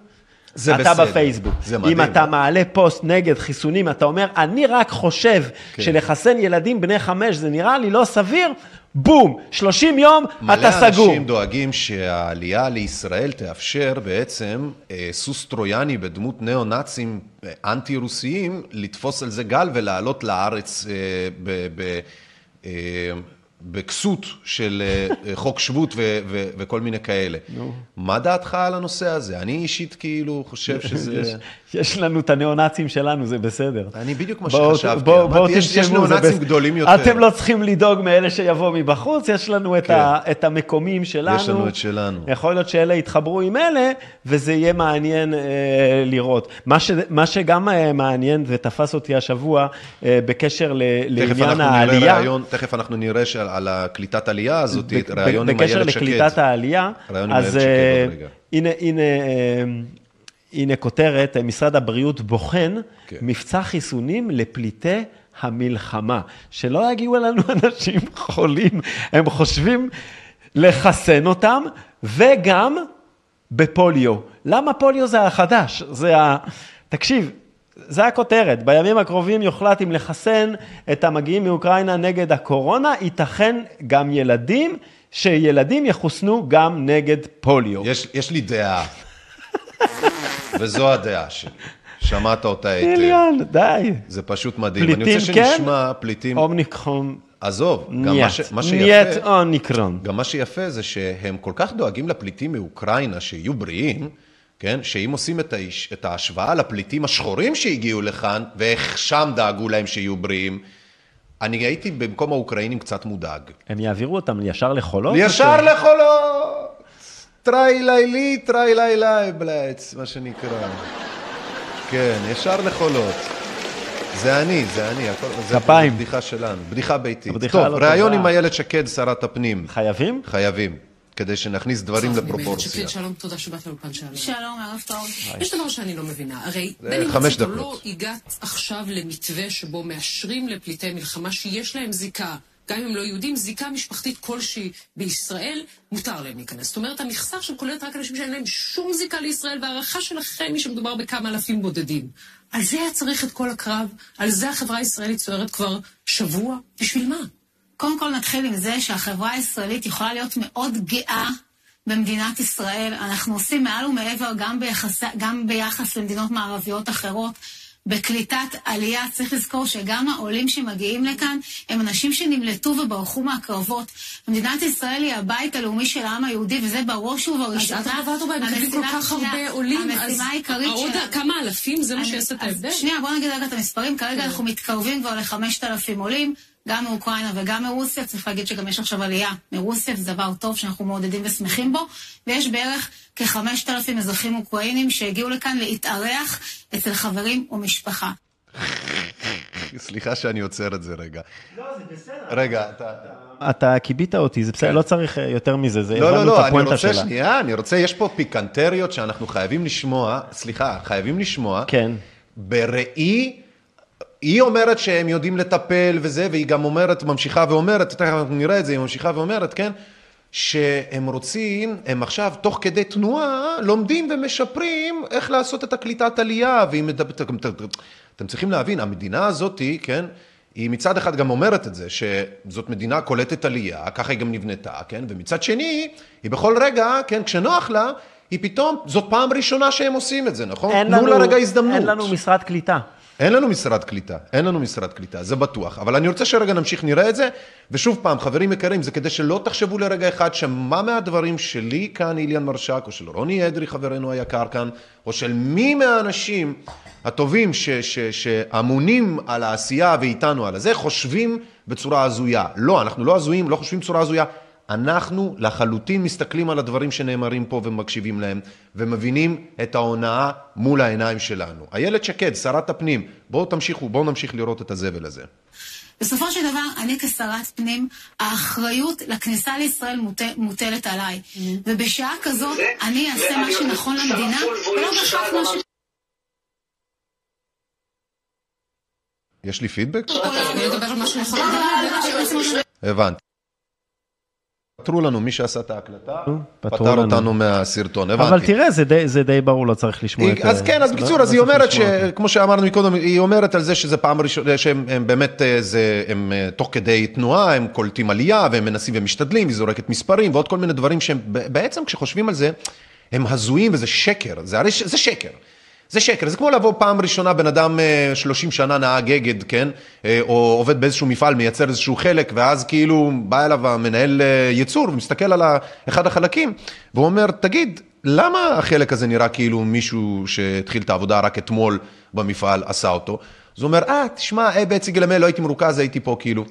זה אתה בסדר. בפייסבוק. זה מדהים. אם אתה מעלה פוסט נגד חיסונים, אתה אומר, אני רק חושב כן. שלחסן ילדים בני חמש זה נראה לי לא סביר, בום, 30 יום, מלא אתה סגור. אנשים דואגים שהעלייה לישראל תאפשר בעצם אה, סוס טרויאני בדמות ניאו-נאצים אה, אנטי-רוסיים לתפוס על זה גל ולעלות לארץ אה, ב... ב אה, בכסות של אה, אה, חוק שבות ו- ו- וכל מיני כאלה. מה דעתך על הנושא הזה? אני אישית כאילו חושב שזה... יש, יש לנו את הניאו-נאצים שלנו, זה בסדר. אני בדיוק מה שחשבתי. בואו- אמרתי, בואו יש- יש ניאו-נאצים בס- גדולים יותר. אתם לא צריכים לדאוג מאלה שיבואו מבחוץ, יש לנו את, כן. ה, את המקומים שלנו. יש לנו את שלנו. יכול להיות שאלה יתחברו עם אלה, וזה יהיה מעניין אה, לראות. מה, ש, מה שגם אה, מעניין ותפס אותי השבוע אה, בקשר ל, לעניין העלייה. ראיון, תכף אנחנו נראה שעל- על הקליטת עלייה הזאת, ב- ראיון עם בקשר איילת שקד. לקליטת העלייה, ראיון עם אז איילת שקד אה, עוד רגע. הנה, הנה, אה, הנה כותרת, משרד הבריאות בוחן כן. מבצע חיסונים לפליטי המלחמה. שלא יגיעו אלינו אנשים חולים, הם חושבים לחסן אותם, וגם בפוליו. למה פוליו זה החדש? זה ה... תקשיב, זה הכותרת. בימים הקרובים יוחלט אם לחסן את המגיעים מאוקראינה נגד הקורונה, ייתכן גם ילדים, שילדים יחוסנו גם נגד פוליו. יש, יש לי דעה, וזו הדעה שלי. שמעת אותה היטב. מיליון, די. זה פשוט מדהים. אני פליטים רוצה כן, שנשמע פליטים... אומניקרון, עזוב, גם מה, נייט, ש... מה נייט שיפה... אומניקרון. גם מה שיפה זה שהם כל כך דואגים לפליטים מאוקראינה שיהיו בריאים, כן? שאם עושים את, האיש, את ההשוואה לפליטים השחורים שהגיעו לכאן, ואיך שם דאגו להם שיהיו בריאים, אני הייתי במקום האוקראינים קצת מודאג. הם יעבירו אותם ישר לחולות? ישר לחולות! טריי לילי, טריי לילי, בלץ, מה שנקרא. כן, ישר לחולות. זה אני, זה אני, הכל, זה כפיים. בדיחה שלנו, בדיחה ביתית. הבדיחה טוב, לא ראיון טובה. עם איילת שקד, שרת הפנים. חייבים? חייבים, כדי שנכניס דברים לפרופורציה. שקד, שלום, תודה שבאת לאולפן שלנו. שלום, ערב טוב. יש דבר שאני לא מבינה, הרי זה בין אם רצית או. לא, הגעת עכשיו למתווה שבו מאשרים לפליטי מלחמה שיש להם זיקה, גם אם הם לא יהודים, זיקה משפחתית כלשהי בישראל, מותר להם להיכנס. זאת אומרת, המכסה עכשיו כוללת רק אנשים שאין להם שום זיקה לישראל, וההערכה שלכם היא שמדובר בכמה אלפים בודדים. על זה היה צריך את כל הקרב, על זה החברה הישראלית סוערת כבר שבוע, בשביל מה? קודם כל נתחיל עם זה שהחברה הישראלית יכולה להיות מאוד גאה במדינת ישראל. אנחנו עושים מעל ומעבר גם, ביחס, גם ביחס למדינות מערביות אחרות. בקליטת עלייה צריך לזכור שגם העולים שמגיעים לכאן הם אנשים שנמלטו וברחו מהקרבות. מדינת ישראל היא הבית הלאומי של העם היהודי, וזה בראש ובראשונה. אז אדרבה, אדרבה, הם מקבלים כל כך הרבה עולים, אז עוד. כמה אלפים זה מה שיעשה את ההבדל? שנייה, בוא נגיד רגע את המספרים. כרגע כן. אנחנו מתקרבים כבר לחמשת אלפים עולים, גם מאוקראינה וגם מרוסיה. צריך להגיד שגם יש עכשיו עלייה מרוסיה, זה דבר טוב שאנחנו מעודדים ושמחים בו. ויש בערך כחמשת אלפים אזרחים אוקראינים שהגיעו לכאן להתארח אצל חברים ומשפחה. סליחה שאני עוצר את זה רגע. לא, זה בסדר. רגע, אתה... אתה כיבית אותי, זה בסדר, לא צריך אה, יותר מזה, זה כן. לא, לא, לא, אני רוצה. שנייה, אני רוצה, יש פה פיקנטריות שאנחנו חייבים לשמוע, סליחה, חייבים לשמוע. כן. בראי, היא אומרת שהם יודעים לטפל וזה, והיא גם אומרת, ממשיכה ואומרת, תכף אנחנו נראה את זה, היא ממשיכה ואומרת, כן? שהם רוצים, הם עכשיו, תוך כדי תנועה, לומדים ומשפרים איך לעשות את הקליטת עלייה, והיא מדברת, אתם, צריכים להבין, המדינה הזאתי, כן? היא מצד אחד גם אומרת את זה, שזאת מדינה קולטת עלייה, ככה היא גם נבנתה, כן? ומצד שני, היא בכל רגע, כן, כשנוח לה, היא פתאום, זאת פעם ראשונה שהם עושים את זה, נכון? תנו לנו- לה רגע הזדמנות. אין לנו משרד קליטה. אין לנו משרד קליטה, אין לנו משרד קליטה, זה בטוח. אבל אני רוצה שרגע נמשיך, נראה את זה. ושוב פעם, חברים יקרים, זה כדי שלא תחשבו לרגע אחד שמה מהדברים שלי כאן, איליאן מרשק, או של רוני אדרי, חברנו היקר כאן, או של מי מהאנשים הטובים ש- ש- שאמונים על העשייה ואיתנו על הזה, חושבים בצורה הזויה. לא, אנחנו לא הזויים, לא חושבים בצורה הזויה. אנחנו לחלוטין מסתכלים על הדברים שנאמרים פה ומקשיבים להם, ומבינים את ההונאה מול העיניים שלנו. איילת שקד, שרת הפנים, בואו תמשיכו, בואו נמשיך לראות את הזבל הזה. בסופו של דבר, אני כשרת פנים, האחריות לכניסה לישראל מוט... מוטלת עליי. ובשעה כזאת, אני אעשה מה שנכון למדינה, ולא בהכרח מה ש... יש לי פידבק? הבנתי. פתרו לנו, מי שעשה את ההקלטה, פתר. אותנו מהסרטון, הבנתי. אבל תראה, זה די- זה די ברור, לא צריך לשמוע את... היא- אז אה, כן, אז לא- בקיצור, לא אז היא צריך אומרת, אותו. שכמו שאמרנו מקודם, היא אומרת על זה שזה פעם ראשונה, שהם הם באמת, אה, זה, הם אה, תוך כדי תנועה, הם קולטים עלייה, והם מנסים ומשתדלים, היא זורקת מספרים, ועוד כל מיני דברים שהם, בעצם כשחושבים על זה, הם הזויים וזה שקר, זה הרי ש- זה שקר. זה שקר, זה כמו לבוא פעם ראשונה, בן אדם אה, 30 שנה נהג אגד, כן? אה, או עובד באיזשהו מפעל, מייצר איזשהו חלק, ואז כאילו בא אליו המנהל אה, ייצור ומסתכל על אחד החלקים, והוא אומר, תגיד, למה החלק הזה נראה כאילו מישהו שהתחיל את העבודה רק אתמול במפעל עשה אותו? אז הוא אומר, אה, תשמע, אה, בעצם גלמל, לא הייתי מרוכז, הייתי פה כאילו.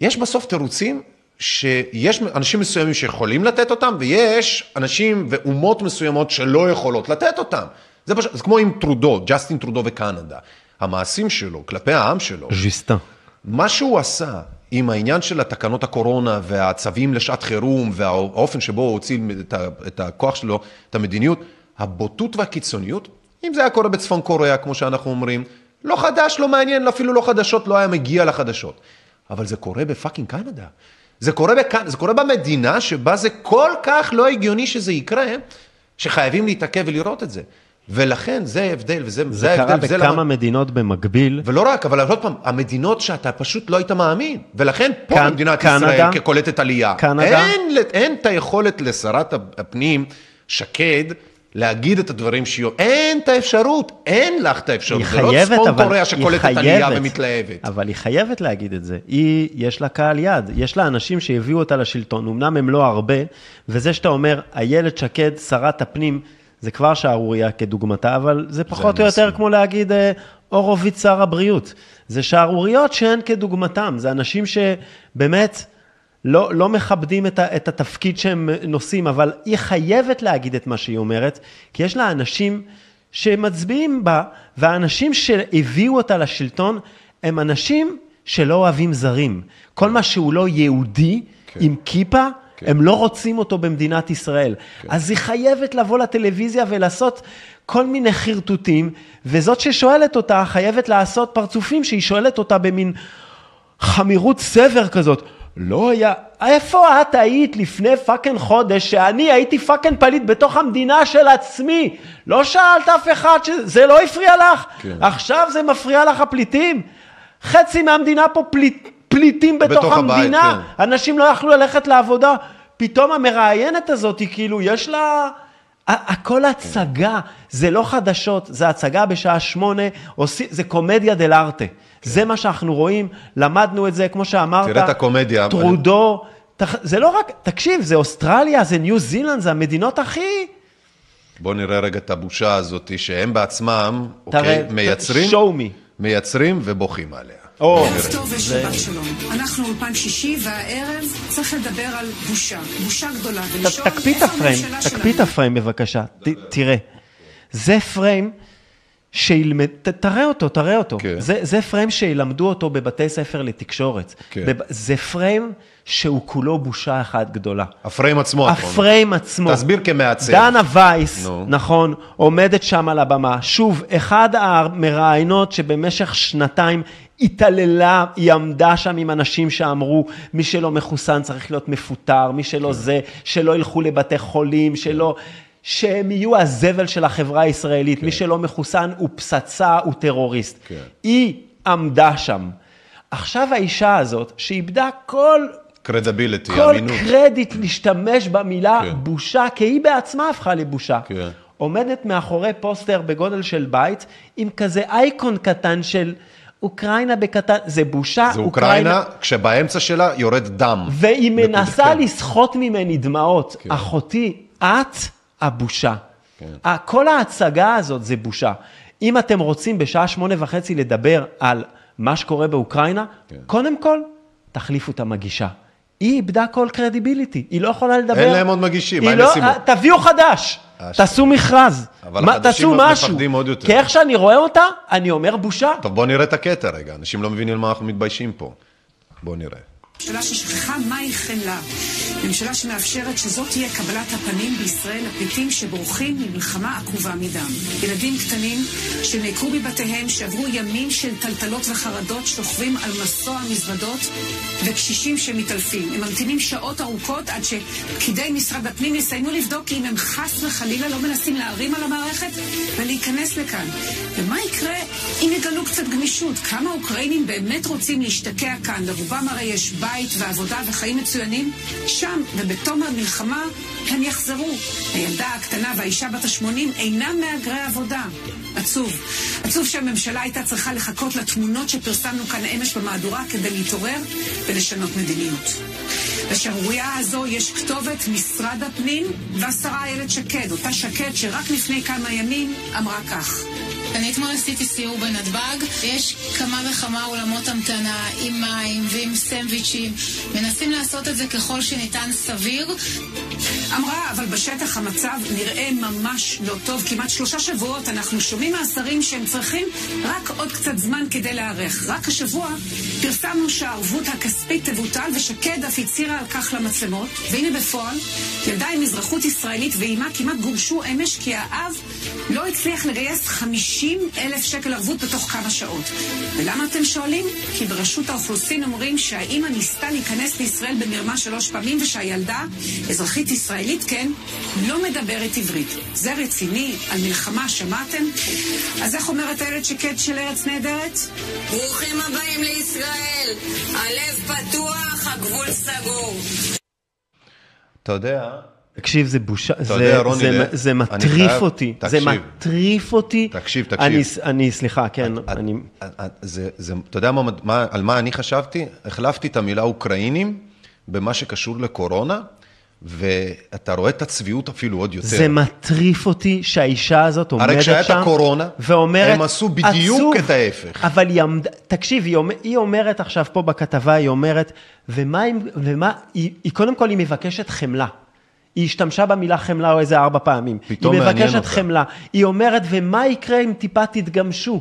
יש בסוף תירוצים שיש אנשים מסוימים שיכולים לתת אותם, ויש אנשים ואומות מסוימות שלא יכולות לתת אותם. זה פשוט, זה כמו עם טרודו, ג'סטין טרודו וקנדה. המעשים שלו, כלפי העם שלו, ז'יסטן. מה שהוא עשה עם העניין של התקנות הקורונה והצווים לשעת חירום והאופן שבו הוא הוציא את הכוח שלו, את המדיניות, הבוטות והקיצוניות, אם זה היה קורה בצפון קוריאה, כמו שאנחנו אומרים, לא חדש, לא מעניין, אפילו לא חדשות, לא היה מגיע לחדשות. אבל זה קורה בפאקינג קנדה. זה קורה, בק... זה קורה במדינה שבה זה כל כך לא הגיוני שזה יקרה, שחייבים להתעכב ולראות את זה. ולכן זה ההבדל, וזה זה ההבדל. קרה וזה בכמה למה- מדינות במקביל. ולא רק, אבל עוד פעם, המדינות שאתה פשוט לא היית מאמין, ולכן פה קנ- במדינת קנדה, ישראל כקולטת עלייה, קנדה. אין, אין את היכולת לשרת הפנים, שקד, להגיד את הדברים שהיא... אין את האפשרות, אין לך את האפשרות. היא זה לא חייבת, צפון אבל... קוריאה שקולטת עלייה חייבת. ומתלהבת. אבל היא חייבת להגיד את זה. היא, יש לה קהל יד. יש לה אנשים שהביאו אותה לשלטון. אמנם הם לא הרבה, וזה שאתה אומר, איילת שקד, שרת הפנים, זה כבר שערורייה כדוגמתה, אבל זה פחות או יותר. כמו להגיד אה, הורוביץ שר הבריאות. זה שערוריות שאין כדוגמתם. זה אנשים שבאמת... לא, לא מכבדים את, ה, את התפקיד שהם נושאים, אבל היא חייבת להגיד את מה שהיא אומרת, כי יש לה אנשים שמצביעים בה, והאנשים שהביאו אותה לשלטון הם אנשים שלא אוהבים זרים. כל מה שהוא לא יהודי, כן. עם כיפה, הם לא רוצים אותו במדינת ישראל. אז היא חייבת לבוא לטלוויזיה ולעשות כל מיני חרטוטים, וזאת ששואלת אותה חייבת לעשות פרצופים שהיא שואלת אותה במין חמורת סבר כזאת. לא היה, איפה את היית לפני fucking חודש שאני הייתי fucking פליט בתוך המדינה של עצמי? לא שאלת אף אחד שזה לא הפריע לך? כן. עכשיו זה מפריע לך הפליטים? חצי מהמדינה פה פליט, פליטים בתוך, בתוך הבית, המדינה. כן. אנשים לא יכלו ללכת לעבודה. פתאום המראיינת הזאת, היא כאילו, יש לה... הכל הצגה, זה לא חדשות, זה הצגה בשעה שמונה, זה קומדיה דל ארטה. זה מה שאנחנו רואים, למדנו את זה, כמו שאמרת. תראה את הקומדיה. טרודו, תח- זה לא רק, תקשיב, זה אוסטרליה, זה ניו זילנד, זה המדינות הכי... בוא נראה רגע את הבושה הזאת, שהם בעצמם, תראה, אוקיי, מייצרים, show me. מייצרים ובוכים עליה. או, ערב טוב ושבת שלום. אנחנו אולפן שישי, והערב צריך לדבר על בושה. בושה גדולה. תקפיא את הפריים, תקפיא את? הפריים בבקשה, תראה. זה פריים שילמד, ת- תראה אותו, תראה אותו. כן. זה, זה פריים שילמדו אותו בבתי ספר לתקשורת. כן. בב- זה פריים שהוא כולו בושה אחת גדולה. הפריים עצמו. הפריים עצמו. תסביר כמעצב. דנה וייס, נו. נכון, עומדת שם על הבמה. שוב, אחד המראיינות שבמשך שנתיים התעללה, היא עמדה שם עם אנשים שאמרו, מי שלא מחוסן צריך להיות מפוטר, מי שלא כן. זה, שלא ילכו לבתי חולים, שלא... שהם יהיו הזבל של החברה הישראלית, מי שלא מחוסן הוא פצצה, הוא טרוריסט. כן. היא עמדה שם. עכשיו האישה הזאת, שאיבדה כל קרדיביליטי, כל אמינות. קרדיט להשתמש במילה כן. בושה, כי היא בעצמה הפכה לבושה. כן. עומדת מאחורי פוסטר בגודל של בית, עם כזה אייקון קטן של אוקראינה בקטן, זה בושה. זה אוקראינה, כשבאמצע שלה יורד דם. והיא. מנסה כן. לסחוט ממני דמעות. כן. אחותי, את הבושה. כן. כל ההצגה הזאת זה בושה. אם אתם רוצים בשעה שמונה וחצי לדבר על מה שקורה באוקראינה, כן. קודם כל, תחליפו את המגישה. היא איבדה כל קרדיביליטי, היא לא יכולה לדבר. אין להם עוד מגישים, מה הם לא- ישימו? אה, תביאו חדש. תעשו מכרז, מה- תעשו משהו. כי איך שאני רואה אותה, אני אומר בושה. טוב, בוא נראה את הקטע רגע, אנשים לא מבינים על מה אנחנו מתביישים פה. בוא נראה. ממשלה ששכחה מהי חמלה. ממשלה שמאפשרת שזאת תהיה קבלת הפנים בישראל לפליטים שבורחים ממלחמה עקובה מדם. ילדים קטנים שנעקרו מבתיהם, שעברו ימים של טלטלות וחרדות, שוכבים על מסוע מזוודות, וקשישים שמתעלפים. הם ממתינים שעות ארוכות עד שפקידי משרד הפנים יסיימו לבדוק אם הם חס וחלילה לא מנסים להרים על המערכת ולהיכנס לכאן. ומה יקרה אם יגלו קצת גמישות, כמה אוקראינים באמת רוצים להשתקע כאן? לרובם הרי יש בית ועבודה וחיים מצוינים. שם, ובתום המלחמה, הם יחזרו. הילדה הקטנה והאישה בת ה-80 אינם מהגרי עבודה. עצוב. עצוב שהממשלה הייתה צריכה לחכות לתמונות שפרסמנו כאן אמש במהדורה כדי להתעורר ולשנות מדיניות. לשערורייה הזו יש כתובת משרד הפנים והשרה איילת שקד, אותה שקד שרק לפני כמה ימים אמרה כך. אני אתמול עשיתי סיור בנתב"ג, יש כמה וכמה אולמות המתנה עם מים ועם סנדוויצ'ים, מנסים לעשות את זה ככל שניתן סביר. אמרה, אבל בשטח המצב נראה ממש לא טוב. כמעט שלושה שבועות אנחנו שומעים מהשרים שהם צריכים רק עוד קצת זמן כדי להיערך. רק השבוע פרסמנו שהערבות הכספית תבוטל, ושקד אף הצהירה על כך למצלמות. והנה בפועל, ילדה עם אזרחות ישראלית ואימה כמעט גורשו אמש כי האב לא הצליח לגייס 50 אלף שקל ערבות בתוך כמה שעות. ולמה אתם שואלים? כי ברשות האוכלוסין אומרים שהאימא ניסתה להיכנס לישראל במרמה שלוש פעמים ושהילדה, אזרחית ישראלית כן, לא מדברת עברית. זה רציני? על מלחמה שמעתם? אז איך אומרת איילת שקד של ארץ נהדרת? ברוכים הבאים לישראל, הלב פתוח, הגבול סגור. אתה יודע, תקשיב, זה בושה, זה, יודע, רוני, זה, זה אני מטריף חייב- אותי, תקשיב. זה מטריף אותי. תקשיב, אני, תקשיב. אני, סליחה, כן, את- אני... את- את- זה, זה, אתה יודע מה, מה, על מה אני חשבתי? החלפתי את המילה אוקראינים במה שקשור לקורונה, ואתה רואה את הצביעות אפילו עוד יותר. זה מטריף אותי שהאישה הזאת עומדת שם. הרי כשהיה את הקורונה, ואומרת, הם עשו בדיוק עצוב, את ההפך. אבל היא עמדה, תקשיב, היא, אומר, היא אומרת עכשיו פה בכתבה, היא אומרת, ומה, ומה היא, היא קודם כל, היא מבקשת חמלה. היא השתמשה במילה חמלה או איזה ארבע פעמים. פתאום היא מעניין מבקשת אותה. חמלה. היא אומרת, ומה יקרה אם טיפה תתגמשו?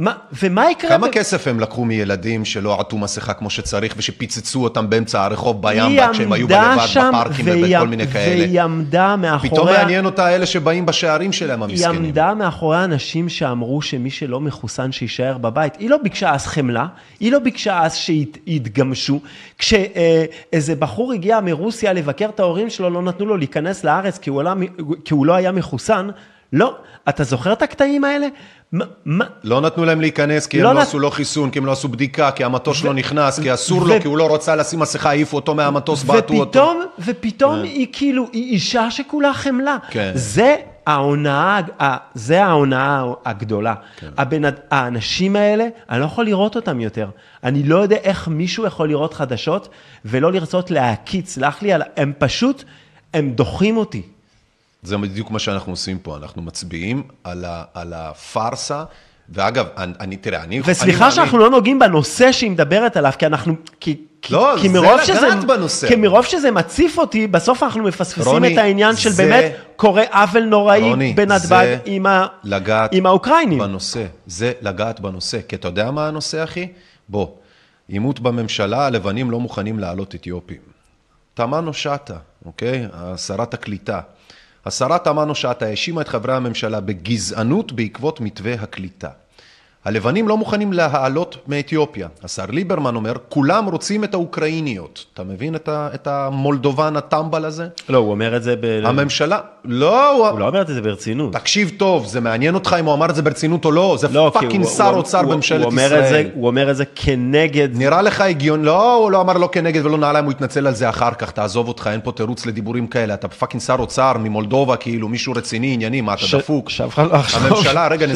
מה, ומה יקרה... כמה ב- כסף הם לקחו מילדים שלא עטו מסכה כמו שצריך, ושפיצצו אותם באמצע הרחוב בים, היא עד שהם היו בלבד בפארקים ובכל מיני כאלה. והיא עמדה מאחוריה... פתאום מעניין אותה אלה שבאים בשערים שלהם, היא המסכנים. עמדה מאחורי אנשים שאמרו שמי שלא מחוסן שיישאר בבית. היא לא ביקשה אז חמלה, היא לא ביקשה אז שיתגמשו. כשאיזה בחור הגיע מרוסיה לבקר את ההורים שלו, לא נתנו לו להיכנס לארץ כי הוא, עלה, כי הוא לא היה מחוסן. לא, אתה זוכר את הקטעים האלה? מה, מה, לא נתנו להם להיכנס, כי הם לא לא נת- עשו לא חיסון, כי הם לא עשו בדיקה, כי המטוס שלו נכנס, כי אסור ו- לו, כי הוא לא רצה לשים מסכה, העיפו אותו מהמטוס, בעטו אותו. ופתאום, ופתאום היא כאילו, היא אישה שכולה חמלה. כן. זה ההונאה, זה ההונאה הגדולה. כן. אד- האנשים האלה, אני לא יכול לראות אותם יותר. אני לא יודע איך מישהו יכול לראות חדשות ולא לרצות להקיץ, סלח לי, הם פשוט, הם דוחים אותי. זה בדיוק מה שאנחנו עושים פה, אנחנו מצביעים על, ה, על הפארסה, ואגב, אני, אני תראה, אני... וסליחה אני, שאנחנו לא נוגעים בנושא שהיא מדברת עליו, כי אנחנו... כי, כי- לא, כי מרוב שזה, בנושא. כי מרוב שזה מציף אותי, בסוף אנחנו מפספסים רוני, את העניין של זה- באמת קורה עוול נוראי רוני, בנתב"ג עם, ה, עם האוקראינים. בנושא, זה לגעת בנושא, כי אתה יודע מה הנושא, אחי? בוא, עימות בממשלה, הלבנים לא מוכנים להעלות אתיופים. תמנו שטה, אוקיי? שרת הקליטה. השרה תמנו שטה האשימה את חברי הממשלה בגזענות בעקבות מתווה הקליטה. הלבנים לא מוכנים להעלות מאתיופיה. השר ליברמן אומר, כולם רוצים את האוקראיניות. אתה מבין את, ה, את המולדובן הטמבל הזה? לא, הוא אומר את זה ב... הממשלה, לא, הוא... הוא לא אומר את זה ברצינות. תקשיב טוב, זה מעניין אותך אם הוא אמר את זה ברצינות או לא? זה לא, fucking שר הוא- אוצר הוא- בממשלת הוא ישראל. זה, הוא אומר את זה כנגד... נראה לך הגיון, לא, הוא לא אמר לא כנגד ולא נעליים, הוא יתנצל על זה אחר כך, תעזוב אותך, אין פה תירוץ לדיבורים כאלה, אתה fucking שר אוצר ממולדובה, כאילו מישהו רציני, ענייני, מה אתה ש- דפוק? שאף אחד לא יחשוב- הממשלה, רגע,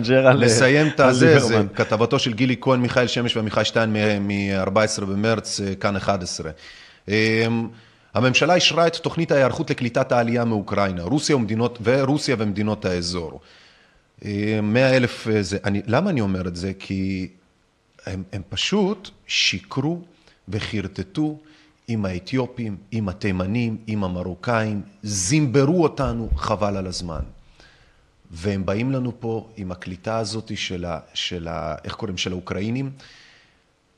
מסנג'ר על... נסיים את הזה, זה ליברמן. כתבתו של גילי כהן, מיכאל שמש ועמיחי שטיין מ-14 במרץ, אה, כאן 11. אה, הממשלה אישרה את תוכנית ההיערכות לקליטת העלייה מאוקראינה, רוסיה ומדינות, ורוסיה ומדינות האזור. 100 אלף, אה, זה, אני, למה אני אומר את זה? כי הם, הם פשוט שיקרו וחרטטו עם האתיופים, עם התימנים, עם המרוקאים, זימברו אותנו, חבל על הזמן. והם באים לנו פה עם הקליטה הזאת של ה... של ה איך קוראים? של האוקראינים,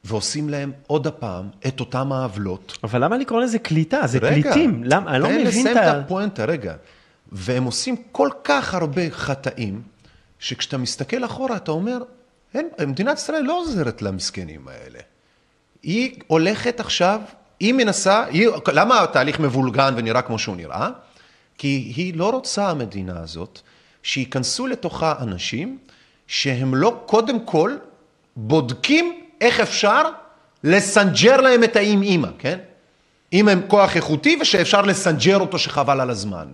ועושים להם עוד הפעם את אותם העוולות. אבל למה לקרוא לזה קליטה? זה רגע, פליטים. למה? אני לא תן מבין לסיים את את ה... הפואנטה, רגע. והם עושים כל כך הרבה חטאים, שכשאתה מסתכל אחורה, אתה אומר, אין, מדינת ישראל לא עוזרת למסכנים האלה. היא הולכת עכשיו, היא מנסה, היא, למה התהליך מבולגן ונראה כמו שהוא נראה? כי היא לא רוצה, המדינה הזאת, שייכנסו לתוכה אנשים שהם לא קודם כל בודקים איך אפשר לסנג'ר להם את האם אימא, כן? אם הם כוח איכותי ושאפשר לסנג'ר אותו שחבל על הזמן.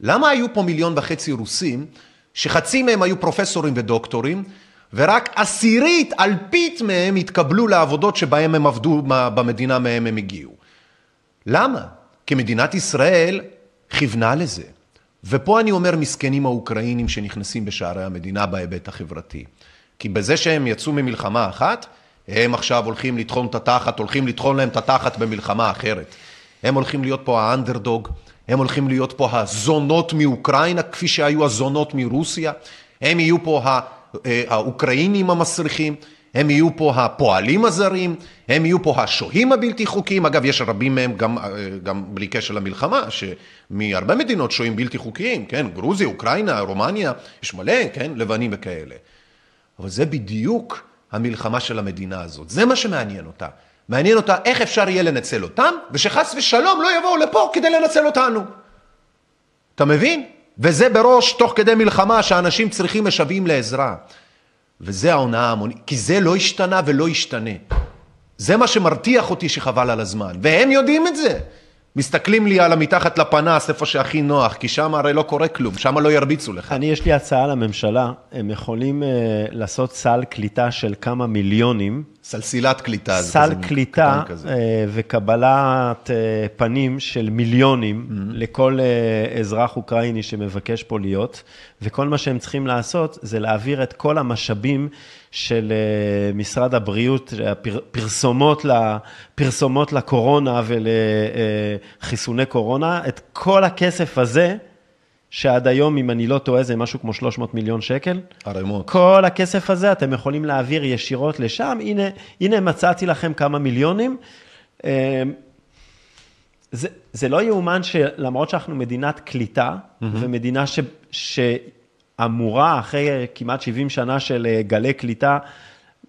למה היו פה מיליון וחצי רוסים, שחצי מהם היו פרופסורים ודוקטורים, ורק עשירית, אלפית מהם התקבלו לעבודות שבהם הם עבדו במדינה מהם הם הגיעו? למה? כי מדינת ישראל כיוונה לזה. ופה אני אומר מסכנים האוקראינים שנכנסים בשערי המדינה בהיבט החברתי. כי בזה שהם יצאו ממלחמה אחת, הם עכשיו הולכים לטחון את התחת, הולכים לטחון להם את התחת במלחמה אחרת. הם הולכים להיות פה האנדרדוג, הם הולכים להיות פה הזונות מאוקראינה, כפי שהיו הזונות מרוסיה, הם יהיו פה אה, האוקראינים המסריחים, הם יהיו פה הפועלים הזרים, הם יהיו פה השוהים הבלתי חוקיים, אגב יש רבים מהם גם, אה, גם בלי קשר למלחמה, שמהרבה מדינות שוהים בלתי חוקיים, כן, גרוזיה, אוקראינה, רומניה, יש מלא, כן, לבנים וכאלה. אבל זה בדיוק המלחמה של המדינה הזאת, זה מה שמעניין אותה. מעניין אותה איך אפשר יהיה לנצל אותם, ושחס ושלום לא יבואו לפה כדי לנצל אותנו. אתה מבין? וזה בראש, תוך כדי מלחמה, שאנשים צריכים משאבים לעזרה. וזה ההונאה ההמונית, כי זה לא השתנה ולא ישתנה. זה מה שמרתיח אותי שחבל על הזמן, והם יודעים את זה. מסתכלים לי על המתחת לפנס, איפה שהכי נוח, כי שם הרי לא קורה כלום, שם לא ירביצו לך. אני, יש לי הצעה לממשלה, הם יכולים uh, לעשות סל קליטה של כמה מיליונים. סלסילת קליטה. סל קליטה uh, וקבלת uh, פנים של מיליונים mm-hmm. לכל uh, אזרח אוקראיני שמבקש פה להיות, וכל מה שהם צריכים לעשות זה להעביר את כל המשאבים של אה, משרד הבריאות, פרסומות, פרסומות לקורונה ולחיסוני קורונה, את כל הכסף הזה, שעד היום, אם אני לא טועה, זה משהו כמו 300 מיליון שקל. ערימות. כל הכסף הזה אתם יכולים להעביר ישירות לשם. הנה, הנה מצאתי לכם כמה מיליונים. אה, זה, זה לא יאומן שלמרות שאנחנו מדינת קליטה, mm-hmm. ומדינה ש, ש, אמורה, אחרי כמעט 70 שנה של אה, גלי קליטה,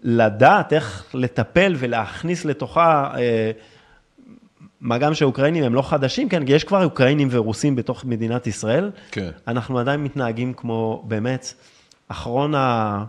לדעת איך לטפל ולהכניס לתוכה, אה, מה גם שהאוקראינים הם לא חדשים, כן, כי יש כבר אוקראינים ורוסים בתוך מדינת ישראל. כן. אנחנו עדיין מתנהגים כמו באמת אחרון, ה...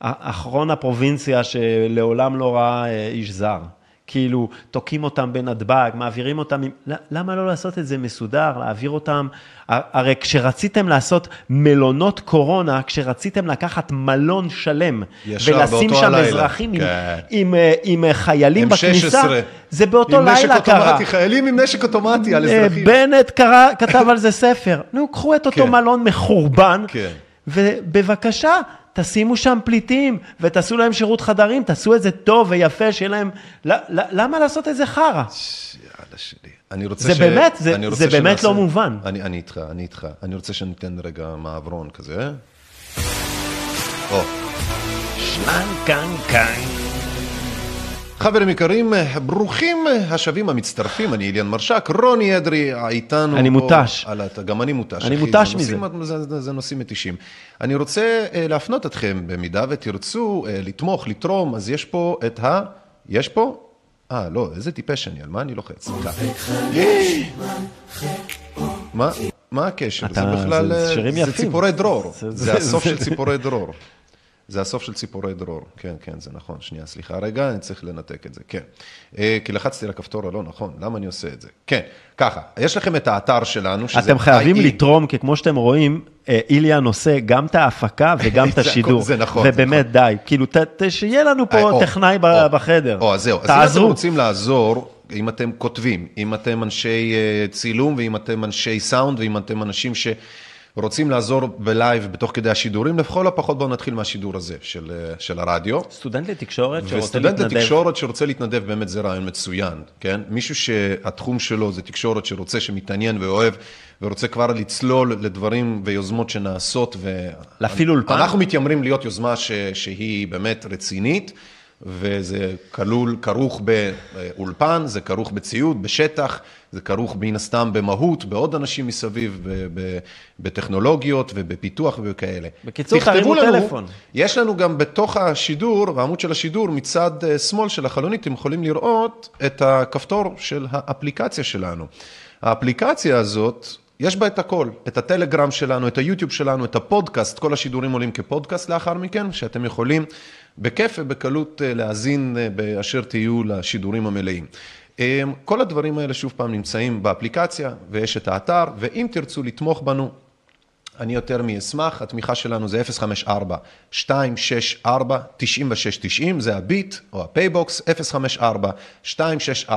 אחרון הפרובינציה שלעולם לא ראה אה, איש זר. כאילו, תוקעים אותם בנתב"ג, מעבירים אותם, למה לא לעשות את זה מסודר, להעביר אותם? הרי כשרציתם לעשות מלונות קורונה, כשרציתם לקחת מלון שלם, ולשים שם הלילה. אזרחים כן. עם, עם, עם חיילים בכניסה, M16. זה באותו לילה קרה. עם נשק אוטומטי, חיילים עם נשק אוטומטי על אה, אזרחים. בנט קרא, כתב על זה ספר. נו, קחו את אותו כן. מלון מחורבן, כן. ובבקשה, תשימו שם פליטים ותעשו להם שירות חדרים, תעשו את זה טוב ויפה, שיהיה להם... למה לעשות את זה חרא? יאללה שלי. אני רוצה זה ש... באמת, זה, זה באמת שנעשה... לא מובן. אני, אני איתך, אני איתך. אני רוצה שניתן רגע מעברון כזה. או. כאן. חברים יקרים, ברוכים השבים המצטרפים, אני אליאן מרשק, רוני אדרי איתנו. אני מותש. הת... גם אני מותש. אני מותש מזה. זה, זה, זה נושאים מתישים. אני רוצה uh, להפנות אתכם, במידה ותרצו uh, לתמוך, לתרום, אז יש פה את ה... יש פה? אה, לא, איזה טיפש אני, על מה אני לוחץ? מה? מה הקשר? זה בכלל, זה, שירים יפים. זה ציפורי דרור. זה, זה, זה הסוף זה, של ציפורי דרור. זה הסוף של ציפורי דרור, כן, כן, זה נכון. שנייה, סליחה רגע, אני צריך לנתק את זה, כן. אה, כי לחצתי על הכפתור הלא נכון, למה אני עושה את זה? כן, ככה, יש לכם את האתר שלנו, שזה... אתם חייבים לתרום, כי כמו שאתם רואים, אה, איליאן עושה גם את ההפקה וגם את השידור. זה נכון. ובאמת, נכון. די. כאילו, שיהיה לנו פה אה, טכנאי בחדר. או, אז זהו. תעזרו. אז אם אתם רוצים לעזור, אם אתם כותבים, אם אתם אנשי צילום, ואם אתם אנשי סאונד, ואם אתם אנשים ש... רוצים לעזור בלייב בתוך כדי השידורים, לכל הפחות בואו נתחיל מהשידור הזה של, של הרדיו. סטודנט לתקשורת שרוצה להתנדב. וסטודנט לתקשורת שרוצה להתנדב, באמת זה רעיון מצוין, כן? מישהו שהתחום שלו זה תקשורת שרוצה, שמתעניין ואוהב, ורוצה כבר לצלול לדברים ויוזמות שנעשות. ו... להפעיל אולפן? אנחנו מתיימרים להיות יוזמה ש... שהיא באמת רצינית. וזה כלול, כרוך באולפן, זה כרוך בציוד, בשטח, זה כרוך מן הסתם במהות, בעוד אנשים מסביב, ב- ב- בטכנולוגיות ובפיתוח וכאלה. בקיצור, תרימו טלפון. יש לנו גם בתוך השידור, בעמוד של השידור, מצד אה, שמאל של החלונית, אתם יכולים לראות את הכפתור של האפליקציה שלנו. האפליקציה הזאת, יש בה את הכל, את הטלגרם שלנו, את היוטיוב שלנו, את הפודקאסט, כל השידורים עולים כפודקאסט לאחר מכן, שאתם יכולים בכיף ובקלות אה, להאזין אה, באשר תהיו לשידורים המלאים. אה, כל הדברים האלה שוב פעם נמצאים באפליקציה ויש את האתר, ואם תרצו לתמוך בנו, אני יותר מאשמח, התמיכה שלנו זה 054-264-9690, זה הביט או הפייבוקס, 054-264-9690.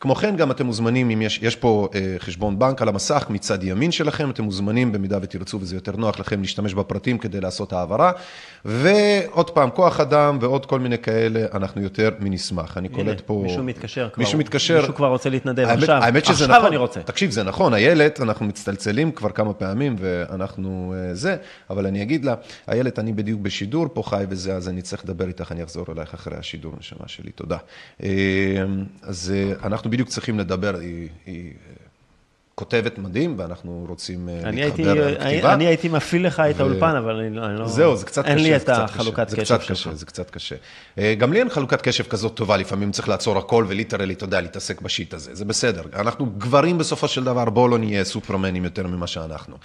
כמו כן, גם אתם מוזמנים, אם יש, יש פה אה, חשבון בנק על המסך מצד ימין שלכם, אתם מוזמנים במידה ותרצו וזה יותר נוח לכם להשתמש בפרטים כדי לעשות העברה. ועוד פעם, כוח אדם ועוד כל מיני כאלה, אנחנו יותר מנשמח. אני קולט פה... מישהו מתקשר כבר. מישהו מתקשר. מישהו כבר רוצה להתנדב האמת, עכשיו. האמת שזה עכשיו נכון. אני רוצה. תקשיב, זה נכון, איילת, אנחנו מצטלצלים כבר כמה פעמים ואנחנו אה, זה, אבל אני אגיד לה, איילת, אני בדיוק בשידור פה חי וזה, אז אני צריך לדבר איתך, אני אחזור אלייך אחרי השידור, נשמה שלי, תודה. אה, אז אה, אנחנו בדיוק צריכים לדבר, היא, היא כותבת מדהים, ואנחנו רוצים אה, אני להתחבר לכתיבה. אני הייתי מפעיל לך את ו- האולפן, אבל אני לא... אני לא זהו, זה קצת קשה. אין לי את החלוקת קשב שלך. קשה, זה קצת קשה. אה, גם לי אין חלוקת קשב כזאת טובה, לפעמים צריך לעצור הכל וליטרלי, אתה יודע, להתעסק בשיט הזה, זה בסדר. אנחנו גברים בסופו של דבר, בואו לא נהיה סופרמנים יותר ממה שאנחנו.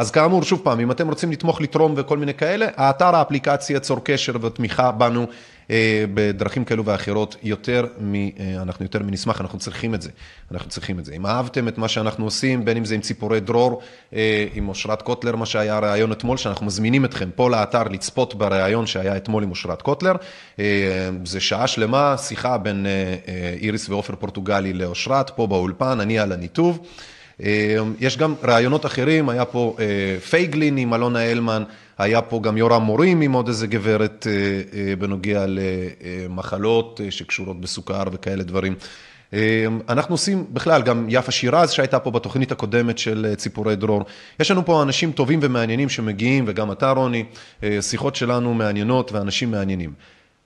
אז כאמור, שוב פעם, אם אתם רוצים לתמוך, לתרום וכל מיני כאלה, האתר, האפליקציה, צור קשר ותמיכה בנו אה, בדרכים כאלו ואחרות, יותר מ... אה, אנחנו יותר מנשמח, אנחנו צריכים את זה. אנחנו צריכים את זה. אם אהבתם את מה שאנחנו עושים, בין אם זה עם ציפורי דרור, אה, עם אושרת קוטלר, מה שהיה הראיון אתמול, שאנחנו מזמינים אתכם פה לאתר לצפות בראיון שהיה אתמול עם אושרת קוטלר. אה, זה שעה שלמה, שיחה בין אה, אה, איריס ועופר פורטוגלי לאושרת, פה באולפן, אני על הניתוב. אה, יש גם רעיונות אחרים, היה פה אה, פייגלין עם אלונה הלמן, היה פה גם יורם מורים עם עוד איזה גברת אה, אה, בנוגע למחלות שקשורות בסוכר וכאלה דברים. אה, אנחנו עושים בכלל, גם יפה שירז שהייתה פה בתוכנית הקודמת של ציפורי דרור. יש לנו פה אנשים טובים ומעניינים שמגיעים, וגם אתה רוני, שיחות שלנו מעניינות ואנשים מעניינים.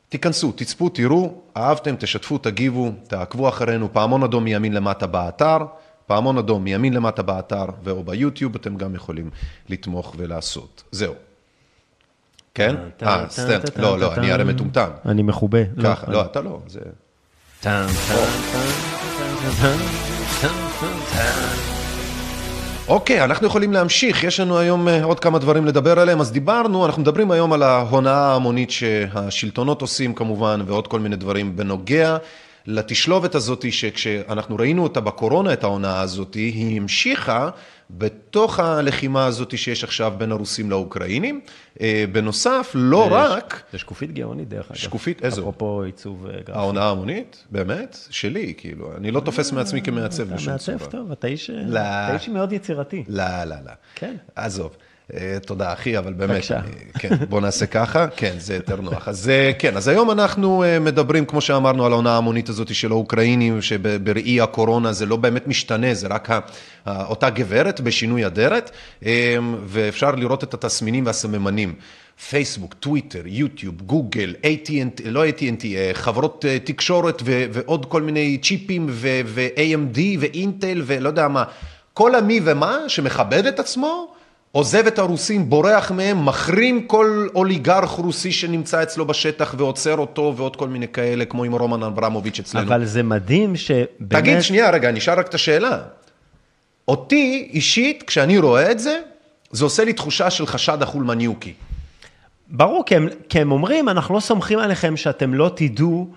תיכנסו, תצפו, תראו, אהבתם, תשתפו, תגיבו, תעקבו אחרינו, פעמון אדום מימין למטה באתר, פעמון אדום מימין למטה באתר ו/או ביוטיוב, אתם גם יכולים לתמוך ולעשות. זהו. כן? אה, סטנד, לא, לא, אני הרי מטומטם. אני מחובה. ככה, לא, אתה לא, זה... אוקיי, אנחנו יכולים להמשיך, יש לנו היום אה, עוד כמה דברים לדבר עליהם, אז דיברנו, אנחנו מדברים היום על ההונאה ההמונית שהשלטונות עושים כמובן, ועוד כל מיני דברים בנוגע לתשלובת הזאת, שכשאנחנו ראינו אותה בקורונה, את ההונאה הזאת, היא המשיכה בתוך הלחימה הזאת שיש עכשיו בין הרוסים לאוקראינים. אה, בנוסף, לא זה- רק... זה שקופית גאונית דרך אגב. שקופית, איזו? אפרופו עיצוב אה, גרפי. ההונאה ההמונית? באמת? שלי, כאילו. אני לא תופס מעצמי כמעצב אתה בשום צורה. מעצב טוב, אתה איש לא. אתה איש מאוד יצירתי. לא, לא, לא. כן. עזוב. אה, תודה, אחי, אבל באמת, בבקשה. כן, בוא נעשה ככה, כן, זה יותר נוח. אז אה, כן, אז היום אנחנו אה, מדברים, כמו שאמרנו, על העונה ההמונית הזאת של האוקראינים, שבראי הקורונה זה לא באמת משתנה, זה רק אותה גברת בשינוי אדרת, ואפשר לראות את התסמינים והסממנים. פייסבוק, טוויטר, יוטיוב, גוגל, AT&T, לא AT&T, חברות תקשורת ו- ועוד כל מיני צ'יפים ו- ו-AMD ואינטל ולא יודע מה. כל המי ומה שמכבד את עצמו, עוזב את הרוסים, בורח מהם, מחרים כל אוליגרך רוסי שנמצא אצלו בשטח ועוצר אותו ועוד כל מיני כאלה, כמו עם רומן אברמוביץ' אצלנו. אבל זה מדהים שבאמת... תגיד, שנייה, רגע, נשאר רק את השאלה. אותי, אישית, כשאני רואה את זה, זה עושה לי תחושה של חשד החולמניוקי. ברור, כי הם, כי הם אומרים, אנחנו לא סומכים עליכם שאתם לא תדעו,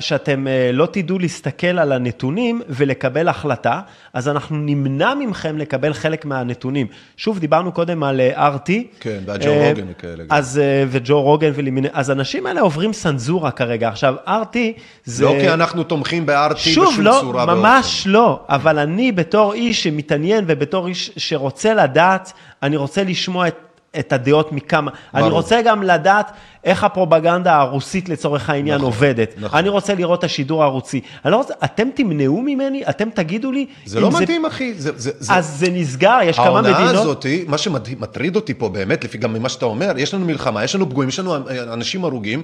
שאתם אה, לא תדעו להסתכל על הנתונים ולקבל החלטה, אז אנחנו נמנע מכם לקבל חלק מהנתונים. שוב, דיברנו קודם על אה, RT. כן, והג'ו אה, רוגן וכאלה. אז, אה, וג'ו רוגן ולמיני, אז האנשים האלה עוברים סנזורה כרגע. עכשיו, RT זה... לא כי אנחנו תומכים ב-RT שוב, בשום לא, צורה ממש לא, אבל אני בתור איש שמתעניין ובתור איש שרוצה לדעת, אני רוצה לשמוע את, את הדעות מכמה. ברור. אני רוצה גם לדעת איך הפרופגנדה הרוסית לצורך העניין נכון, עובדת. נכון. אני רוצה לראות את השידור הערוצי. אני לא רוצה, אתם תמנעו ממני, אתם תגידו לי... זה לא מדהים, אחי. זה, זה, זה... אז זה נסגר, יש כמה ההונאה מדינות... הזאת, מה שמטריד אותי פה באמת, לפי גם ממה שאתה אומר, יש לנו מלחמה, יש לנו פגועים, יש לנו אנשים הרוגים,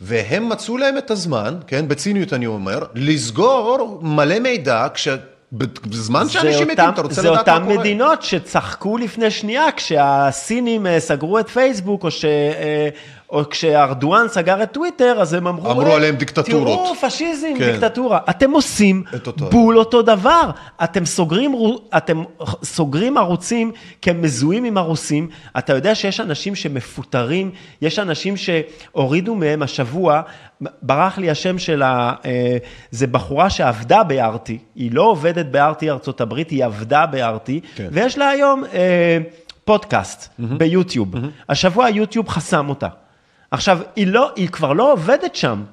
והם מצאו להם את הזמן, כן, בציניות אני אומר, לסגור מלא מידע, כש... בזמן זה שאנשים מתים, אתה רוצה זה לדעת מה אותן קורה. מדינות שצחקו לפני שנייה, כשהסינים אה, סגרו את פייסבוק, או, ש, אה, או כשארדואן סגר את טוויטר, אז הם אמרו... אמרו "אה, עליהם דיקטטורות." תראו, פשיזם, כן. דיקטטורה. אתם עושים את אותו בול אותו דבר. אתם סוגרים, אתם סוגרים ערוצים כי הם מזוהים עם הרוסים. אתה יודע שיש אנשים שמפוטרים, יש אנשים שהורידו מהם השבוע, ברח לי השם של ה... אה, זה בחורה שעבדה ב-RT, היא לא עובדת ב-RT ארצות הברית, היא עבדה ב-RT, כן. ויש לה היום אה, פודקאסט ביוטיוב. השבוע יוטיוב חסם אותה. עכשיו, היא, לא, היא כבר לא עובדת שם.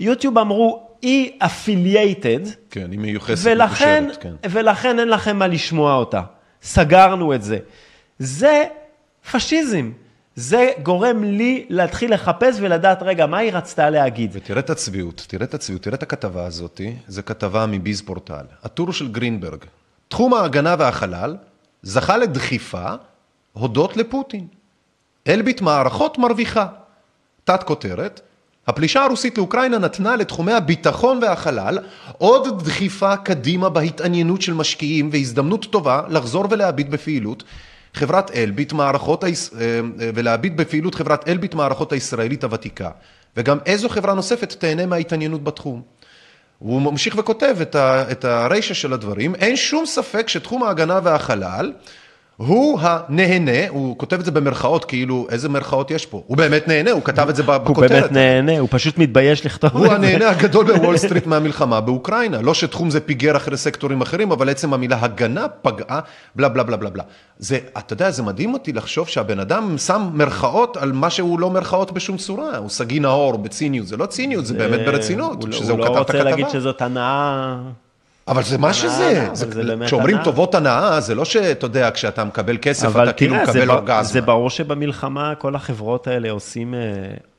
יוטיוב אמרו, היא affiliated, כן, היא מיוחסת, ולכן, מקושרת, כן. ולכן אין לכם מה לשמוע אותה. סגרנו את זה. זה פשיזם. זה גורם לי להתחיל לחפש ולדעת, רגע, מה היא רצתה להגיד? ותראה את הצביעות, תראה את הצביעות, תראה את הכתבה הזאת, זו כתבה מביז פורטל. הטור של גרינברג. תחום ההגנה והחלל זכה לדחיפה הודות לפוטין. אלביט מערכות מרוויחה. תת כותרת, הפלישה הרוסית לאוקראינה נתנה לתחומי הביטחון והחלל עוד דחיפה קדימה בהתעניינות של משקיעים והזדמנות טובה לחזור ולהביט בפעילות חברת אלביט מערכות, היש- אה, אה, ולהביט בפעילות חברת אלביט מערכות הישראלית הוותיקה. וגם איזו חברה נוספת תהנה מההתעניינות בתחום. הוא ממשיך וכותב את, ה, את הרישה של הדברים, אין שום ספק שתחום ההגנה והחלל הוא הנהנה, הוא כותב את זה במרכאות, כאילו, איזה מרכאות יש פה? הוא באמת נהנה, הוא כתב את זה הוא בכותרת. באמת נהנה, הוא פשוט מתבייש לכתוב הוא את זה. הנהנה הגדול בוול סטריט מהמלחמה באוקראינה. לא שתחום זה פיגר אחרי סקטורים אחרים, אבל עצם המילה הגנה פגעה, בלה בלה בלה בלה בלה. זה, אתה יודע, זה מדהים אותי לחשוב שהבן אדם שם מרכאות על מה שהוא לא מרכאות בשום צורה. הוא סגי נאור בציניות, זה לא ציניות, זה באמת ברצינות. הוא לא- הוא הוא לא רוצה להגיד. שזאת הנאה... אבל זה מה שזה. אבל זה- זה כשאומרים. טובות הנאה, זה לא שאתה יודע, כשאתה מקבל כסף, אבל אתה כאילו זה מקבל אורגזמה. זה ברור שבמלחמה כל החברות האלה עושים אה,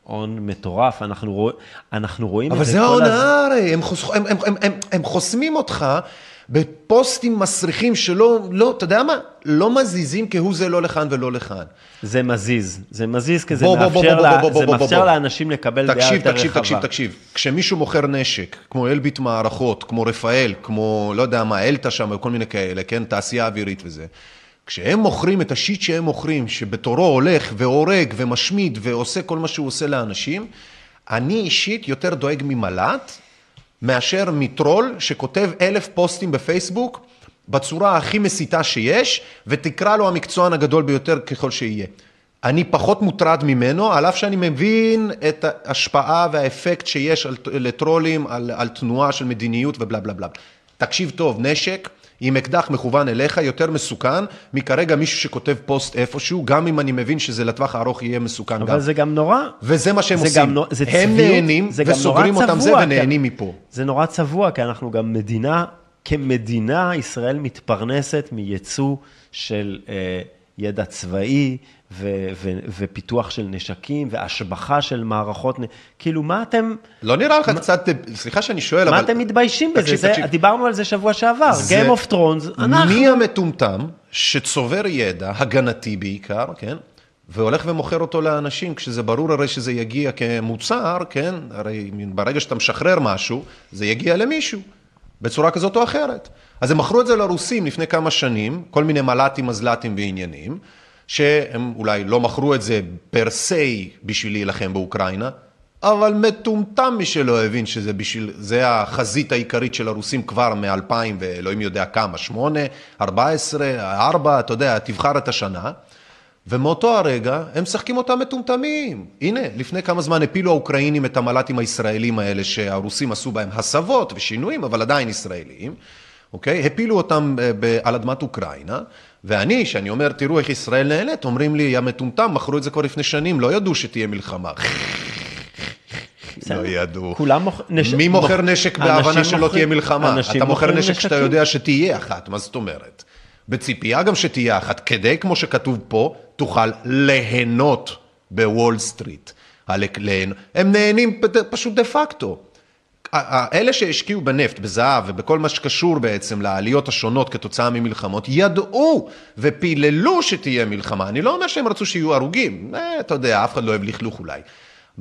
הון מטורף, אנחנו רוא- אנחנו רואים אבל את זה זה כל הזמן. ההונאה הרי. הם, הם, הם, הם, הם חוסמים אותך בפוסטים מסריחים שלא, לא, אתה יודע מה? לא מזיזים כהוא זה לא לכאן ולא לכאן. זה מזיז, זה מזיז כי זה מאפשר. לאנשים לקבל דעה תקשיב, יותר תקשיב, רחבה. תקשיב, תקשיב. כשמישהו מוכר נשק, כמו אלביט מערכות, כמו רפאל, כמו, לא יודע מה, אלתא שם, וכל מיני כאלה, כן? תעשייה אווירית וזה. כשהם מוכרים את השיט שהם מוכרים, שבתורו הולך והורג ומשמיד ועושה כל מה שהוא עושה לאנשים, אני אישית יותר דואג ממל"ט מאשר מטרול שכותב אלף פוסטים בפייסבוק בצורה הכי מסיתה שיש, ותקרא לו המקצוען הגדול ביותר ככל שיהיה. אני פחות מוטרד ממנו, על אף שאני מבין את ההשפעה והאפקט שיש על, לטרולים, על, על תנועה של מדיניות ובלה בלה בלה. תקשיב טוב, נשק עם אקדח מכוון אליך יותר מסוכן מכרגע מישהו שכותב פוסט איפשהו, גם אם אני מבין שזה לטווח הארוך יהיה מסוכן גם. אבל זה גם נורא. וזה מה שהם זה עושים. גם זה הם צביעות, נהנים זה וסוגרים אותם זה צבוע, ונהנים כי- מפה. זה נורא צבוע, כי אנחנו גם מדינה, כמדינה, ישראל מתפרנסת מייצוא של אה, ידע צבאי ו- ו- ופיתוח של נשקים והשבחה של מערכות, כאילו, מה אתם... לא נראה לך קצת, סליחה שאני שואל, מה אבל... אתם מתביישים בזה? תקשיב, זה, תקשיב. דיברנו על זה שבוע שעבר, זה- Game of Thrones, אנחנו... מי המטומטם שצובר ידע, הגנתי בעיקר, כן? והולך ומוכר אותו לאנשים, כשזה ברור הרי שזה יגיע כמוצר, כן? הרי ברגע שאתה משחרר משהו, זה יגיע למישהו, בצורה כזאת או אחרת. אז הם מכרו את זה לרוסים לפני כמה שנים, כל מיני מל"טים, מזל"טים ועניינים, שהם אולי לא מכרו את זה פר סי בשביל להילחם באוקראינה, אבל מטומטם מי שלא הבין שזה בשביל, זה החזית העיקרית של הרוסים כבר מ-2000 ואלוהים יודע כמה, 8, 14, 4, אתה יודע, תבחר את השנה. ומאותו הרגע הם משחקים אותם מטומטמים. הנה, לפני כמה זמן הפילו האוקראינים את המל"טים הישראלים האלה שהרוסים עשו בהם הסבות ושינויים, אבל עדיין ישראלים, אוקיי? הפילו אותם אה, ב- על אדמת אוקראינה, ואני, שאני אומר, תראו איך ישראל נהנית, אומרים לי, יא מטומטם, מכרו את זה כבר לפני שנים, לא ידעו שתהיה מלחמה. לא ידעו. כולם מוכ... נש... מי מוכר נשק בהבנה שלא תהיה מלחמה? אתה מוכר נשק שאתה נשקים. יודע שתהיה אחת, מה זאת אומרת? בציפייה גם שתהיה אחת, כדי, כמו שכתוב פה, תוכל ליהנות בוול סטריט. הם נהנים פשוט דה פקטו. אלה שהשקיעו בנפט, בזהב ובכל מה שקשור בעצם לעליות השונות כתוצאה ממלחמות, ידעו ופיללו שתהיה מלחמה. אני לא אומר שהם רצו שיהיו הרוגים, אה, אתה יודע, אף אחד לא אוהב לכלוך אולי.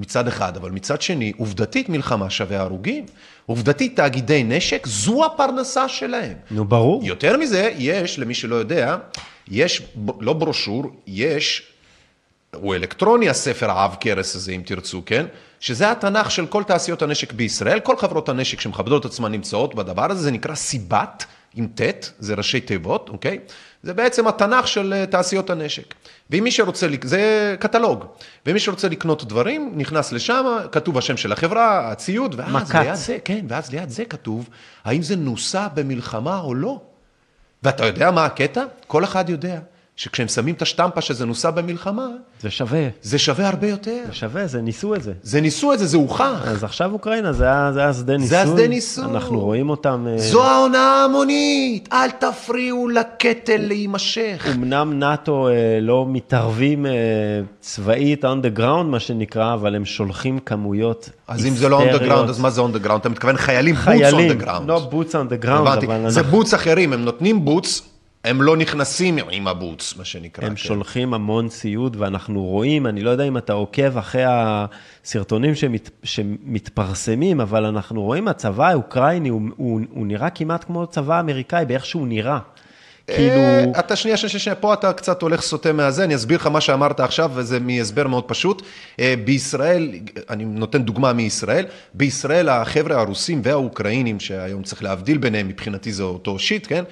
מצד אחד, אבל מצד שני, עובדתית מלחמה שווה הרוגים. עובדתית תאגידי נשק, זו הפרנסה שלהם. נו, ברור. יותר מזה, יש, למי שלא יודע, יש, לא ברושור, יש הוא אלקטרוני, הספר העב כרס הזה, אם תרצו, כן? שזה התנ"ך של כל תעשיות הנשק בישראל, כל חברות הנשק שמכבדות את עצמן נמצאות בדבר הזה, זה נקרא סיבת, עם ט', זה ראשי תיבות, אוקיי? זה בעצם התנ"ך של אה, תעשיות הנשק. ואם מי שרוצה, זה קטלוג, ומי שרוצה לקנות דברים, נכנס לשם, כתוב השם של החברה, הציוד, ואז מקץ. ליד זה, כן, ואז ליד זה כתוב, האם זה נוסה במלחמה או לא. ואתה יודע מה הקטע? כל אחד יודע שכשהם שמים את השטמפה שזה נוסה במלחמה, זה שווה. זה שווה הרבה יותר. זה שווה, זה ניסו את זה. זה ניסו את זה, זה הוכח. אז עכשיו אוקראינה, זה היה היה שדה ניסוי. זה השדה ניסוי. אנחנו רואים אותם... אה, זו העונה ההמונית, אל תפריעו לקטל להימשך. אמנם נאט"ו אה, לא מתערבים אה, צבאית on the ground, מה שנקרא, אבל הם שולחים כמויות אז אם זה לא on the היסטריות. ground, אז מה זה on the ground? אתה מתכוון חיילים boots on חיילים, the ground. לא boots on the ground. אבל זה בוטס אחרים, הם נותנים בוטס, הם לא נכנסים עם הבוטס, מה שנקרא. הם כן. שולחים המון ציוד, ואנחנו רואים, אני לא יודע אם אתה עוקב אחרי הסרטונים שמת, שמתפרסמים, אבל אנחנו רואים, הצבא האוקראיני, הוא, הוא, הוא נראה כמעט כמו צבא האמריקאי, באיך שהוא נראה. כאילו, אה, אתה שנייה, שנייה, שנייה, פה אתה קצת הולך סוטה מהזה, אני אסביר לך מה שאמרת עכשיו, וזה מהסבר מאוד פשוט. אה, בישראל, אני נותן דוגמה מישראל, בישראל החבר'ה הרוסים והאוקראינים, שהיום צריך להבדיל ביניהם, מבחינתי זה אותו shit, כן?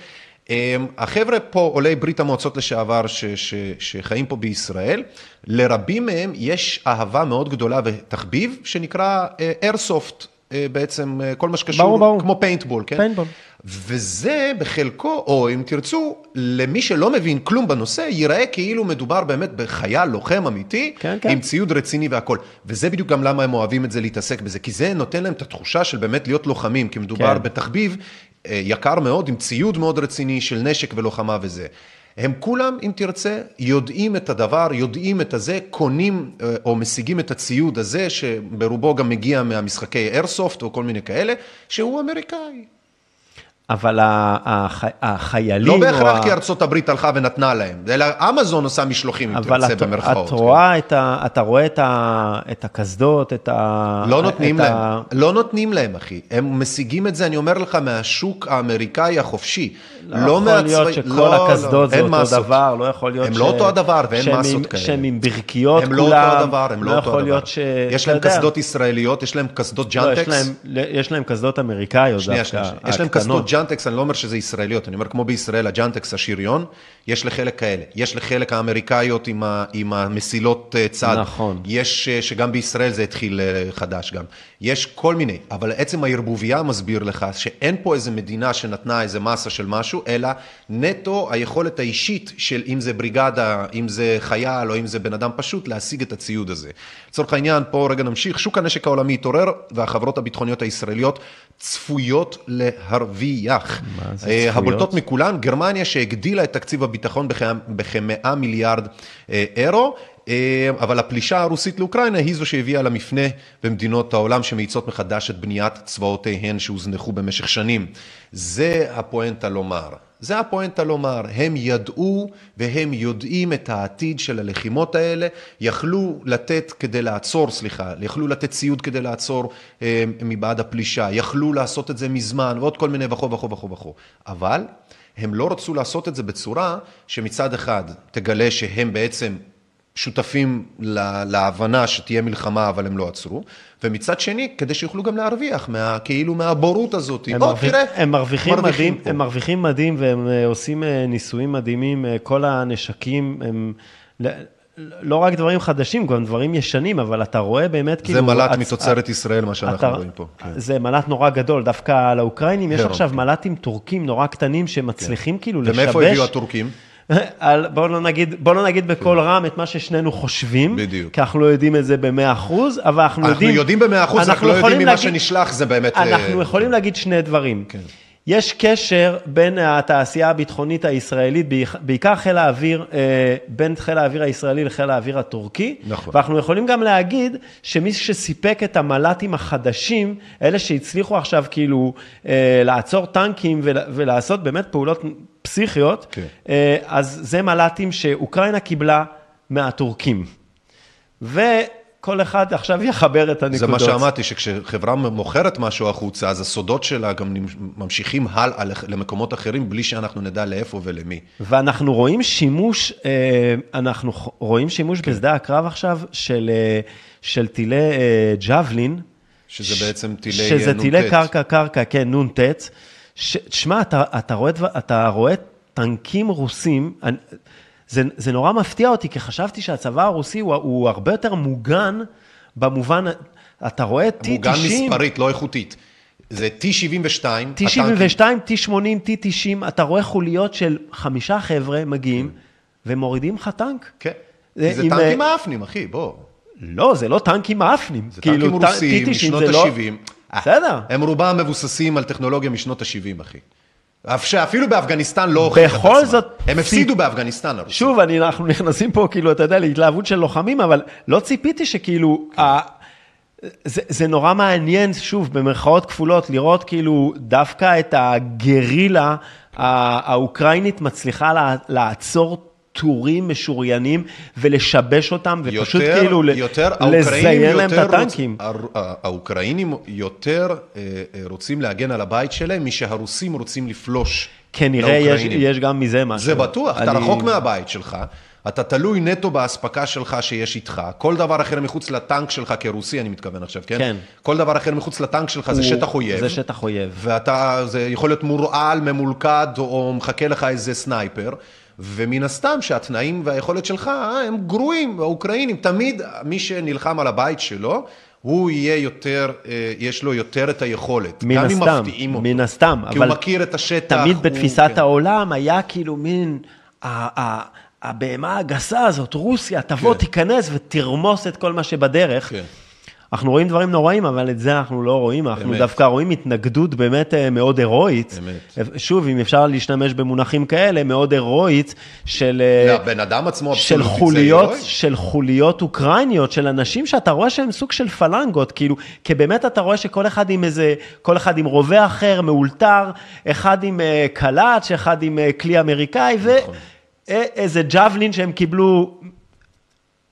אה, החבר'ה פה, עולי ברית המועצות לשעבר, ש, ש, שחיים פה בישראל, לרבים מהם יש אהבה מאוד גדולה ותחביב, שנקרא airsoft. בעצם אה, כל מה שקשור, ברור, ברור. כמו paintball, כן? paintball. וזה בחלקו, או אם תרצו, למי שלא מבין כלום בנושא, ייראה כאילו מדובר באמת בחייל לוחם אמיתי, כן, כן. עם ציוד רציני והכול. וזה בדיוק גם למה הם אוהבים את זה, להתעסק בזה, כי זה נותן להם את התחושה של באמת להיות לוחמים, כי מדובר כן. בתחביב אה, יקר מאוד, עם ציוד מאוד רציני של נשק ולוחמה וזה. הם כולם, אם תרצה, יודעים את הדבר, יודעים את הזה, קונים אה, או משיגים את הציוד הזה, שברובו גם מגיע מהמשחקי איירסופט או כל מיני כאלה, שהוא אמריקאי. אבל הח, החיילים... לא בהכרח ה- כי ארצות הברית הלכה ונתנה להם, אלא אמזון עושה משלוחים, אם אבל תרצה, את, במרכאות. רואה את ה... אתה רואה את, ה, את הקסדות, את ה... לא נותנים את להם, ה- לא נותנים להם, אחי. הם משיגים את זה, אני אומר לך, מהשוק האמריקאי החופשי. לא יכול להיות שכל לא, הקסדות זה אותו מסות. דבר, לא יכול להיות הם ש... לא אותו הדבר ואין שהם מסות כאלה. שהם עם ברכיות הם כולם. לא אותו הדבר, הם לא אותו הדבר. ש... יש להם קסדות ישראליות, יש להם קסדות לא, יש ג'אנטקס. להם, יש להם קסדות אמריקאיות דווקא, הקטנות. קסדות ג'אנטקס, אני לא אומר שזה ישראליות, אני אומר כמו בישראל, הג'אנטקס השריון, יש לחלק כאלה. יש לחלק האמריקאיות עם, ה, עם המסילות אה, צד. נכון. יש, אה, שגם בישראל זה התחיל אה, חדש גם. יש כל מיני, אבל עצם הערבוביה מסביר לך שאין פה איזה מדינה שנתנה איזה מסה של משהו, אלא נטו היכולת האישית של אם זה בריגדה, אם זה חייל או אם זה בן אדם פשוט, להשיג את הציוד הזה. לצורך העניין, פה רגע נמשיך, שוק הנשק העולמי התעורר והחברות הביטחוניות הישראליות צפויות להרוויח. מה זה אה? הבולטות מכולן, גרמניה שהגדילה את תקציב הביטחון בכ-100 מיליארד אה, אירו, אה, אבל הפלישה הרוסית לאוקראינה היא זו שהביאה למפנה במדינות העולם שמאיצות מחדש את בניית צבאותיהן שהוזנחו במשך שנים. זה הפואנטה לומר. זה הפואנטה לומר, הם ידעו והם יודעים את העתיד של הלחימות האלה, יכלו לתת כדי לעצור, סליחה, יכלו לתת ציוד כדי לעצור אה, מבעד הפלישה, יכלו לעשות את זה מזמן ועוד כל מיני וכו' וכו' וכו' וכו'. אבל הם לא רצו לעשות את זה בצורה שמצד אחד תגלה שהם בעצם שותפים לה- להבנה שתהיה מלחמה, אבל הם לא עצרו, ומצד שני, כדי שיוכלו גם להרוויח, מה, כאילו מהבורות הזאת. הם, בוא, מרוויח, תראה, הם מרוויחים מדהים, פה. הם מרוויחים מדהים והם אה, עושים אה, ניסויים מדהימים, אה, כל הנשקים הם לא רק דברים חדשים, גם דברים ישנים, אבל אתה רואה באמת כאילו... זה מל"ט הצ- מתוצרת ישראל, מה שאנחנו אתה- רואים פה. כן. זה מל"ט נורא גדול, דווקא לאוקראינים יש הרון, עכשיו כן. מל"טים טורקים נורא קטנים שמצליחים כאילו לשבש... ומאיפה הביאו הטורקים? על, בוא, לא נגיד, בוא לא נגיד בקול רם את מה ששנינו חושבים, בדיוק. כי אנחנו לא יודעים את זה במאה אחוז, אבל אנחנו, אנחנו יודעים... יודעים במאה אחוז, רק אנחנו לא יודעים יכולים ממה להגיד- שנשלח, זה באמת... אה, אנחנו יכולים להגיד שני דברים. כן. יש קשר בין התעשייה הביטחונית הישראלית, בעיקר חיל האוויר, אה, בין חיל האוויר הישראלי לחיל האוויר הטורקי. נכון. ואנחנו יכולים גם להגיד שמי שסיפק את המל"טים החדשים, אלה שהצליחו עכשיו כאילו אה, לעצור טנקים ול- ולעשות באמת פעולות פסיכיות, כן. אה, אז זה מל"טים שאוקראינה קיבלה מהטורקים. כל אחד עכשיו יחבר את הנקודות. זה מה שאמרתי, שכשחברה מוכרת משהו החוצה, אז הסודות שלה גם ממשיכים הלאה למקומות אחרים, בלי שאנחנו נדע לאיפה ולמי. ואנחנו רואים שימוש, אה, אנחנו רואים שימוש כן. בשדה הקרב עכשיו של, אה, של טילי אה, ג'אבלין. שזה בעצם טילי נ"ט. שזה טילי קרקע-קרקע, כן, נ"ט. תשמע, אתה, אתה, רואה, אתה רואה טנקים רוסים, זה, זה נורא מפתיע אותי, כי חשבתי שהצבא הרוסי הוא, הוא הרבה יותר מוגן במובן, אתה רואה T-90... מוגן מספרית, לא איכותית. זה T-72. T-72, T-80, T-90, אתה רואה חוליות של חמישה חבר'ה מגיעים ומורידים לך טנק. כן. זה עם... טנקים מאפנים, אחי, בוא. לא, זה לא טנקים מאפנים. זה כאילו, טנקים רוסיים משנות ה-70. לא... בסדר. הם רובם מבוססים על טכנולוגיה משנות ה-70, אחי. שאפילו באפגניסטן לא הוכיח את עצמם. בכל זאת... הם הפסידו באפגניסטן. שוב, אני, אנחנו נכנסים פה, כאילו, אתה יודע, להתלהבות של לוחמים, אבל לא ציפיתי שכאילו... כן. ה... זה, זה נורא מעניין, שוב, במרכאות כפולות, לראות כאילו דווקא את הגרילה האוקראינית מצליחה לעצור טורים משוריינים ולשבש אותם, ופשוט יותר, כאילו יותר, לזיין להם את הטנקים. רוצ, האוקראינים יותר אה, אה, רוצים להגן על הבית שלהם, משהרוסים רוצים לפלוש כנראה יש, יש גם מזה משהו. זה בטוח, אני... אתה רחוק מהבית שלך. אתה תלוי נטו באספקה שלך שיש איתך. כל דבר אחר מחוץ לטנק שלך, כרוסי אני מתכוון עכשיו, כן? כן. כל דבר אחר מחוץ לטנק שלך הוא... זה שטח אויב. זה שטח אויב. ואתה, זה יכול להיות מורעל, ממולכד, או מחכה לך איזה סנייפר. ומן הסתם שהתנאים והיכולת שלך אה, הם גרועים, האוקראינים, תמיד מי שנלחם על הבית שלו, הוא יהיה יותר, אה, יש לו יותר את היכולת. מן הסתם, גם אם מפתיעים אותו. מן הסתם, כי הוא מכיר את השטח. תמיד בתפיסת כן. העולם היה כאילו מין... הבהמה הגסה הזאת, רוסיה, תבוא, כן. תיכנס ותרמוס את כל מה שבדרך. כן. אנחנו רואים דברים נוראים, אבל את זה אנחנו לא רואים, אנחנו אמת. דווקא רואים התנגדות באמת אה, מאוד הירואית. אמת. שוב, אם אפשר להשתמש במונחים כאלה, מאוד הירואית של... לא, הבן אדם עצמו של חוליות, של חוליות אוקראיניות, של אנשים שאתה רואה שהם סוג של פלנגות, כאילו, כי באמת אתה רואה שכל אחד עם איזה, כל אחד עם רובה אחר, מאולתר, אחד עם קלאץ', אחד עם כלי אמריקאי, נכון. ואיזה ג'אבלין שהם קיבלו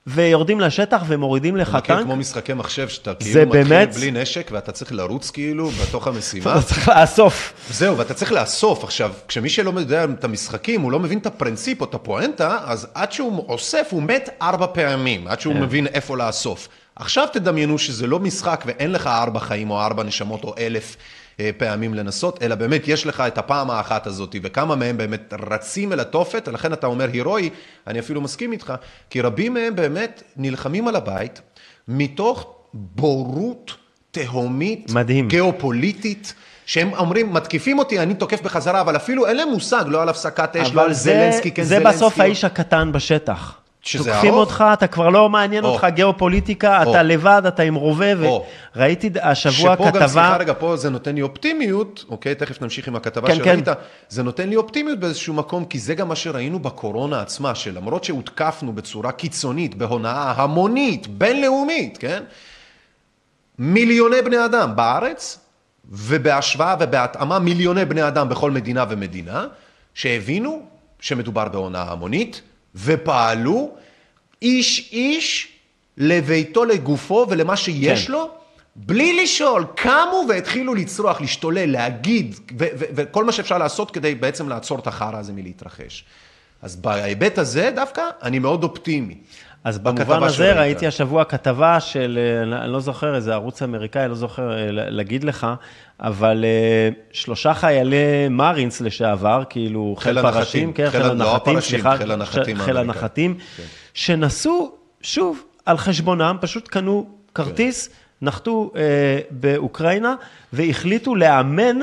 ויורדים לשטח ומורידים לך טנק. מכיר כמו משחקי מחשב, שאתה כאילו מתחיל באמת... בלי נשק, ואתה צריך לרוץ כאילו בתוך המשימה. אתה צריך לאסוף. זהו, ואתה צריך לאסוף. עכשיו, כשמי שלא יודע את המשחקים, הוא לא מבין את הפרינציפ או את הפואנטה, אז עד שהוא אוסף, הוא מת ארבע פעמים, עד שהוא. כן. מבין איפה לאסוף. עכשיו תדמיינו שזה לא משחק ואין לך ארבע חיים או ארבע נשמות או אלף פעמים לנסות, אלא באמת יש לך את הפעם האחת הזאת, וכמה מהם באמת רצים אל התופת, ולכן אתה אומר הירואי, אני אפילו מסכים איתך, כי רבים מהם באמת נלחמים על הבית, מתוך בורות תהומית, מדהים, גיאופוליטית. שהם אומרים, מתקיפים אותי, אני תוקף בחזרה, אבל אפילו אין להם מושג, לא על הפסקת אש, לא על זלנסקי, כן זלנסקי. זה בסוף האיש הקטן בשטח. שזה תוקפים ארוך? אותך, אתה כבר לא מעניין או. אותך גיאופוליטיקה, או. אתה לבד, אתה עם רובה, וראיתי השבוע כתבה... שפה גם, סליחה רגע, פה זה נותן לי אופטימיות, אוקיי, תכף נמשיך עם הכתבה כן, שראית, כן. זה נותן לי אופטימיות באיזשהו מקום, כי זה גם מה שראינו בקורונה עצמה, שלמרות שהותקפנו בצורה קיצונית, בהונאה המונית, בינלאומית, כן? מיליוני בני אדם בארץ, ובהשוואה ובהתאמה מיליוני בני אדם בכל מדינה ומדינה, שהבינו שמדובר בהונאה המונית, ופעלו איש איש לביתו לגופו ולמה שיש כן. לו, בלי לשאול, קמו והתחילו לצרוח, להשתולל, להגיד, וכל מה שאפשר לעשות כדי בעצם לעצור את החרא הזה מלהתרחש. אז בהיבט הזה דווקא אני מאוד אופטימי. אז במובן הזה ראיתי השבוע כתבה של, אה, אני לא זוכר, איזה ערוץ אמריקאי, לא זוכר אה, להגיד לך, אבל אה, שלושה חיילי מרינס לשעבר, כאילו חיל פרשים, כן, חיל הנחתים, סליחה, חיל הנחתים, כן. שנסעו, שוב, על חשבונם, פשוט קנו כרטיס, כן. נחתו באוקראינה, והחליטו לאמן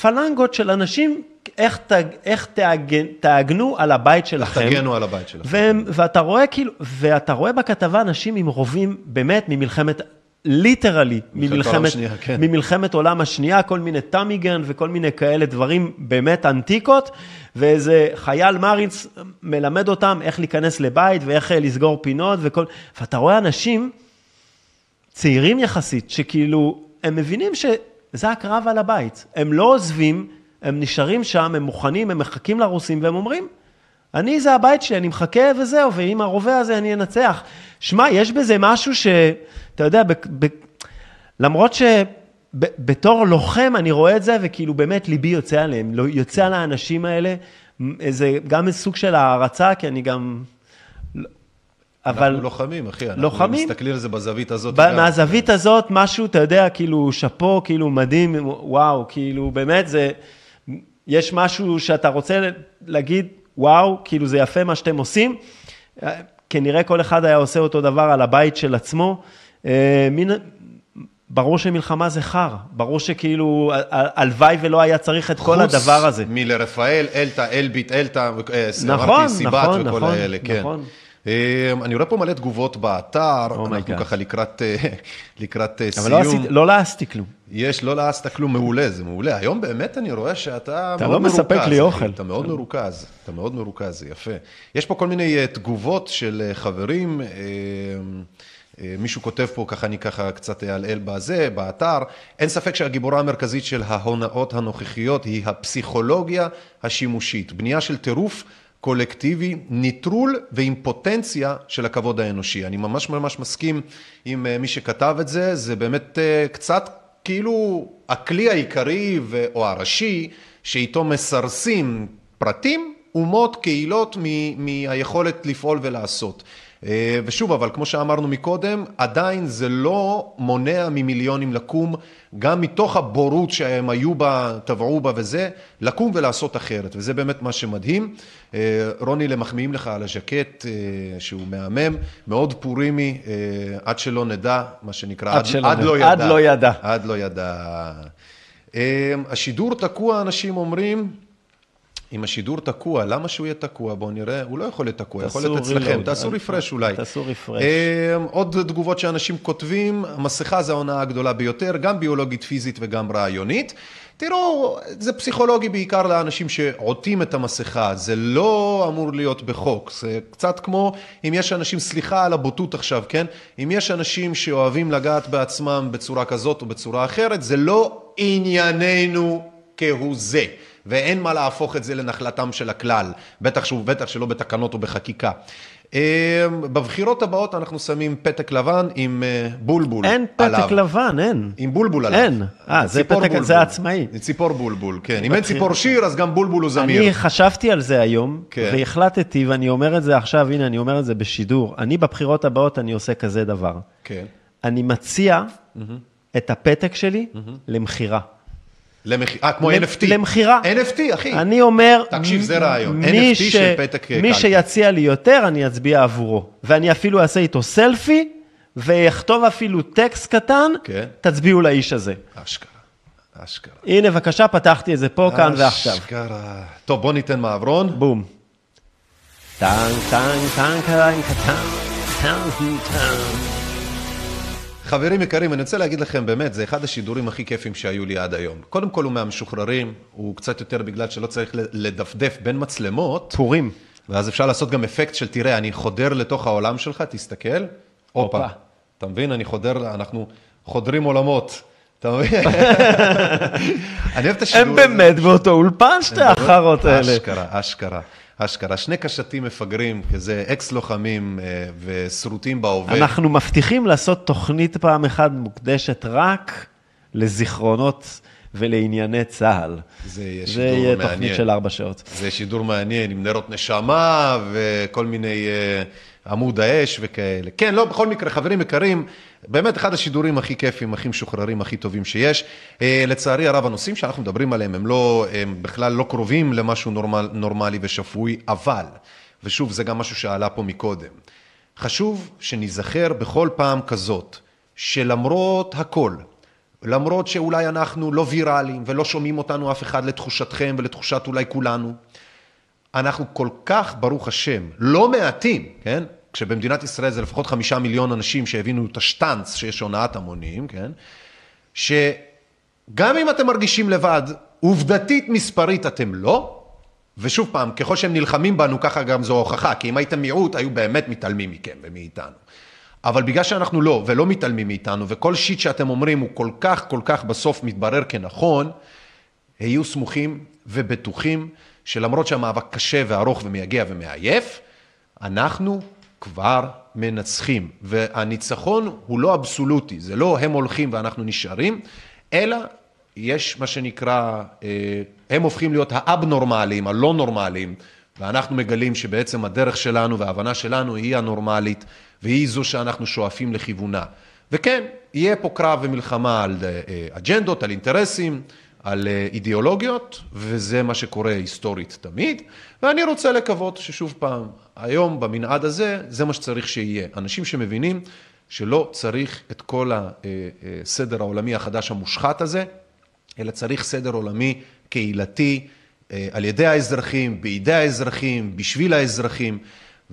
פלנגות של אנשים איך, תג, איך תאגן, תאגנו על הבית שלכם. תגנו על הבית שלכם. והם, ואתה רואה כאילו, ואתה רואה בכתבה אנשים עם רובים באמת ממלחמת, ליטרלי, ממלחמת, כן. ממלחמת עולם השנייה, כל מיני טאמיגן וכל מיני כאלה דברים באמת אנטיקות, ואיזה חייל מרינס מלמד אותם איך להיכנס לבית ואיך לסגור פינות וכל, ואתה רואה אנשים צעירים יחסית, שכאילו, הם מבינים שזה הקרב על הבית, הם לא עוזבים. הם נשארים שם, הם מוכנים, הם מחכים לרוסים, והם אומרים, אני, זה הבית שלי, אני מחכה וזהו, ועם הרובה הזה אני אנצח. שמע, יש בזה משהו ש... אתה יודע, ב, ב, למרות שבתור לוחם אני רואה את זה, וכאילו באמת ליבי יוצא עליהם, לא- יוצא על האנשים האלה, איזה, גם סוג של הערצה, כי אני גם... אבל... אנחנו לוחמים, אחי. אנחנו לוחמים. מסתכלים על זה בזווית הזאת. ב- גם. מהזווית הזאת, משהו, אתה יודע, כאילו, שאפו, כאילו, מדהים, וואו, כאילו, באמת, זה... יש משהו שאתה רוצה להגיד, וואו, כאילו, זה יפה מה שאתם עושים. אה, כנראה כל אחד היה עושה אותו דבר על הבית של עצמו. אה, מין... ברור שמלחמה זה חר, ברור שכאילו, הלוואי ולא היה צריך את כל חוץ הדבר הזה. מלרפאל, אלתא, אלביט, אלתא, אה, נכון, אמרתי סיבת נכון, וכל נכון, האלה, כן. נכון. אה, אני רואה פה מלא תגובות באתר, Oh אנחנו. ככה לקראת אה, לקראת אה, אבל לא, סיום. עשית, לא לעסתי כלום. יש, לא לעסת כלום, מעולה, זה מעולה. היום באמת אני רואה שאתה אתה מאוד לא מספק מרוכז, לי אחי. אוכל. אתה מאוד מרוכז, אתה מאוד מרוכז, זה יפה. יש פה כל מיני אה, תגובות של אה, חברים. אה, אה, מישהו כותב פה, ככה אני ככה קצת אעלעל בזה, באתר, אין ספק שהגיבורה המרכזית של ההונאות הנוכחיות היא הפסיכולוגיה השימושית. בנייה של טירוף קולקטיבי, ניטרול ואימפוטנציה של הכבוד האנושי. אני ממש ממש מסכים עם אה, מי שכתב את זה, זה באמת אה, קצת כאילו הכלי העיקרי ו- או הראשי שאיתו מסרסים פרטים, אומות, קהילות מ- מהיכולת לפעול ולעשות. אה, ושוב, אבל כמו שאמרנו מקודם, עדיין זה לא מונע ממיליונים לקום, גם מתוך הבורות שהם היו בה, טבעו בה וזה, לקום ולעשות אחרת, וזה באמת מה שמדהים. אה, רוני, למחמיאים לך על הז'קט, אה, שהוא מהמם, מאוד פורימי, עד שלא נדע, מה שנקרא, עד שלא עד נדע. לא ידע. עד לא ידע. עד לא ידע. השידור תקוע, אנשים אומרים, אם השידור תקוע, למה שהוא יהיה תקוע? בואו נראה, הוא לא יכול להיות תקוע, יכול להיות אצלכם, reload. תעשו רפרש אולי. תעשו refresh. אה, עוד תגובות שאנשים כותבים, המסכה זה ההונאה הגדולה ביותר, גם ביולוגית, פיזית וגם רעיונית. תראו, זה פסיכולוגי בעיקר לאנשים שעוטים את המסכה, זה לא אמור להיות בחוק, זה קצת כמו אם יש אנשים, סליחה על הבוטות עכשיו, כן? אם יש אנשים שאוהבים לגעת בעצמם בצורה כזאת או בצורה אחרת, זה לא ענייננו כהוא זה. ואין מה להפוך את זה לנחלתם של הכלל, בטח, שהוא, בטח שלא בתקנות או בחקיקה. אה, בבחירות הבאות אנחנו שמים פתק לבן עם אה, בולבול אין עליו. פתק לבן, אין. עם בולבול עליו. אין. אה, זה פתק, בולבול. זה עצמאי. ציפור בולבול, כן. אם אין ציפור שיר, אז גם בולבול הוא זמיר. אני חשבתי על זה היום, כן. והחלטתי, ואני אומר את זה עכשיו, הנה, אני אומר את זה בשידור. אני בבחירות הבאות, אני עושה כזה דבר. כן. אני מציע את הפתק שלי למכירה. למכירה, אה, כמו למ- NFT. למכירה. NFT, אחי. אני אומר, תקשיב, זה רעיון. מי NFT ש- של פתק, אה, מי קלפי. שיציע לי יותר, אני אצביע עבורו. ואני אפילו אעשה איתו סלפי, ואכתוב אפילו טקסט קטן, כן. תצביעו לאיש הזה. אשכרה, אשכרה. הנה, בבקשה, פתחתי את זה פה, כאן ועכשיו. אשכרה. טוב, בוא ניתן מעברון. בום. טנק, טנק, טנק, טנק, טנק, טנק, טנק. חברים יקרים, אני רוצה להגיד לכם, באמת, זה אחד השידורים הכי כיפים שהיו לי עד היום. קודם כל הוא מהמשוחררים, הוא קצת יותר בגלל שלא צריך לדפדף בין מצלמות. פורים. ואז אפשר לעשות גם אפקט של, תראה, אני חודר לתוך העולם שלך, תסתכל. הופה. אתה מבין? אני חודר, אנחנו חודרים עולמות. אתה מבין? אני אוהב את השידור הם הזה. באמת באותו אולפן, שתי החארות האלה. אשכרה, אשכרה, אשכרה. שני קשתים מפגרים, כזה אקס לוחמים אה, ושרוטים בהווה. אנחנו מבטיחים לעשות תוכנית פעם אחת מוקדשת רק לזיכרונות ולענייני צה"ל. זה יהיה זה שידור יהיה מעניין. תוכנית של ארבע שעות. זה שידור מעניין, עם נרות נשמה וכל מיני uh, עמוד האש וכאלה. כן, לא, בכל מקרה, חברים יקרים, באמת אחד השידורים הכי כיפים, הכי משוחררים, הכי טובים שיש. Uh, לצערי הרב, הנושאים שאנחנו מדברים עליהם הם, לא, הם בכלל לא קרובים למשהו נורמל, נורמלי ושפוי, אבל, ושוב, זה גם משהו שעלה פה מקודם, חשוב שניזכר בכל פעם כזאת, שלמרות הכל, למרות שאולי אנחנו לא ויראליים ולא שומעים אותנו אף אחד לתחושתכם ולתחושת אולי כולנו, אנחנו כל כך, ברוך השם, לא מעטים, כן? כשבמדינת ישראל זה לפחות חמישה מיליון אנשים שהבינו את השטאנץ שיש הונאת המונים, כן? שגם אם אתם מרגישים לבד, עובדתית מספרית אתם לא, ושוב פעם, ככל שהם נלחמים בנו, ככה גם זו הוכחה, כי אם הייתם מיעוט, היו באמת מתעלמים מכם ומאיתנו. אבל בגלל שאנחנו לא, ולא מתעלמים מאיתנו, וכל שיט שאתם אומרים הוא כל כך, כל כך בסוף מתברר כנכון, היו סמוכים ובטוחים שלמרות שהמאבק קשה וארוך ומייגע ומעייף, אנחנו כבר מנצחים. והניצחון הוא לא אבסולוטי, זה לא הם הולכים ואנחנו נשארים, אלא יש מה שנקרא, אה, הם הופכים להיות האבנורמליים, הלא נורמליים, ואנחנו מגלים שבעצם הדרך שלנו וההבנה שלנו היא הנורמלית, והיא זו שאנחנו שואפים לכיוונה. וכן, יהיה פה קרב ומלחמה על אה, אג'נדות, על אינטרסים, על אה, אידיאולוגיות, וזה מה שקורה היסטורית תמיד, ואני רוצה לקוות ששוב פעם, היום במנעד הזה, זה מה שצריך שיהיה. אנשים שמבינים שלא צריך את כל הסדר העולמי החדש המושחת הזה, אלא צריך סדר עולמי קהילתי, אה, על ידי האזרחים, בידי האזרחים, בשביל האזרחים,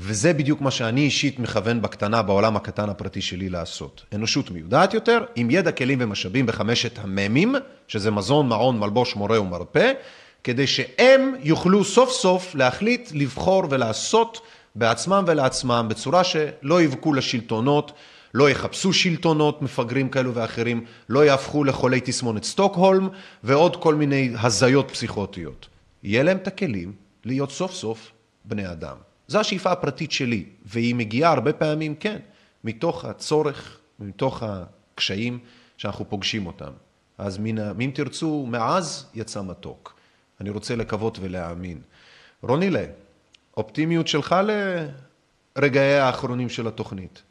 וזה בדיוק מה שאני אישית מכוון בקטנה, בעולם הקטן הפרטי שלי לעשות. אנושות מיודעת יותר, עם ידע, כלים ומשאבים בחמשת המ"מים, שזה מזון, מעון, מלבוש, מורה ומרפא, כדי שהם יוכלו סוף סוף להחליט, לבחור ולעשות בעצמם ולעצמם, בצורה שלא יבכו לשלטונות, לא יחפשו שלטונות מפגרים כאלו ואחרים, לא יהפכו לחולי תסמונת סטוקהולם ועוד כל מיני הזיות פסיכוטיות. יהיה להם את הכלים להיות סוף סוף בני אדם. זו השאיפה הפרטית שלי, והיא מגיעה הרבה פעמים, כן, מתוך הצורך, מתוך הקשיים שאנחנו פוגשים אותם. אז מן, אם תרצו, מעז יצא מתוק. אני רוצה לקוות ולהאמין. רונילה, אופטימיות שלך לרגעי האחרונים של התוכנית.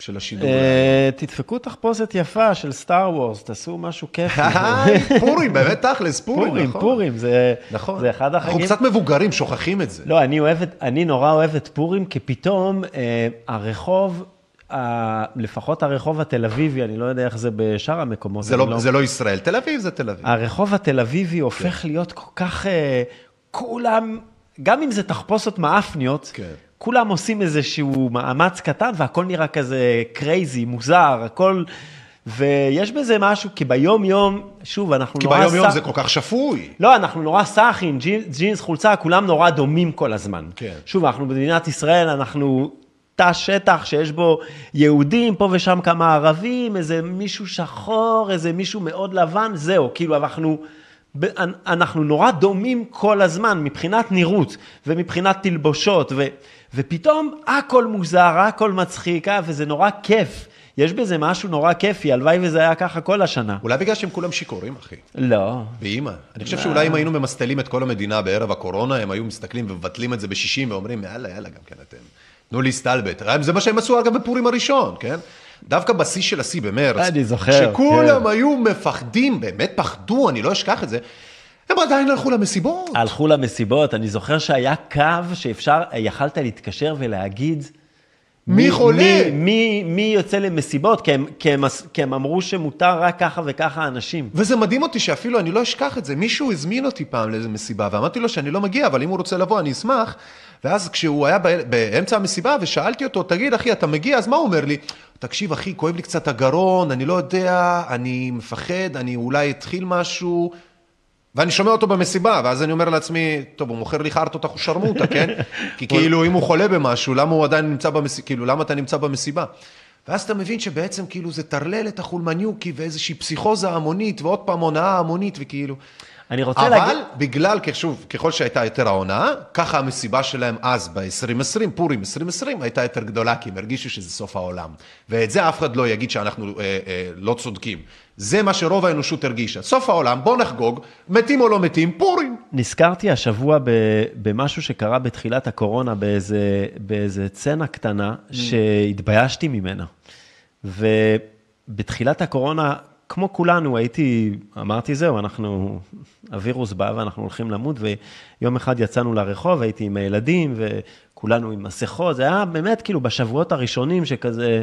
של השידור. אה, תדפקו תחפושת יפה של סטאר וורס, תעשו משהו כיפי. פורים, באמת תכלס, פורים, נכון. פורים, זה אחד החגים. אנחנו קצת מבוגרים, שוכחים את זה. לא, אני נורא אוהב את פורים, כי פתאום אה, הרחוב... לפחות הרחוב התל אביבי, אני לא יודע איך זה בשאר המקומות. זה, לא, לא... זה לא ישראל, תל אביב זה תל אביב. הרחוב התל אביבי הופך כן. להיות כל כך, אה, כולם, גם אם זה תחפושות מעפניות, כן. כולם עושים איזשהו מאמץ קטן והכל נראה כזה crazy, מוזר, הכל... ויש בזה משהו, כי ביום יום, שוב, אנחנו כי נורא... כי ביום יום זה כל כך שפוי. לא, אנחנו נורא סאחים, ג'ינס, חולצה, כולם נורא דומים כל הזמן. כן. שוב, אנחנו במדינת ישראל, אנחנו תא שטח שיש בו יהודים, פה ושם כמה ערבים, איזה מישהו שחור, איזה מישהו מאוד לבן, זהו, כאילו אנחנו... אנחנו נורא דומים כל הזמן מבחינת נראות ומבחינת תלבושות, ו, ופתאום הכל מוזר, הכל מצחיק, אה, וזה נורא כיף. יש בזה משהו נורא כיפי, הלוואי וזה היה ככה כל השנה. אולי בגלל שהם כולם שיכורים, אחי. לא. באמא. אני חושב לא. שאולי אם היינו ממסטלים את כל המדינה בערב הקורונה, הם היו מסתכלים ומבטלים את זה בשישים ואומרים, יאללה, יאללה, גם כן אתם. תנו לי סטלבט. זה מה שהם עשו אגב בפורים הראשון, כן? דווקא בשיא של השיא במרץ. אני זוכר, שכולם כן. היו מפחדים, באמת פחדו, אני לא אשכח את זה. הם עדיין הלכו למסיבות. הלכו למסיבות, אני זוכר שהיה קו שאפשר, יכלת להתקשר ולהגיד... מי חולה? מי, מי, מי יוצא למסיבות? כי הם, כי, הם, כי הם אמרו שמותר רק ככה וככה אנשים. וזה מדהים אותי שאפילו, אני לא אשכח את זה, מישהו הזמין אותי פעם לאיזה מסיבה, ואמרתי לו שאני לא מגיע, אבל אם הוא רוצה לבוא, אני אשמח. ואז כשהוא היה באמצע המסיבה ושאלתי אותו, תגיד אחי, אתה מגיע? אז מה הוא אומר לי? תקשיב אחי, כואב לי קצת הגרון, אני לא יודע, אני מפחד, אני אולי אתחיל משהו. ואני שומע אותו במסיבה, ואז אני אומר לעצמי, טוב, הוא מוכר לי חרטות אחושרמוטה, כן? כי כאילו, אם הוא חולה במשהו, למה הוא עדיין נמצא במסיבה, כאילו, למה אתה נמצא במסיבה? ואז אתה מבין שבעצם כאילו זה טרלל את החולמניוקי ואיזושהי פסיכוזה המונית, ועוד פעם הונאה המונית, וכאילו... אני רוצה אבל להגיד... אבל בגלל, שוב, ככל שהייתה יותר ההונאה, ככה המסיבה שלהם אז ב-2020, פורים 2020, הייתה יותר גדולה, כי הם הרגישו שזה סוף העולם. ואת זה אף אחד לא יגיד שאנחנו אה, אה, לא צודקים. זה מה שרוב האנושות הרגישה. סוף העולם, בוא נחגוג, מתים או לא מתים, פורים. נזכרתי השבוע במשהו שקרה בתחילת הקורונה, באיזה, באיזה צנע קטנה, mm. שהתביישתי ממנה. ובתחילת הקורונה כמו כולנו, הייתי, אמרתי, זהו, אנחנו, הווירוס בא ואנחנו הולכים למות, ויום אחד יצאנו לרחוב, הייתי עם הילדים, וכולנו עם מסכות, זה היה באמת כאילו בשבועות הראשונים שכזה...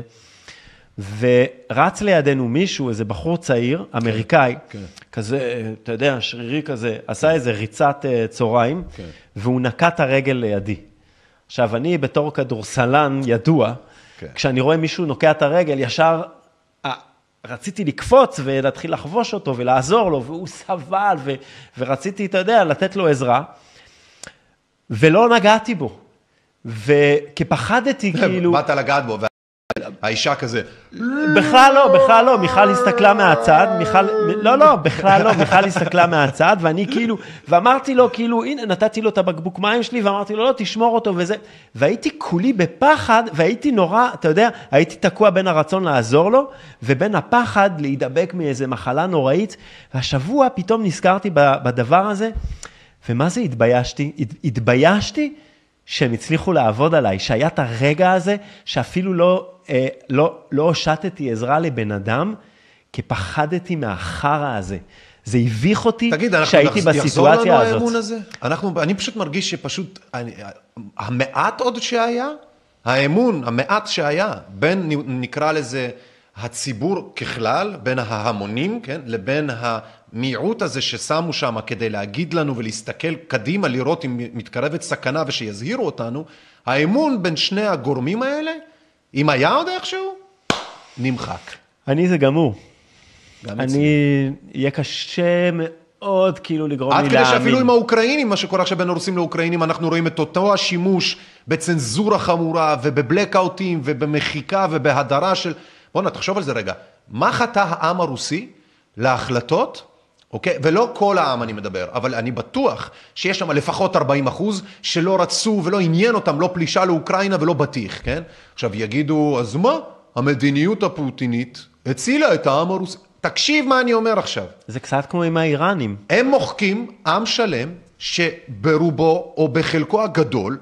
ורץ לידינו מישהו, איזה בחור צעיר, אמריקאי, כן, כן. כזה, אתה יודע, שרירי כזה, עשה איזה ריצת uh, צהריים, כן. והוא נקע את הרגל לידי. עכשיו, אני בתור כדורסלן ידוע, כן. כשאני רואה מישהו נוקע את הרגל, ישר רציתי לקפוץ ולהתחיל לחבוש אותו ולעזור לו, והוא סבל, ו, ורציתי, אתה יודע, לתת לו עזרה, ולא נגעתי בו. וכי פחדתי, כאילו... באת לגעת בו, האישה כזה, בכלל לא, בכלל לא, מיכל הסתכלה מהצד, מיכל, לא, לא, בכלל לא, מיכל הסתכלה מהצד, ואני כאילו, ואמרתי לו, כאילו, הנה, נתתי לו את הבקבוק מים שלי, ואמרתי לו, לא, תשמור אותו וזה, והייתי כולי בפחד, והייתי נורא, אתה יודע, הייתי תקוע בין הרצון לעזור לו, ובין הפחד להידבק מאיזה מחלה נוראית, והשבוע פתאום נזכרתי בדבר הזה, ומה זה התביישתי? הת- התביישתי שהם הצליחו לעבוד עליי, שהיה את הרגע הזה שאפילו לא, לא, לא הושטתי עזרה לבן אדם, כי פחדתי מהחרא הזה. זה הביך אותי תגיד, שהייתי יחזור בסיטואציה לנו הזאת. האמון הזה? אנחנו, אני פשוט מרגיש שפשוט, אני, המעט עוד שהיה, האמון, המעט שהיה, בין, נקרא לזה, הציבור ככלל, בין ההמונים, כן, לבין המיעוט הזה ששמו שם כדי להגיד לנו ולהסתכל קדימה, לראות אם מתקרבת סכנה ושיזהירו אותנו, האמון בין שני הגורמים האלה, אם היה עוד איכשהו, נמחק. אני זה גמור. גם אני, יהיה קשה מאוד כאילו לגרום עד לי כדי שאפילו להאמין. עם האוקראינים, מה שקורה עכשיו בין הרוסים לאוקראינים, אנחנו רואים את אותו השימוש בצנזורה חמורה ובבלקאוטים ובמחיקה ובהדרה של... בואנה, תחשוב על זה רגע. מה חטא העם הרוסי להחלטות, אוקיי? ולא כל העם אני מדבר, אבל אני בטוח שיש שם לפחות 40 אחוז שלא רצו ולא עניין אותם לא פלישה לאוקראינה ולא בטיח, כן? עכשיו יגידו, אז מה? המדיניות הפוטינית הצילה את העם הרוסי. תקשיב מה אני אומר עכשיו. זה קצת כמו עם האיראנים. הם מוחקים עם שלם שברובו או בחלקו הגדול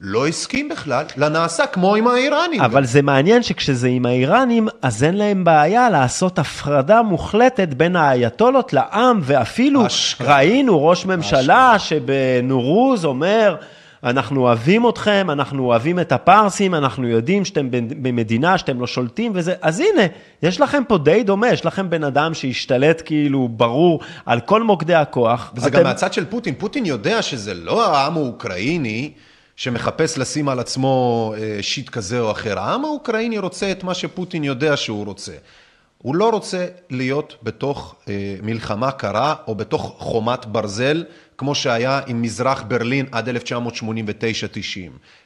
לא הסכים בכלל לנעשה כמו עם האיראנים. אבל זה מעניין שכשזה עם האיראנים, אז אין להם בעיה לעשות הפרדה מוחלטת בין האייתולות לעם, ואפילו אשכרה. ראינו ראש ממשלה שבנורוז אומר, אנחנו אוהבים אתכם, אנחנו אוהבים את הפרסים, אנחנו יודעים שאתם במדינה שאתם לא שולטים וזה, אז הנה, יש לכם פה די דומה, יש לכם בן אדם שהשתלט כאילו ברור על כל מוקדי הכוח. וזה אתם- גם מהצד של פוטין. פוטין יודע שזה לא העם האוקראיני שמחפש לשים על עצמו אה, שיט כזה או אחר. העם האוקראיני רוצה את מה שפוטין יודע שהוא רוצה. הוא לא רוצה להיות בתוך אה, מלחמה קרה או בתוך חומת ברזל, כמו שהיה עם מזרח ברלין עד 1989-90.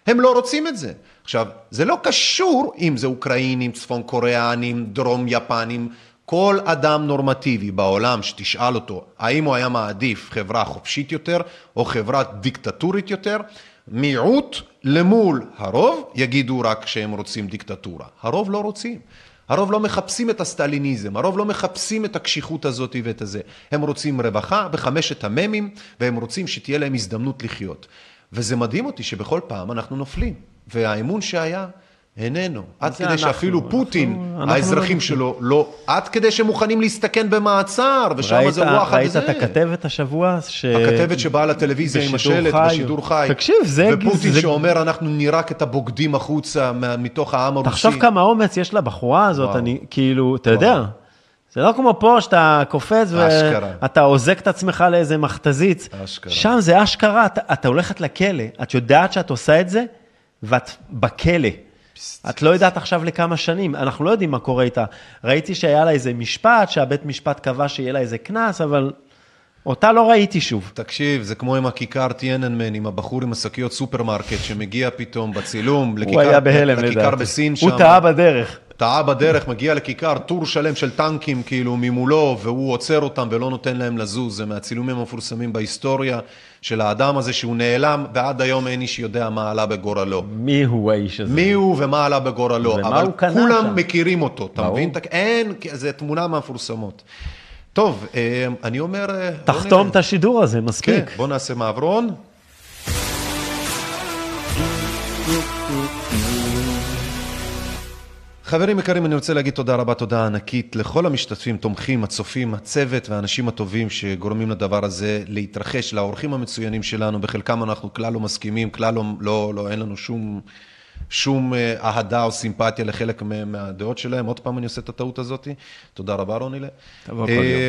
הם לא רוצים את זה. עכשיו, זה לא קשור אם זה אוקראינים, צפון קוריאנים, דרום יפנים, כל אדם נורמטיבי בעולם שתשאל אותו האם הוא היה מעדיף חברה חופשית יותר או חברה דיקטטורית יותר, מיעוט למול הרוב יגידו רק שהם רוצים דיקטטורה. הרוב לא רוצים. הרוב לא מחפשים את הסטליניזם, הרוב לא מחפשים את הקשיחות הזאת ואת הזה. הם רוצים רווחה בחמשת המ"מים, והם רוצים שתהיה להם הזדמנות לחיות. וזה מדהים אותי שבכל פעם אנחנו נופלים, והאמון שהיה איננו. עד זה כדי אנחנו, שאפילו אנחנו- פוטין, אנחנו האזרחים לא- שלו, לא, עד כדי שהם מוכנים להסתכן במעצר, ושם ראית, זה וואחד ראית וזה. את הכתבת השבוע? ש... הכתבת שבאה לטלוויזיה עם השלט חי. בשידור חי. תקשיב, זה... ופוטין זה... שאומר, אנחנו נירק את הבוגדים החוצה מתוך העם הרוסי. תחשוב כמה אומץ יש לבחורה הזאת, וואו. אני כאילו, אתה יודע, זה לא כמו פה שאתה קופץ. ואתה אוזק את עצמך לאיזה מכתזית. אשכרה. שם זה אשכרה, אתה, אתה הולכת לכלא, את יודעת שאת עושה את זה, ואת בכלא. את לא יודעת עכשיו לכמה שנים, אנחנו לא יודעים מה קורה איתה. ראיתי שהיה לה איזה משפט, שהבית משפט קבע שיהיה לה איזה קנס, אבל אותה לא ראיתי שוב. תקשיב, זה כמו עם הכיכר טיינאנמן, עם הבחור עם השקיות סופרמרקט, שמגיע פתאום בצילום, לכיכר, הוא היה בהלם לכיכר לדעתי. בסין שם. הוא טעה בדרך. טעה בדרך, מגיע לכיכר, טור שלם של טנקים כאילו ממולו, והוא עוצר אותם ולא נותן להם לזוז. זה מהצילומים המפורסמים בהיסטוריה של האדם הזה שהוא נאלם, ועד היום אין איש יודע מה עלה בגורלו. מי הוא האיש הזה? מי הוא ומה עלה בגורלו. ומה אבל הוא קנה כולם שם? מכירים אותו, אתה. מבין? אין, זה תמונה מהמפורסמות. טוב, אה, אני אומר... אה, תחתום. את השידור הזה, כן, מספיק. בוא נעשה מעברון. חברים יקרים, אני רוצה להגיד תודה רבה, תודה ענקית לכל המשתתפים, תומכים, הצופים, הצוות והאנשים הטובים שגורמים לדבר הזה להתרחש, לאורחים המצוינים שלנו, בחלקם אנחנו כלל לא מסכימים, כלל לא, לא, לא אין לנו שום, שום אה, אהדה או סימפתיה לחלק מה- מהדעות שלהם. עוד פעם אני עושה את הטעות הזאת. תודה רבה, רונילה.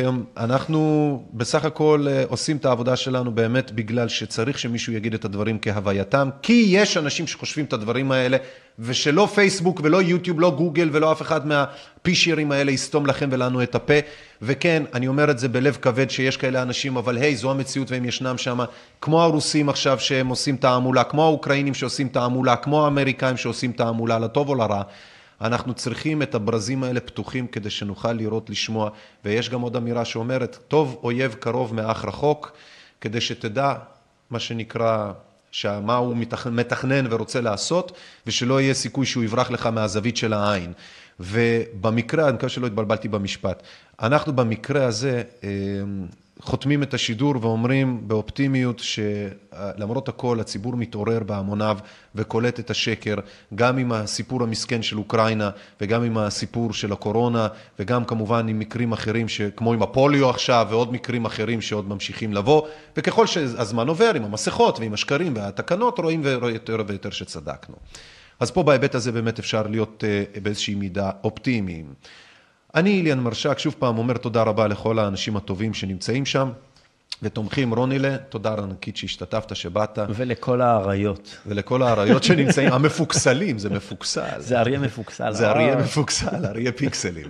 יום. אנחנו בסך הכל אה, עושים את העבודה שלנו באמת בגלל שצריך שמישהו יגיד את הדברים כהווייתם, כי יש אנשים שחושבים את הדברים האלה, ושלא פייסבוק ולא יוטיוב, לא גוגל ולא אף אחד מהפישרים האלה יסתום לכם ולנו את הפה. וכן, אני אומר את זה בלב כבד שיש כאלה אנשים, אבל היי, זו המציאות והם ישנם שם, כמו הרוסים עכשיו שהם עושים תעמולה, כמו האוקראינים שעושים תעמולה, כמו האמריקאים שעושים תעמולה, לטוב או לרע. אנחנו צריכים את הברזים האלה פתוחים כדי שנוכל לראות, לשמוע, ויש גם עוד אמירה שאומרת, טוב אויב קרוב מאח רחוק, כדי שתדע, מה שנקרא, מה הוא מתכנן ורוצה לעשות, ושלא יהיה סיכוי שהוא יברח לך מהזווית של העין. ובמקרה, אני מקווה שלא התבלבלתי במשפט, אנחנו במקרה הזה אה, חותמים את השידור ואומרים באופטימיות שלמרות הכל הציבור מתעורר בהמוניו וקולט את השקר, גם עם הסיפור המסכן של אוקראינה וגם עם הסיפור של הקורונה וגם כמובן עם מקרים אחרים כמו עם הפוליו עכשיו ועוד מקרים אחרים שעוד ממשיכים לבוא וככל שהזמן עובר עם המסכות ועם השקרים והתקנות רואים יותר ויותר שצדקנו. אז פה בהיבט הזה באמת אפשר להיות אה, באיזושהי מידה אופטימיים. אני, איליאן מרשק, שוב פעם אומר תודה רבה לכל האנשים הטובים שנמצאים שם. ותומכים, רונילה, תודה ענקית שהשתתפת, שבאת. ולכל האריות. ולכל האריות שנמצאים, המפוקסלים, זה מפוקסל. זה אריה מפוקסל. זה אריה מפוקסל, אריה פיקסלים.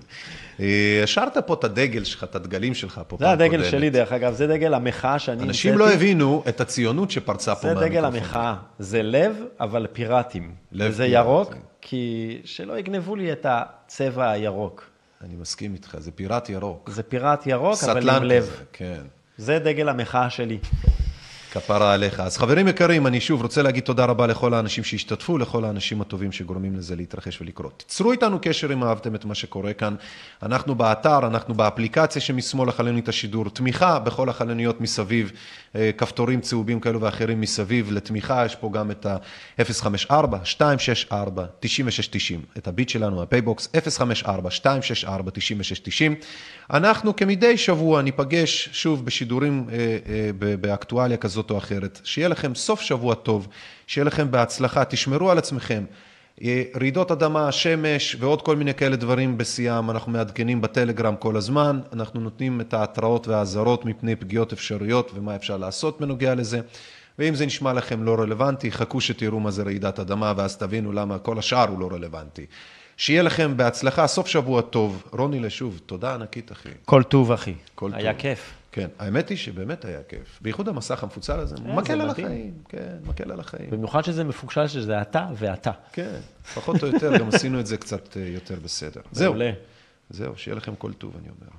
אה, השארת פה את הדגל שלך, את הדגלים שלך פה זה הדגל שלי, דרך אגב, זה דגל המחאה שאני אנשים לא הבינו את הציונות שפרצה פה מהמיקרופון. זה דגל המחאה, זה לב, אבל פיראטים. לב וזה ירוק, כי שלא יגנבו לי את הצבע הירוק. אני מסכים איתך, זה פיראט ירוק. זה פיראט ירוק, אבל עם לב. כן. זה דגל המחאה שלי. כפרה עליך. אז חברים יקרים, אני שוב רוצה להגיד תודה רבה לכל האנשים שהשתתפו, לכל האנשים הטובים שגורמים לזה להתרחש ולקרות. תיצרו איתנו קשר אם אהבתם את מה שקורה כאן. אנחנו באתר, אנחנו באפליקציה שמשמאל החלונית השידור, תמיכה בכל החלוניות מסביב, אה, כפתורים צהובים כאלו ואחרים מסביב לתמיכה, יש פה גם את ה-054-264-9690, את הביט שלנו, הפייבוקס, 054-264-9690. אנחנו כמדי שבוע ניפגש שוב בשידורים אה, אה, באקטואליה כזאת או אחרת. שיהיה לכם סוף שבוע טוב, שיהיה לכם בהצלחה, תשמרו על עצמכם. אה, רעידות אדמה, שמש ועוד כל מיני כאלה דברים בשיאם, אנחנו מעדכנים בטלגרם כל הזמן, אנחנו נותנים את ההתראות והאזהרות מפני פגיעות אפשריות ומה אפשר לעשות בנוגע לזה. ואם זה נשמע לכם לא רלוונטי, חכו שתראו מה זה רעידת אדמה ואז תבינו למה כל השאר הוא לא רלוונטי. שיהיה לכם בהצלחה, סוף שבוע טוב. רוני לשוב, תודה ענקית, אחי. כל טוב, אחי. כל היה טוב. כיף. כן, האמת היא שבאמת היה כיף. בייחוד המסך המפוצל הזה, כן, מקל על החיים. כן, מקל על החיים. במיוחד שזה מפוקשל שזה אתה ואתה. כן, פחות או יותר, גם עשינו את זה קצת אה, יותר בסדר. זהו. זהו, שיהיה לכם כל טוב, אני אומר.